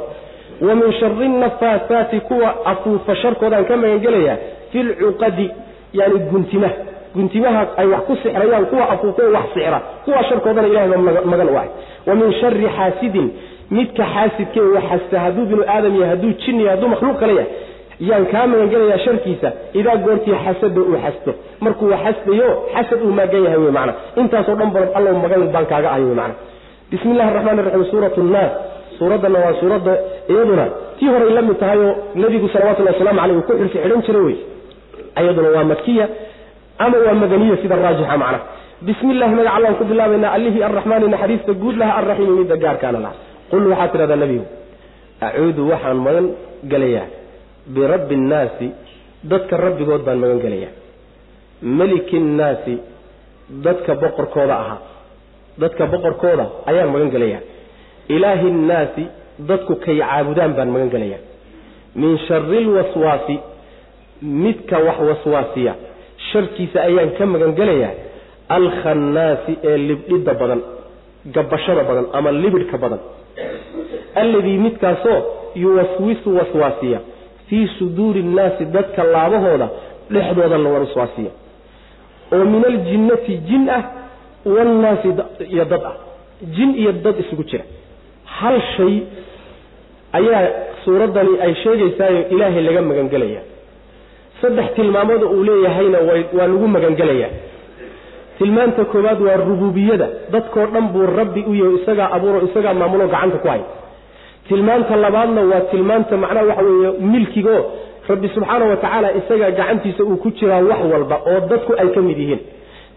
Wa min shari nafaasaati kuwa afuufa sharkoodaan ka magan fi lcuqadi yani guntimaha guntimaha ay wax ku sixrayaan kuwa afuufa wax sixra kuwa sharkoodana ilahay magan u ahay. Wa min shari xaasidin midka xaasidkee waxasta hadduu binu aadam yahay hadduu jin yahay hadduu makhluuq kale yahay yaan kaa magan gelayaa sharkiisa idaa goortii xasada uu xasto. Markuu xasdayo xasad uu maagan yahay wey macna. Intaasoo dhan ba allow magan baan kaaga ahay wey macna. Bismi illahi araxmaan iraxiim suuratu nnaas suuraddanna waa suuradda iyaduna. Tii horay la mid tahay oo nebigu salawatullahi waslamu caleyh uu ku xirsi xidhan jiray wey. Iyaduna waa makiya ama waa madaniya sida raajixa macna. Bismi illahi magac allaan ku bilaabaynaa allihii arraxmaani naxariista guud laha arraxiimi midda gaarkaana laha. Qul waxaad tidhahdaa nebigu acuudu waxaan magan gelayaa birabbi innaasi dadka rabbigood baan magan gelayaa meliki innaasi dadka boqorkooda ahaa. Dadka boqorkooda ayaan magan gelayaa. Ilaahi innaasi dadku kay caabudaan baan magan gelayaa. Min shari lwaswaasi midka wax waswaasiya sharkiisa ayaan ka magan gelayaa. Alkhannaasi ee libdhidda badan gabashada badan ama libidhka badan. Alladii midkaasoo yuwaswisu waswaasiya fii suduuri innaasi dadka laabahooda dhexdooda la waswaasiya oo min aljinnati jin ah waannaasi iyo dad ah. Jin iyo dad isugu jira. Hal shay ayaa suuraddani ay sheegaysaayo ilaahay laga magangelaya saddex tilmaamooda uu leeyahayna waa lagu magangelayaa. Tilmaanta koowaad waa rububiyada. Dadkoo dhan buu rabbi u yahay isagaa abuuro isagaa maamulo gacanta ku hay tilmaanta labaadna waa tilmaanta macnaha waxa weeye milkigo. Rabbi subxaana wa tacaala isagaa gacantiisa uu ku jiraa wax walba oo dadku ay ka mid yihiin.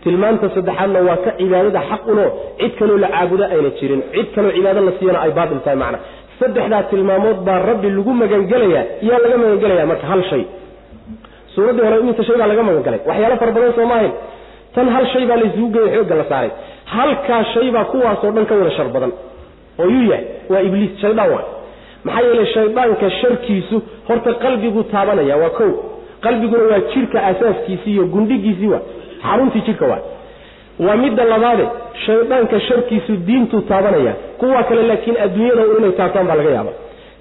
Tilmaanta saddexaadna waa ka cibaadada xaq uno. Cid kaloo la caabudo ayna jirin. Cid kaloo cibaado la siiyana ay baatil tahay macna. Saddexdaa tilmaamood baa rabbi lagu magangelayaa yaa laga magangelaya marka hal shay. Suuraddii hore iminta shay baa laga magangalay. Waxyaalo fara badan soo maahayn. Tan hal shay baa laysugu geeyay xoogga la saaray. Halkaa shay baa kuwaasoo dhan ka wada shar badan oo yuu yahay waa ibliis shaydaan waay. Maxaa yeelay shaydaanka sharkiisu horta qalbiguu taabanaya waa kow. Qalbiguna waa jidhka asaaskiisii iyo gundhigiisii waa xaruntii jidhka waa waa midda labaade shaydaanka sharkiisu diintuu taabanaya. Kuwa kale laakiin adduunyada inay taabtaan baa laga yaaba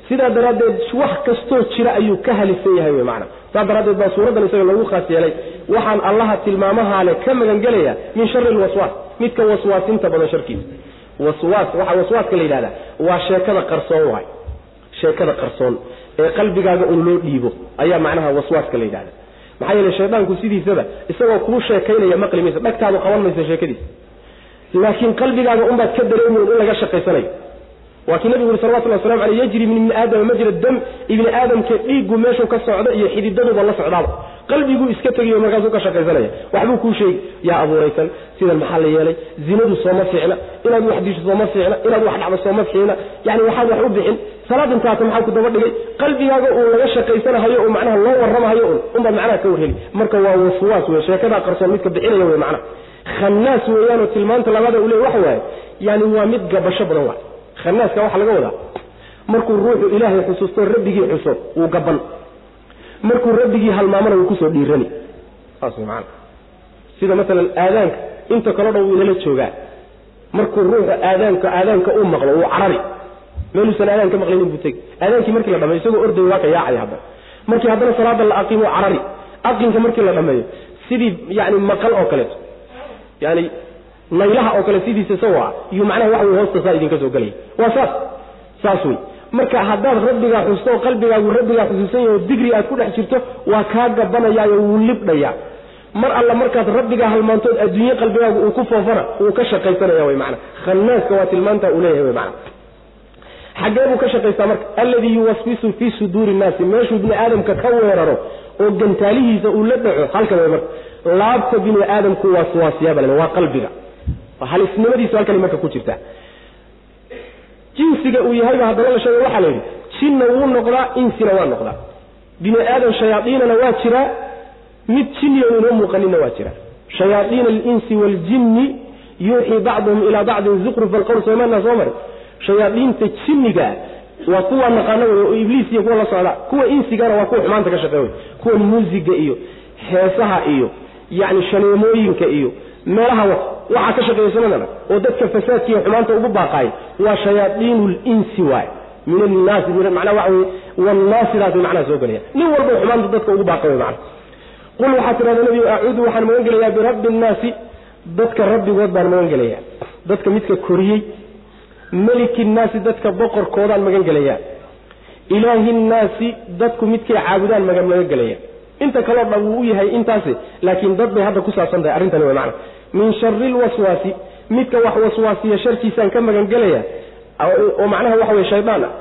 sidaa daraaddeed wax kastoo jira ayuu ka halisan yahay wey macana saas daraaddeed baa suuraddan isaga lagu khaas yeelay. Waxaan allaha tilmaamahaale ka magangelaya min shari lwaswaas midka waswaasinta badan sharkiisa waswaas waxaa waswaaska la yidhahdaa waa sheekada qarsoon waay. Sheekada qarsoon ee qalbigaaga un loo dhiibo ayaa macnaha waswaaska la yidhahda maxaa yeele shaydaanku sidiisaba isagoo kuu sheekaynaya maqli maysa dhagtaadu qaban maysa sheekadiisa laakiin qalbigaaga unbaad ka dareemayn in laga shaqaysanayo. Waa nabigu yuri salawatullah waslamu aleyh yajri min ibni aadama majra dam ibni aadamka dhiiggu meeshuu ka socdo iyo xididaduba la socdaaba qalbiguu iska tegiyo markaasuu ka shaqaysanaya. Waxbuu kuu sheegi yaa abuuraysan sidan maxaa la yeelay? Zinadu sooma fiicna inaad wax disho sooma fiicna inaad wax dhacdo sooma fiicna. Yani waxaad wax u bixin salaad intaata maxaa ku daba dhigay qalbigaaga uu laga shaqaysanahayo oo macnaha loo warramahayo un unbaad macnaha ka warheli marka waa waswaas wey sheekadaa qarsoon midka bixinaya wey macnaha. Khannaas weeyaanoo tilmaanta labaada uu leey waxa waaye yani waa mid gabasho badan waay. Khanaaska waxaa laga wadaa markuu ruuxu ilaahay xusuusto rabbigii xuso wuu gaban markuu rabbigii halmaamana wuu ku soo dhiirani. Saas way maana sida masalan aadaanka inta kaleo dhan wuu inala joogaa markuu ruuxu aadaanka aadaanka uu maqlo wuu carari. Meeluusan aadaan ka maqlaynin buu tegi. Aadaankii markii la dhameeyo isagoo orday waa ka yaacaya haddana markii haddana salaada la aqiimo carari. Aqinka markii la dhameeyo sidii yani maqal oo kaleeto. Yani naylaha oo kale sidiisa isagoo ah iyo macnaha waxa wey hoosta saa idinka soo gelaya. Waa saas. Saas wey marka haddaad rabbigaa xusto qalbigaagu rabbigaa xusuusan yaho digri aad ku dhex jirto waa kaa gabanayaayo wuu libdhayaa mar alla markaad rabbigaa halmaantood adduunye qalbigaagu uu ku foofana wuu ka shaqaysanaya wey macana khanaaska waa tilmaanta uu leeyahay wey macana xaggee buu ka shaqaystaa marka alladii yuwaswisu fii suduuri innaasi meeshuu bini aadamka ka weeraro oo gantaalihiisa uu la dhaco halkan way marka laabta bini aadamku waa suwaasiyaaba waa qalbiga. Halisnimadiisu halkani marka ku jirta jinsiga uu yahayba haddana la sheega waxaa la yidhi jinna wuu noqdaa insina waa noqdaa. Bini aadan shayaaiinana waa jiraa mid jinniya inoo muuqaninna waa jira. Shayaaiina alinsi waaljinni yuuxii bacduhum ilaa bacdin zuqrufa alqowl soomana soo mari shayaaiinta jinniga waa kuwa naqaana wey oo ibliis iyo kuwa la socda. Kuwa insigana waa kuwa xumaanta ka shaqeey wey kuwa muusiga iyo heesaha iyo yacni shaneemooyinka iyo meelaha wa waxaa ka shaqeeysanadana oo dadka fasaadkiiyo xumaanta ugu baaqaay waa shayaaiinu linsi waay. Min annaasi macnaa waxa weye wannaasidaas way macnaha soo gelaya. Nin walba xumaanta dadka ugu baaqa wey macna qul waxaa tidhahda nebigu acuudu waxaan magan gelayaa birabbi innaasi dadka rabbigood baan magan gelayaa. Dadka midka koriyey meliki innaasi dadka boqorkoodaan magan gelayaa. Ilaahi nnaasi dadku midkay caabudaan magan magan gelaya inta kaloo dhan wuu u yahay intaasi laakiin dad bay hadda ku saabsan tahay arrintani way macna min shari lwaswaasi midka wax waswaasiya sharkiisaan ka magan gelaya oo macnaha waxa weye shaydaan ah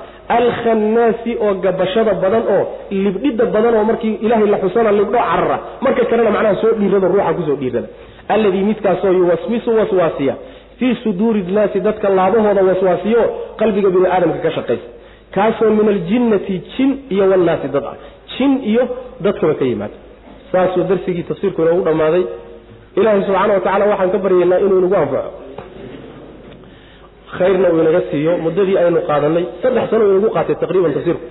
oo gabashada badan oo libdhida badan oo markii ilaahay la xusana libdho carara marka kalena macnaha soo dhiirado ruuxa ku soo dhiirada. Alladii midkaasoo yuwaswisu waswaasiya fii suduuri nnaasi dadka laabahooda waswaasiyo qalbiga bini aadamka ka shaqaysa. Kaasoo min aljinnati jin iyo wannaasi dad ah. Jin iyo dadkaba ka yimaada. Saasuu darsigii tafsiirku inoogu dhammaaday ilaahay subxaana wa tacala waxaan ka baryaynaa inuu inagu anfaco. Khayrna uu inaga siiyo muddadii aynu qaadanay saddex sano inagu qaatay taqriiban tafsiirku.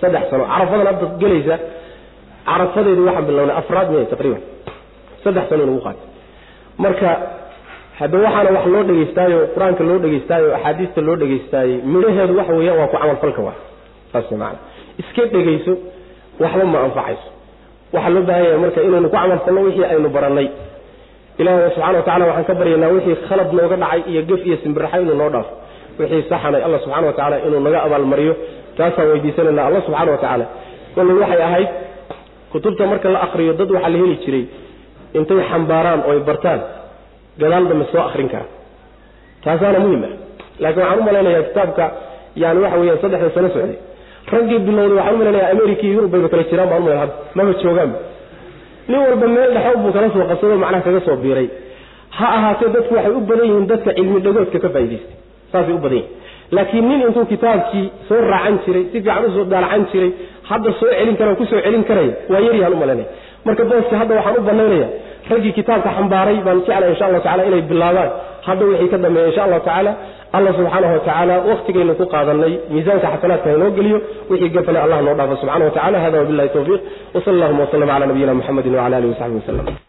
Saddex sano. Carafadan hadda gelaysa carafadeedu waxaan bilownay afraad miya taqriiban? Saddex sano inagu qaatay. Marka hadda waxaana wax loo dhegaystaayo qur'aanka loo dhegaystaayo axaadiista loo dhegaystaayey midhaheedu waxa weeyaan waa ku camalfalka waa. Saas maana iska dhegayso waxba ma anfacayso. Waxaa loo baahan yahay marka inaynu ku camalfalno wixii aynu barannay ilaahay subxana wa tacala waxaan ka baryaynaa wixii khalad nooga dhacay iyo gef iyo simbiraxa inuu noo dhaafo. Wixii saxanay alla subxana wa tacaala inuu naga abaalmariyo. Taasaan weydiisanayna alla subxana wa tacaala kolley waxay ahayd kutubta marka la akriyo dad waxaa la heli jiray intay xambaaraan oo ay bartaan. Gadaal dambe soo akrin kara taasaana muhiim ah. Laakiin waxaan u kitaabka yani waxa weeyaan saddexda sano socday. Raggii bilowday waxaan u malaynayaa iyo yurub bayba kala jiraan baan umalay hadda maba joogaanba nin walba meel dhexood buu kala soo qabsado macnaha kaga soo biiray. Ha ahaatee dadku waxay u badan yihiin dadka cilmi dhagoodka ka faa'idaystay saasay u badan yihiin laakiin nin intuu kitaabkii soo raacan jiray si fiican u soo daalacan jiray hadda soo celin kara ku soo celin karaya waa yaryahaan u malaynaya marka booska hadda waxaan u banaynaya raggii kitaabka xambaaray baan jeclay insha allahu tacala inay bilaabaan. Hadda wixii ka dambeeya insha allahu tacaala allah subxaanahu wa tacaala waktigaynu ku qaadanay miisaanka xasanaadka inoo geliyo wixii gafana allah noo dhaafo subxana wa tacala hada wabillahi tawfiiq wsala allahuma waslama cala nabiyina muxamedin wcala alihi wasaxbi waslem